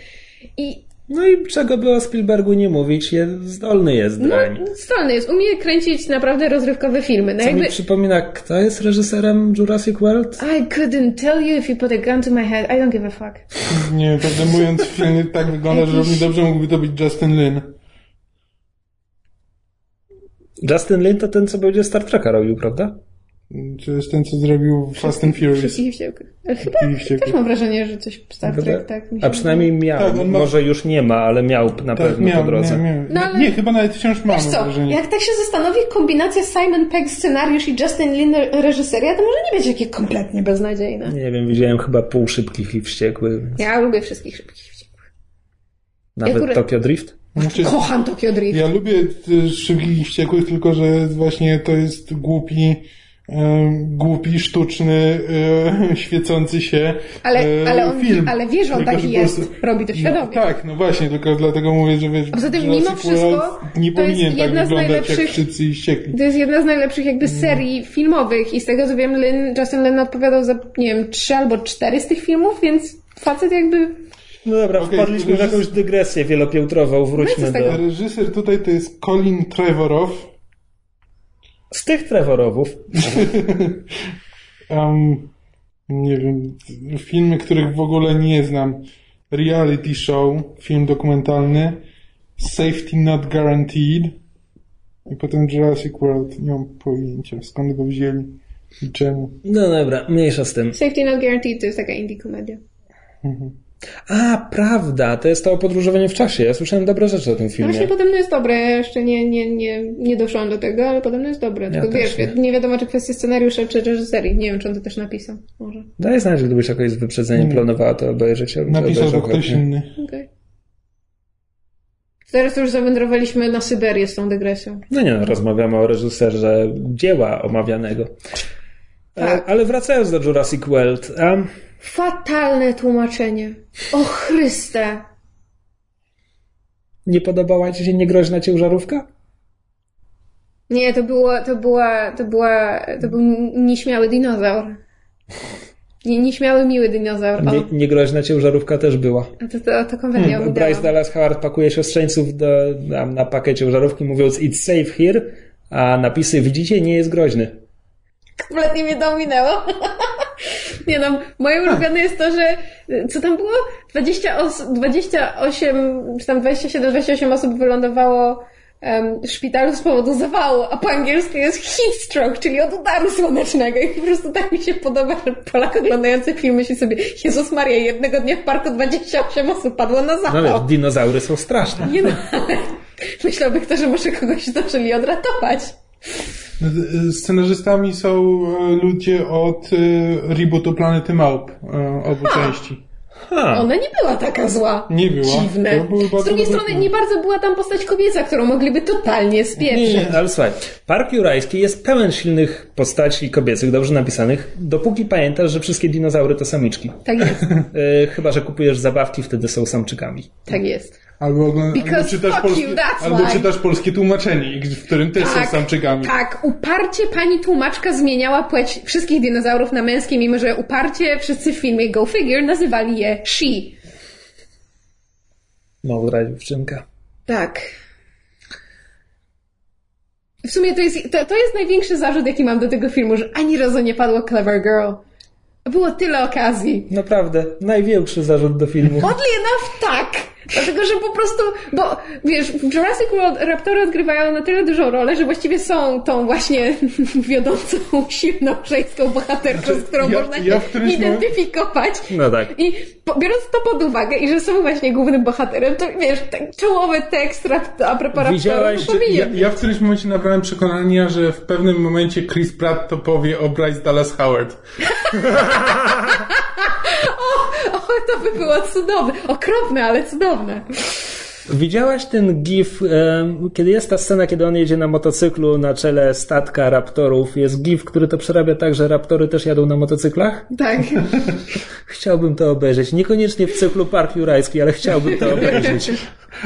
I No i czego by o Spielbergu nie mówić, jest, zdolny jest no, drań. zdolny jest, umie kręcić naprawdę rozrywkowe filmy. No Co jakby, mi przypomina, kto jest reżyserem Jurassic World? I couldn't tell you if you put a gun to my head. I don't give a fuck. Nie wiem, prawdę mówiąc, film tak wygląda, że równie dobrze mógłby to być Justin Lin. Justin Lin to ten, co będzie Star Treka robił, prawda? To jest ten, co zrobił Fast and Furious. Wszystkich wściekłych. Chyba I wściekłych. też mam wrażenie, że coś Star Trek, tak. mi się A przynajmniej miał. Tak, ma- Może już nie ma, ale miał na Tak, pewno miał, po drodze. miał, miał. No, ale- Nie, chyba nawet wciąż mam Wiesz co, wrażenie. jak tak się zastanowi, kombinacja Simon Pegg scenariusz i Justin Lin reżyseria, to może nie być takie kompletnie beznadziejne. Nie wiem, widziałem chyba pół szybkich i wściekłych. więc Ja lubię wszystkich szybkich wściekłych. Nawet akurat- Tokyo Drift? Znaczy, Kocham Tokyo Drift. ja lubię Szybkich i Wściekłych, tylko że właśnie to jest głupi głupi, sztuczny, e, świecący się Ale, e, ale, on, film. ale wie, że on Tylko, taki jest. prostu- Robi to No, świadomie. tak, no właśnie, tylko dlatego mówię, że wiesz, A poza tym, mimo wszystko, nie to jest powinien tak jedna z wyglądać najlepszych- jak wszyscy i ściekli. To jest jedna z najlepszych jakby serii filmowych i z tego co wiem, Lin, Justin Lin odpowiadał za, nie wiem, trzy albo cztery z tych filmów, więc facet jakby... No dobra, Okej, wpadliśmy w jakąś dygresję wielopiętrową, wróćmy No i co z do... Reżyser tutaj to jest Colin Trevorow. Z tych Trevorowów. Um, nie wiem, filmy, których w ogóle nie znam. Reality Show, film dokumentalny. Safety Not Guaranteed. I potem Jurassic World. Nie mam pojęcia, skąd go wzięli i czemu. No dobra, mniejsza z tym. Safety Not Guaranteed to jest taka indie komedia. A, prawda, to jest to o podróżowaniu w czasie. Ja słyszałem dobre rzeczy o tym No filmie. właśnie podobno jest dobre, ja jeszcze nie, nie, nie, nie doszłam do tego, ale podobno jest dobre. Tylko też wiesz, nie. nie wiadomo czy kwestia scenariusza, czy reżyserii. Nie wiem, czy on to też napisał. Może. Daj znać, gdybyś jakoś z wyprzedzeniem planowała to obejrzeć. ja Napisał to ktoś inny. Okej. Teraz już zawędrowaliśmy na Syberię z tą dygresją. No nie, no, rozmawiamy o reżyserze dzieła omawianego. Tak. E, Ale wracając do Jurassic World. Um, Fatalne tłumaczenie. O Chryste. nie podobała Ci się niegroźna ciężarówka? Nie, to było, to była, to była, to był nieśmiały dinozaur. Nie, nieśmiały, miły dinozaur. Nie, niegroźna ciężarówka też była. a to, to, to komedię hmm, Bryce Dallas Howard pakuje siostrzeńców do, na, na pakiet ciężarówki mówiąc it's safe here, a napisy widzicie nie jest groźny. Kompletnie mnie to ominęło. Nie no, moje ulubione jest to, że co tam było? 20 os- 28, czy tam 27, 28 osób wylądowało w szpitalu z powodu zawału, a po angielsku jest heat stroke, czyli od udaru słonecznego i po prostu tak mi się podoba, że Polak oglądający film myśli sobie Jezus Maria, jednego dnia w parku 28 osób padło na No zawał. wiesz, dinozaury są straszne. Nie no, ale myślałby kto, że może kogoś zdążyli odratować. Scenarzystami są e, ludzie od e, rebootu Planety Małp, e, obu części. Ha. Ona nie była taka zła. Nie była. Dziwne. Z drugiej strony nie bardzo była tam postać kobieca, którą mogliby totalnie Nie, spieprzyć. nie, ale słuchaj, Park Jurajski jest pełen silnych postaci kobiecych, dobrze napisanych, dopóki pamiętasz, że wszystkie dinozaury to samiczki. Tak jest, chyba, że kupujesz zabawki, wtedy są samczykami. tak jest. Albo, ogląda, albo, czytasz, fuck polskie, you, albo czytasz polskie tłumaczenie, w którym też są samczykami. tak, uparcie pani tłumaczka zmieniała płeć wszystkich dinozaurów na męskie, mimo że uparcie wszyscy w filmie Go Figure nazywali je she. Mądra dziewczynka. Tak. W sumie to jest, to, to jest największy zarzut, jaki mam do tego filmu, że ani razu nie padło Clever Girl. Było tyle okazji. Naprawdę, największy zarzut do filmu. Oddly enough, tak. Dlatego, że po prostu, bo wiesz, w Jurassic World raptory odgrywają na tyle dużą rolę, że właściwie są tą właśnie wiodącą, silną żeńską bohaterką, z którą ja- można się ja którymś identyfikować. No tak. I biorąc to pod uwagę i że są właśnie głównym bohaterem, to wiesz, tak czołowy tekst rap, a propos Widziałaś, raptorów to Ja, ja w którymś momencie nabrałem przekonania, że w pewnym momencie Chris Pratt to powie o Bryce Dallas Howard. O, to by było cudowne. Okropne, ale cudowne. Widziałaś ten gif, kiedy jest ta scena, kiedy on jedzie na motocyklu na czele statka raptorów. Jest gif, który to przerabia tak, że raptory też jadą na motocyklach? Tak. Chciałbym to obejrzeć. Niekoniecznie w cyklu Park Jurajski, ale chciałbym to obejrzeć.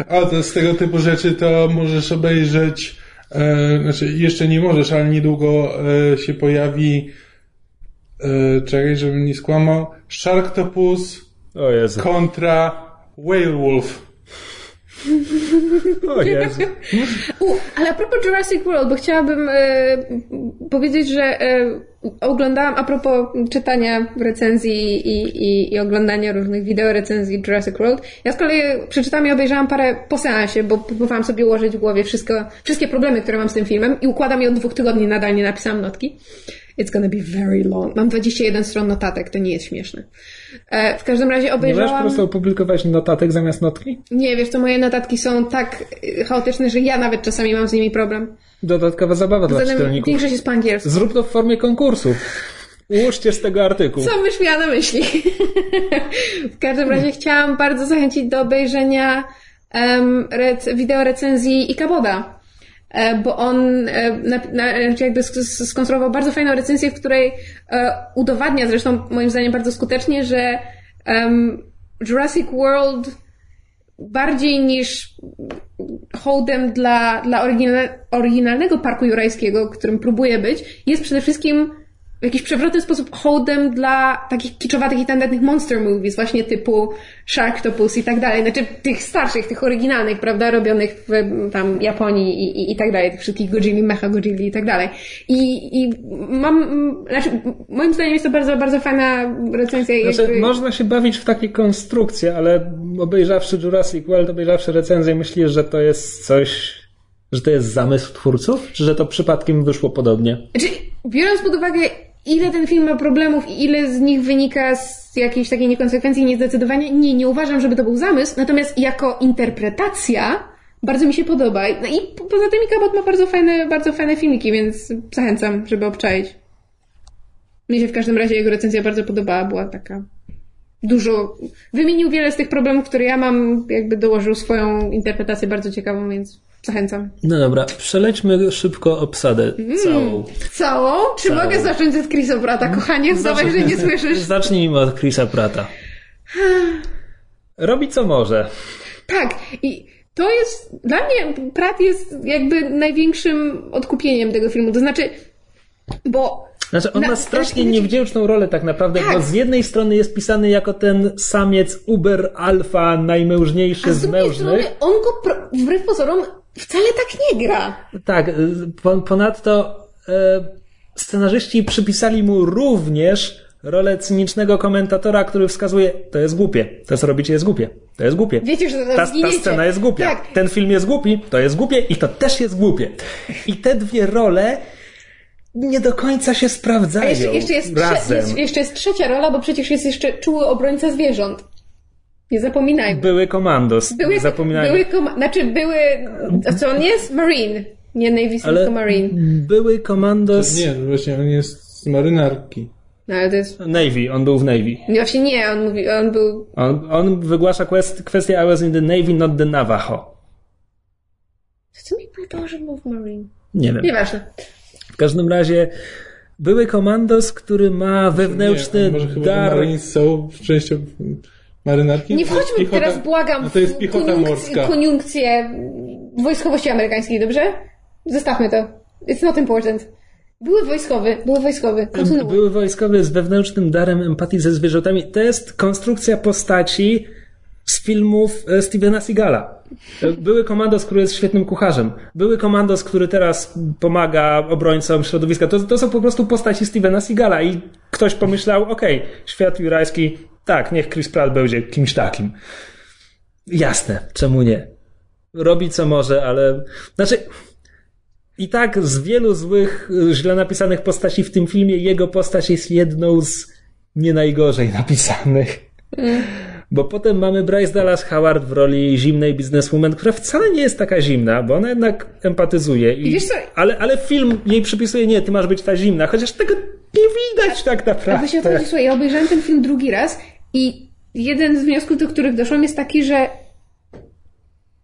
A to z tego typu rzeczy to możesz obejrzeć, e, znaczy jeszcze nie możesz, ale niedługo e, się pojawi, e, czekaj, żebym nie skłamał, Sharktopus O Jezu. kontra Whale Wolf. O Jezu. U, ale a propos Jurassic World, bo chciałabym e, powiedzieć, że e, oglądałam a propos czytania recenzji i, i, i oglądania różnych wideo recenzji Jurassic World. Ja z kolei przeczytałam i obejrzałam parę po seansie, bo próbowałam sobie ułożyć w głowie wszystko, wszystkie problemy, które mam z tym filmem i układam je od dwóch tygodni, nadal nie napisałam notki. It's gonna be very long. Mam 21 stron notatek, to nie jest śmieszne. E, w każdym razie Nie możesz po obejrzałam... prostu opublikować notatek zamiast notki? Nie, wiesz co, moje notatki są tak y, chaotyczne, że ja nawet czasami mam z nimi problem. Dodatkowa zabawa dla Zatem czytelników. większość jest po angielsku. Zrób to w formie konkursu. Ułóżcie z tego artykuł. Co byś miała na myśli? w każdym razie chciałam bardzo zachęcić do obejrzenia um, wideo recenzji Ikaboda. E, bo on e, na, na, jakby sk- skonstruował bardzo fajną recenzję, w której e, udowadnia zresztą moim zdaniem bardzo skutecznie, że Jurassic World bardziej niż hołdem dla, dla oryginal, oryginalnego parku jurajskiego, którym próbuje być, jest przede wszystkim w jakiś przewrotny sposób hołdem dla takich kiczowatych i tandetnych monster movies, właśnie typu Sharktopus i tak dalej. Znaczy tych starszych, tych oryginalnych, prawda, robionych w tam Japonii i, i, i tak dalej, tych wszystkich Godzilli, Mecha Godzilli i tak dalej. I, I mam, znaczy moim zdaniem jest to bardzo, bardzo fajna recenzja. Znaczy, jakby... Można się bawić w takie konstrukcje, ale obejrzawszy Jurassic World, obejrzawszy recenzję, myślisz, że to jest coś że to jest zamysł twórców, czy że to przypadkiem wyszło podobnie? Znaczy, biorąc pod uwagę ile ten film ma problemów i ile z nich wynika z jakiejś takiej niekonsekwencji i niezdecydowania, nie, nie uważam, żeby to był zamysł, natomiast jako interpretacja bardzo mi się podoba. No i poza tym Ikabot ma bardzo fajne, bardzo fajne filmiki, więc zachęcam, żeby obczaić. Mnie się w każdym razie jego recenzja bardzo podobała, była taka dużo, wymienił wiele z tych problemów, które ja mam, jakby dołożył swoją interpretację bardzo ciekawą, więc Zachęcam. No dobra, przelećmy szybko obsadę mm, całą. Całą? Czy całą. mogę zacząć od Chrisa Prata, kochanie? Zobacz, że nie słyszysz. Zacznijmy od Chrisa Prata. Robi co może. Tak. I to jest, dla mnie Pratt jest jakby największym odkupieniem tego filmu. To znaczy, bo znaczy, on na, ma strasznie niewdzięczną rolę tak naprawdę, tak. bo z jednej strony jest pisany jako ten samiec uber alfa, najmężniejszy z, z mężnych. Strony on go wbrew pozorom wcale tak nie gra. Tak, y, ponadto e, scenarzyści przypisali mu również rolę cynicznego komentatora, który wskazuje, to jest głupie, to co robicie jest głupie, to jest głupie. Wiecie, że to ta, ta scena jest głupia, tak. ten film jest głupi, to jest głupie i to też jest głupie. I te dwie role nie do końca się sprawdzają A jeszcze, jeszcze, jest, razem. Jest, jeszcze jest trzecia rola, bo przecież jest jeszcze czuły obrońca zwierząt. Nie zapominajmy. Były komandos. Były, zapominajmy. Były koma- znaczy były, co on jest? Marine. Nie Navy Seal, tylko Marine. Były komandos. Nie, właśnie on jest z marynarki. No, ale to jest... Navy, on był w Navy. No właśnie nie, on mówi, on był... On, on wygłasza kwest, kwestię I was in the Navy, not the Navajo. Co mi powiedział, że był w Marine? Nie wiem. Nieważne. W każdym razie były komandos, który ma wewnętrzny nie, może chyba dar... Marines są częścią marynarki? Nie wchodźmy piechota... teraz, błagam, no to jest piechota koniunkcję, morska. koniunkcję wojskowości amerykańskiej, dobrze? Zostawmy to. It's not important. Były wojskowy, były wojskowy. Kontynuuj. Były wojskowy z wewnętrznym darem empatii ze zwierzętami. To jest konstrukcja postaci z filmów e, Stevena Seagala. E, były komandos, który jest świetnym kucharzem. Były komandos, który teraz pomaga obrońcom środowiska. To, to są po prostu postaci Stevena Seagala i ktoś pomyślał, okej, okay, świat jurajski tak, niech Chris Pratt będzie kimś takim. Jasne, czemu nie? Robi co może, ale. Znaczy. I tak z wielu złych, źle napisanych postaci w tym filmie, jego postać jest jedną z nie najgorzej napisanych. Mm. Bo potem mamy Bryce Dallas Howard w roli zimnej bizneswoman, która wcale nie jest taka zimna, bo ona jednak empatyzuje. I, I ale, ale film jej przypisuje, nie, ty masz być ta zimna, chociaż tego nie widać tak naprawdę. A się o to chodzi, ja obejrzałem ten film drugi raz i jeden z wniosków, do których doszłam, jest taki, że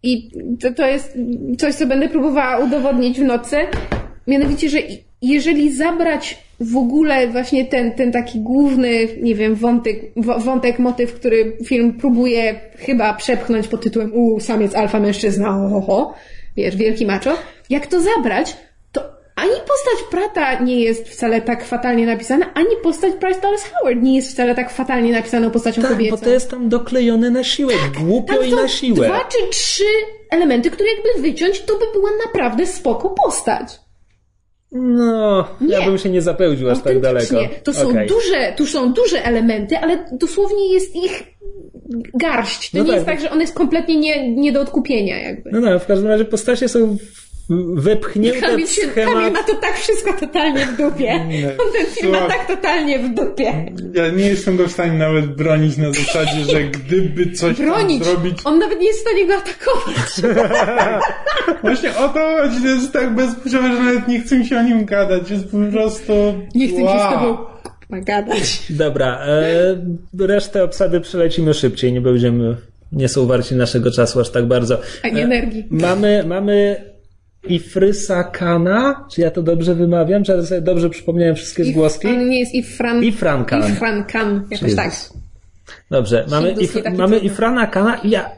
i to, to jest coś, co będę próbowała udowodnić w nocy, mianowicie, że jeżeli zabrać w ogóle właśnie ten, ten taki główny, nie wiem, wątek, wątek, motyw, który film próbuje chyba przepchnąć pod tytułem u samiec alfa mężczyzna, oho, wiesz, wielki macho, jak to zabrać, ani postać Prata nie jest wcale tak fatalnie napisana, ani postać Bryce Dallas Howard nie jest wcale tak fatalnie napisaną postacią tak, kobiecą. bo to jest tam doklejone na siłę, tak, głupio i na siłę. dwa czy trzy elementy, które jakby wyciąć, to by była naprawdę spoko postać. No, nie. ja bym się nie zapełdził aż tak daleko. To są okay. duże, tu są duże elementy, ale dosłownie jest ich garść. To no nie tak. jest tak, że on jest kompletnie nie, nie do odkupienia jakby. No no, w każdym razie postacie są wepchnięte Kamil, się, schemat... Kamil ma to tak wszystko totalnie w dupie. On ten film ma tak totalnie w dupie. Ja nie jestem go w stanie nawet bronić na zasadzie, że gdyby coś bronić. zrobić... On nawet nie jest w stanie go atakować. Właśnie o to chodzi, to jest tak bezpłciowe, że nawet nie chce mi się o nim gadać. Jest po prostu... Nie chcę wow. mi się z tobą gadać. Dobra, e, resztę obsady przelecimy szybciej, nie będziemy nie są warci naszego czasu aż tak bardzo. Ani energii. Mamy, mamy Ifrysa Kana, czy ja to dobrze wymawiam, czy ja sobie dobrze przypomniałem wszystkie zgłoski? On nie jest Ifran... Ifran Khan. Ifran Khan, jakoś tak. Dobrze, mamy, if, mamy. Ifrana Kana i ja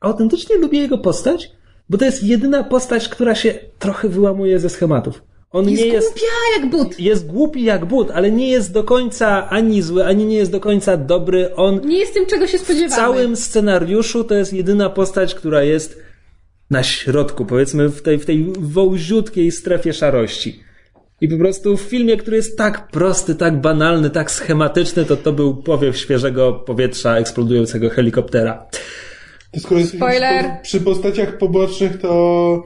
autentycznie lubię jego postać, bo to jest jedyna postać, która się trochę wyłamuje ze schematów. On Jest nie jest głupia jak but. jest głupi jak but, ale nie jest do końca ani zły, ani nie jest do końca dobry. On Nie jest tym, czego się w spodziewamy. całym scenariuszu to jest jedyna postać, która jest na środku, powiedzmy w tej, w tej wąziutkiej strefie szarości. I po prostu w filmie, który jest tak prosty, tak banalny, tak schematyczny, to to był powiew świeżego powietrza eksplodującego helikoptera. To skoro jesteśmy Spoiler. Przy, przy postaciach pobocznych, to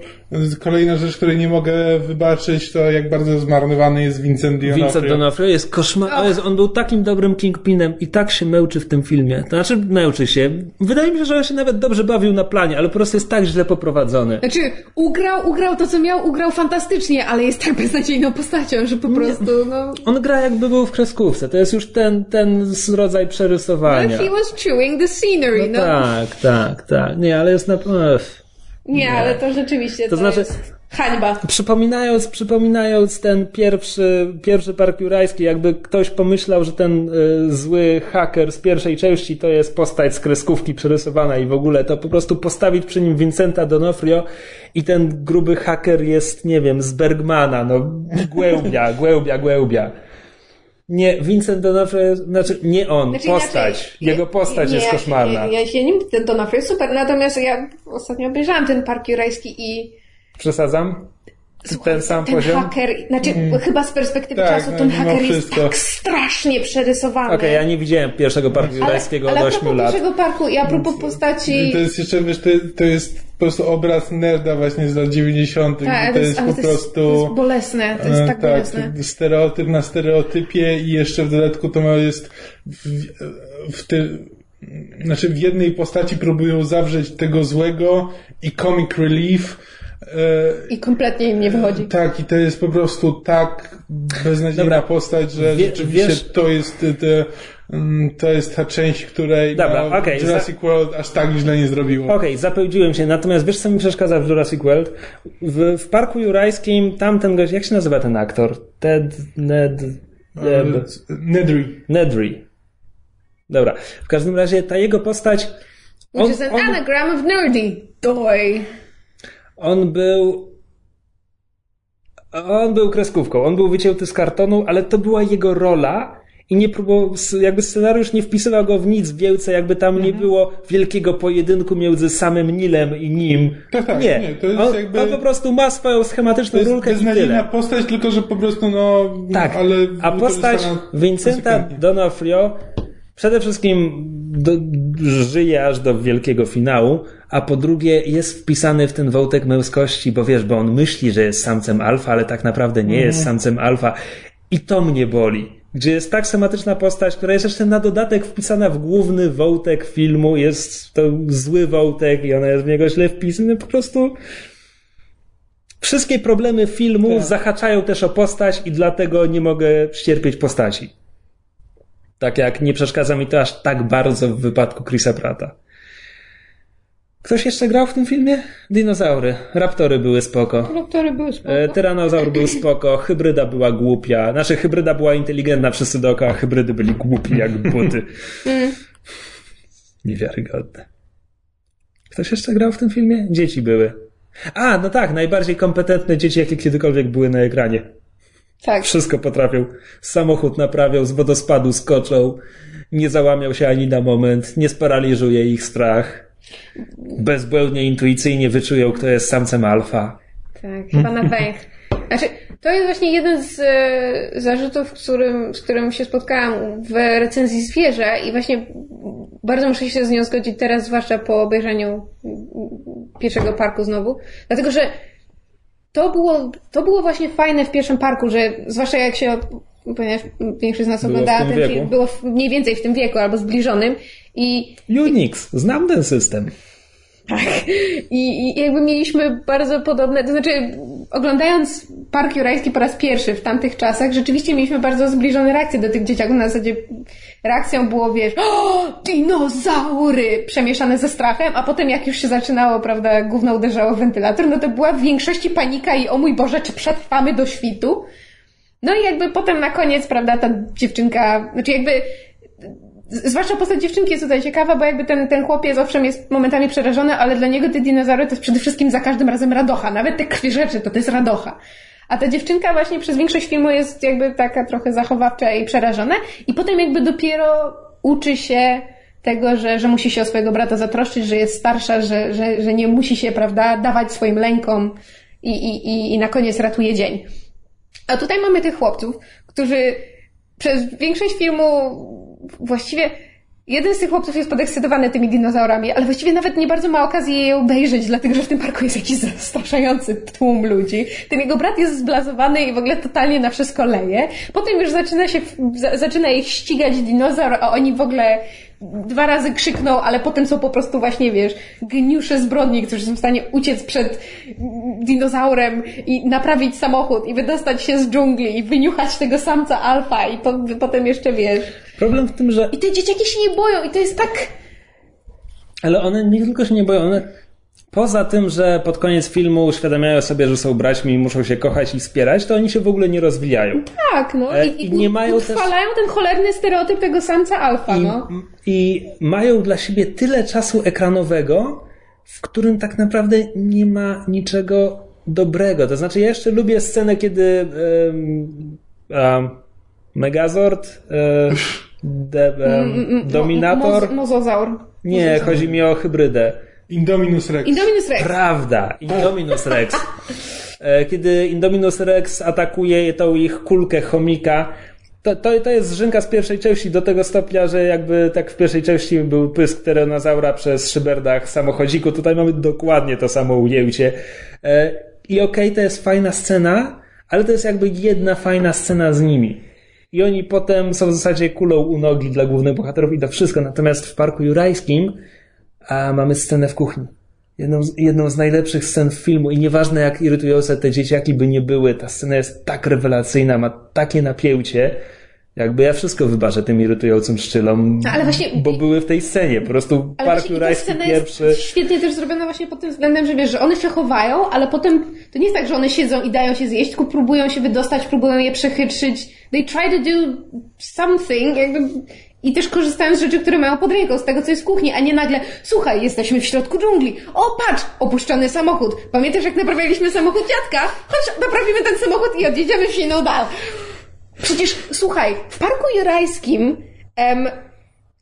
kolejna rzecz, której nie mogę wybaczyć, to jak bardzo zmarnowany jest Vincent D'Onofrio. Vincent D'Onofrio jest koszmar. Jest, on był takim dobrym Kingpinem i tak się męczy w tym filmie. To znaczy, męczy się. Wydaje mi się, że on się nawet dobrze bawił na planie, ale po prostu jest tak źle poprowadzony. Znaczy, ugrał, ugrał to, co miał, ugrał fantastycznie, ale jest tak beznadziejną postacią, że po prostu, no... On gra jakby był w kreskówce. To jest już ten, ten rodzaj przerysowania. He was chewing the scenery, no. Tak, tak, tak. Nie, ale jest na... Ech. Nie, ale to rzeczywiście, to, To znaczy- jest hańba. Przypominając, przypominając ten pierwszy, pierwszy park jurajski, jakby ktoś pomyślał, że ten y, zły haker z pierwszej części to jest postać z kreskówki przerysowana i w ogóle to po prostu postawić przy nim Vincenta D'Onofrio i ten gruby haker jest, nie wiem, z Bergmana, no głębia, głębia, głębia. Nie, Vincent D'Onofrio, jest- znaczy nie on, Znaczy, postać. inaczej, Jego postać nie, jest koszmarna. Ja, ja się nim, ten Donofrio jest super, natomiast ja ostatnio obejrzałam ten Park Jurajski i Przesadzam? ten sam ten poziom? haker, znaczy chyba z perspektywy Tak, czasu no, ten haker jest tak strasznie przerysowany. Okej, ja nie widziałem pierwszego parku ale, jurajskiego ale od a 8 propos lat. pierwszego parku i a propos postaci... To jest jeszcze, wiesz, to, to jest po prostu obraz nerda właśnie z lat 90. Tak, to jest po to jest, prostu... to jest bolesne, to jest e, tak bolesne. to stereotyp na stereotypie i jeszcze w dodatku to ma jest w, w ty, znaczy w jednej postaci próbują zawrzeć tego złego i comic relief e, I kompletnie im nie wychodzi. tak, i to jest po prostu tak beznadziejna Dobra. postać, że Wie- rzeczywiście wiesz- to jest te, to jest ta część, której Dobra, no, okej, Jurassic World aż tak źle nie zrobiło. Okej, zapełdziłem się, natomiast wiesz co mi przeszkadza w Jurassic World? W, w Parku Jurajskim tamten gość, jak się nazywa ten aktor? Ted, Ned, E, Ned, Nedry. Nedry. Dobra, w każdym razie ta jego postać, Which on, is an on, anagram of nerdy. Doy. on był on był kreskówką, on był wycięty z kartonu, ale to była jego rola i nie próbował, jakby scenariusz nie wpisywał go w nic wielce, jakby tam Mhm. nie było wielkiego pojedynku między samym Nilem i nim. Tak, tak, nie, nie, to jest on, jakby- on po prostu ma swoją To schematyczną jest rulkę i beznadziejna tyle. postać, tylko że po prostu no... Tak, ale a postać Vincenta. D'Onofrio przede wszystkim do, żyje aż do wielkiego finału, a po drugie jest wpisany w ten wątek męskości, bo wiesz, bo on myśli, że jest samcem alfa, ale tak naprawdę nie jest samcem alfa i to mnie boli. Gdzie jest tak schematyczna postać, która jest jeszcze na dodatek wpisana w główny wątek filmu, jest to zły wątek i ona jest w niego źle wpisana, po prostu wszystkie problemy filmu Tak. zahaczają też o postać i dlatego nie mogę ścierpieć postaci. Tak jak nie przeszkadza mi to aż tak bardzo w wypadku Chrisa Prata. Ktoś jeszcze grał w tym filmie? Dinozaury. Raptory były spoko. Doktory były spoko. E, Tyranozaur był spoko, hybryda była głupia. Znaczy, hybryda była inteligentna wszyscy dookoła, hybrydy byli głupi jak buty. Niewiarygodne. Ktoś jeszcze grał w tym filmie? Dzieci były. A, no tak, najbardziej kompetentne dzieci, jakie kiedykolwiek były na ekranie. Tak. Wszystko potrafią. Samochód naprawiał, z wodospadu skoczą, nie załamiał się ani na moment, nie sparaliżuje ich strach. Bezbłędnie, intuicyjnie wyczują, kto jest samcem alfa. Tak, chyba na węch. Znaczy, to jest właśnie jeden z e, zarzutów, którym, z którym się spotkałam w recenzji zwierzę i właśnie bardzo muszę się z nią zgodzić teraz, zwłaszcza po obejrzeniu pierwszego parku znowu. Dlatego, że to było, to było właśnie fajne w pierwszym parku, że zwłaszcza jak się, ponieważ większość z nas Było oglądała ten wieku. film, było mniej więcej w tym wieku albo zbliżonym i Unix, znam ten system. Tak. I, I jakby mieliśmy bardzo podobne, to znaczy oglądając Park Jurajski po raz pierwszy w tamtych czasach, rzeczywiście mieliśmy bardzo zbliżone reakcje do tych dzieciaków. Na zasadzie reakcją było, wiesz, o, dinozaury! Przemieszane ze strachem, a potem jak już się zaczynało, prawda, gówno uderzało w wentylator, no to była w większości panika i o mój Boże, czy przetrwamy do świtu? No i jakby potem na koniec, prawda, ta dziewczynka, znaczy jakby zwłaszcza postać dziewczynki jest tutaj ciekawa, bo jakby ten, ten chłopiec owszem jest momentami przerażony, ale dla niego te dinozaury to jest przede wszystkim za każdym razem radocha. Nawet te krwi rzeczy to to jest radocha. A ta dziewczynka właśnie przez większość filmu jest jakby taka trochę zachowawcza i przerażona i potem jakby dopiero uczy się tego, że, że musi się o swojego brata zatroszczyć, że jest starsza, że, że, że nie musi się, prawda, dawać swoim lękom i, i, i, i na koniec ratuje dzień. A tutaj mamy tych chłopców, którzy przez większość filmu właściwie jeden z tych chłopców jest podekscytowany tymi dinozaurami, ale właściwie nawet nie bardzo ma okazji je obejrzeć, dlatego że w tym parku jest jakiś zastraszający tłum ludzi. Ten jego brat jest zblazowany i w ogóle totalnie na wszystko leje. Potem już zaczyna się, zaczyna ich ścigać dinozaur, a oni w ogóle dwa razy krzykną, ale potem są po prostu właśnie, wiesz, geniusze zbrodni, którzy są w stanie uciec przed dinozaurem i naprawić samochód i wydostać się z dżungli i wyniuchać tego samca alfa i po, potem jeszcze, wiesz... Problem w tym, że... I te dzieciaki się nie boją i to jest tak... Ale one nie tylko się nie boją, one Poza tym, że pod koniec filmu uświadamiają sobie, że są braćmi i muszą się kochać i wspierać, to oni się w ogóle nie rozwijają. Tak, no. E, I, i nie mają też... ten cholerny stereotyp tego samca alfa, I, no. I mają dla siebie tyle czasu ekranowego, w którym tak naprawdę nie ma niczego dobrego. To znaczy, ja jeszcze lubię scenę, kiedy um, um, Megazord, um, de, Dominator... Mo, mozozaur. Nie, mozozaur. chodzi mi o hybrydę. Indominus Rex. Indominus Rex. Prawda, Indominus Rex. E, kiedy Indominus Rex atakuje tą ich kulkę chomika, to, to, to jest Rzynka z pierwszej części do tego stopnia, że jakby tak w pierwszej części był pysk terenozaura przez szyberdach samochodziku. Tutaj mamy dokładnie to samo ujęcie. E, I okej, okay, to jest fajna scena, ale to jest jakby jedna fajna scena z nimi. I oni potem są w zasadzie kulą u nogi dla głównych bohaterów i to wszystko. Natomiast w Parku Jurajskim a mamy scenę w kuchni. Jedną z, jedną z najlepszych scen w filmu i nieważne jak irytujące te dzieciaki by nie były, ta scena jest tak rewelacyjna, ma takie napięcie, jakby ja wszystko wybaczę tym irytującym szczylom, no, właśnie, bo były w tej scenie, po prostu Park Jurajski pierwszy. Jest świetnie też zrobiona właśnie pod tym względem, że wiesz, że one się chowają, ale potem to nie jest tak, że one siedzą i dają się zjeść, tylko próbują się wydostać, próbują je przechytrzyć. They try to do something, jakby i też korzystają z rzeczy, które mają pod ręką, z tego, co jest w kuchni, a nie nagle, słuchaj, jesteśmy w środku dżungli. O, patrz, opuszczony samochód. Pamiętasz, jak naprawialiśmy samochód dziadka? Chodź, naprawimy ten samochód i odjedziemy w inną dal. Przecież, słuchaj, w Parku Jurajskim em,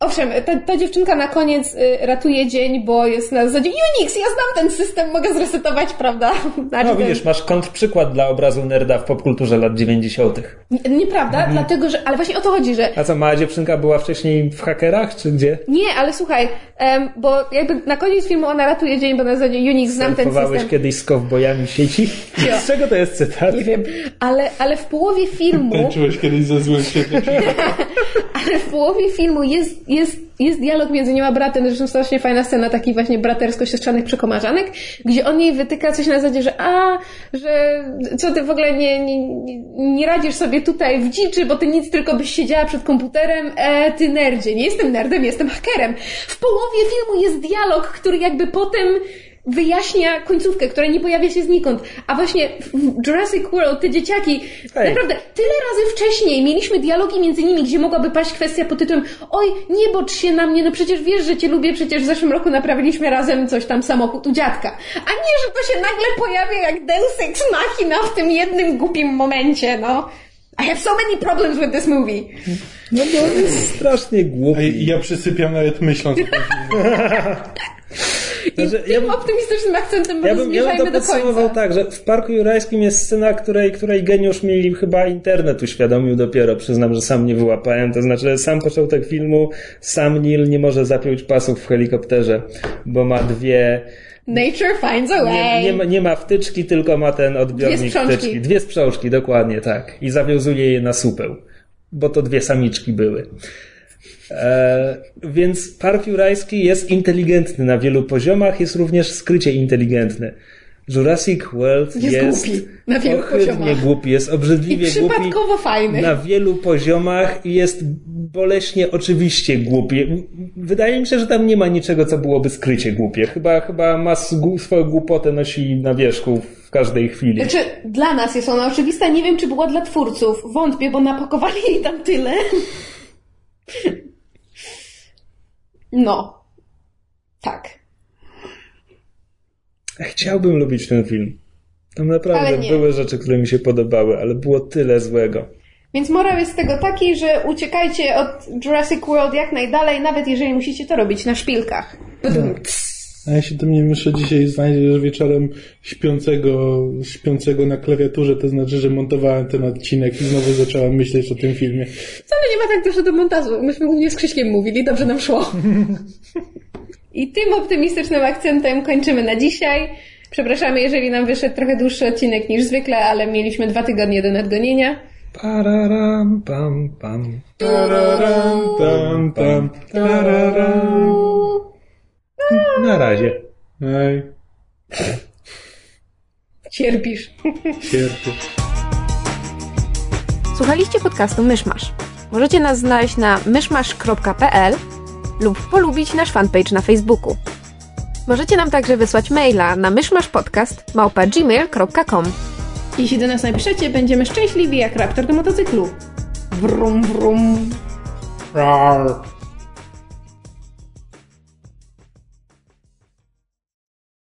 Owszem, ta, ta dziewczynka na koniec y, ratuje dzień, bo jest na zasadzie Unix, ja znam ten system, mogę zresetować, prawda? Znaczy no widzisz, ten... masz kontrprzykład dla obrazu nerda w popkulturze lat 90. nieprawda, mhm. dlatego, że, ale właśnie o to chodzi, że... A co, mała dziewczynka była wcześniej w hakerach, czy gdzie? Nie, ale słuchaj, um, bo jakby na koniec filmu ona ratuje dzień, bo na zasadzie Unix, znam ten system. kiedyś z kowbojami sieci? Z czego to jest cytat? Nie wiem, ale, ale w połowie filmu... Tańczyłeś kiedyś ze złym świetnie. ale w połowie filmu jest jest, jest dialog między nią a bratem, zresztą strasznie fajna scena takich właśnie bratersko-siostrzanych przekomarzanek, gdzie on jej wytyka coś na zasadzie, że a, że co ty w ogóle nie, nie, nie radzisz sobie tutaj w dziczy, bo ty nic tylko byś siedziała przed komputerem, e, ty nerdzie. Nie jestem nerdem, jestem hakerem. W połowie filmu jest dialog, który jakby potem wyjaśnia końcówkę, która nie pojawia się znikąd. A właśnie w Jurassic World te dzieciaki, Hej. naprawdę tyle razy wcześniej mieliśmy dialogi między nimi, gdzie mogłaby paść kwestia pod tytułem oj, nie bocz się na mnie, no przecież wiesz, że cię lubię, przecież w zeszłym roku naprawiliśmy razem coś tam samochód u dziadka. A nie, że to się nagle pojawia jak Deus Ex Machina w tym jednym głupim momencie, no. I have so many problems with this movie. No to jest strasznie głupi. Ja przysypiam nawet myśląc o I znaczy, tym ja bym, optymistycznym akcentem ja bym, ja bym to do podsumował tak, że w Parku Jurajskim jest scena, której, której geniusz mieli chyba internet uświadomił dopiero. Przyznam, że sam nie wyłapałem. To znaczy, sam początek filmu, sam Neil nie może zapiąć pasów w helikopterze, bo ma dwie Nature finds a way. Nie, nie, ma, nie ma wtyczki, tylko ma ten odbiornik dwie wtyczki. Dwie sprzączki, dokładnie tak. I zawiązuje je na supeł, bo to dwie samiczki były. E, więc Park Jurajski jest inteligentny na wielu poziomach, jest również skrycie inteligentny. Jurassic World Jest jest, głupi na wielu poziomach. głupi, jest I obrzydliwie głupi przypadkowo fajny. na wielu poziomach i jest boleśnie oczywiście głupi. Wydaje mi się, że tam nie ma niczego, co byłoby skrycie głupie. Chyba, chyba ma swoją głupotę nosi na wierzchu w każdej chwili. Znaczy, dla nas jest ona oczywista, nie wiem, czy była dla twórców. Wątpię, bo napakowali jej tam tyle. No. Tak. Chciałbym lubić ten film. Tam naprawdę były rzeczy, które mi się podobały, ale było tyle złego. Więc morał jest z tego taki, że uciekajcie od Jurassic World jak najdalej, nawet jeżeli musicie to robić na szpilkach. Cs. A jeśli do mnie myszy dzisiaj znajdziesz wieczorem śpiącego, śpiącego na klawiaturze, to znaczy, że montowałem ten odcinek i znowu zacząłem myśleć o tym filmie. Wcale nie ma tak dużo do montażu. Myśmy głównie z Krzyśkiem mówili, dobrze nam szło. I tym optymistycznym akcentem kończymy na dzisiaj. Przepraszamy, jeżeli nam wyszedł trochę dłuższy odcinek niż zwykle, ale mieliśmy dwa tygodnie do nadgonienia. Pararam, pam, pam. Tararam, tam, tam, tararam. Na razie. Ej, Cierpisz. cierpię. Słuchaliście podcastu Myszmasz. Możecie nas znaleźć na myszmasz.pl lub polubić nasz fanpage na Facebooku. Możecie nam także wysłać maila na myszmaszpodcast.gmail.com Jeśli do nas napiszecie, będziemy szczęśliwi jak raptor do motocyklu. Wrum, wrum. Rar.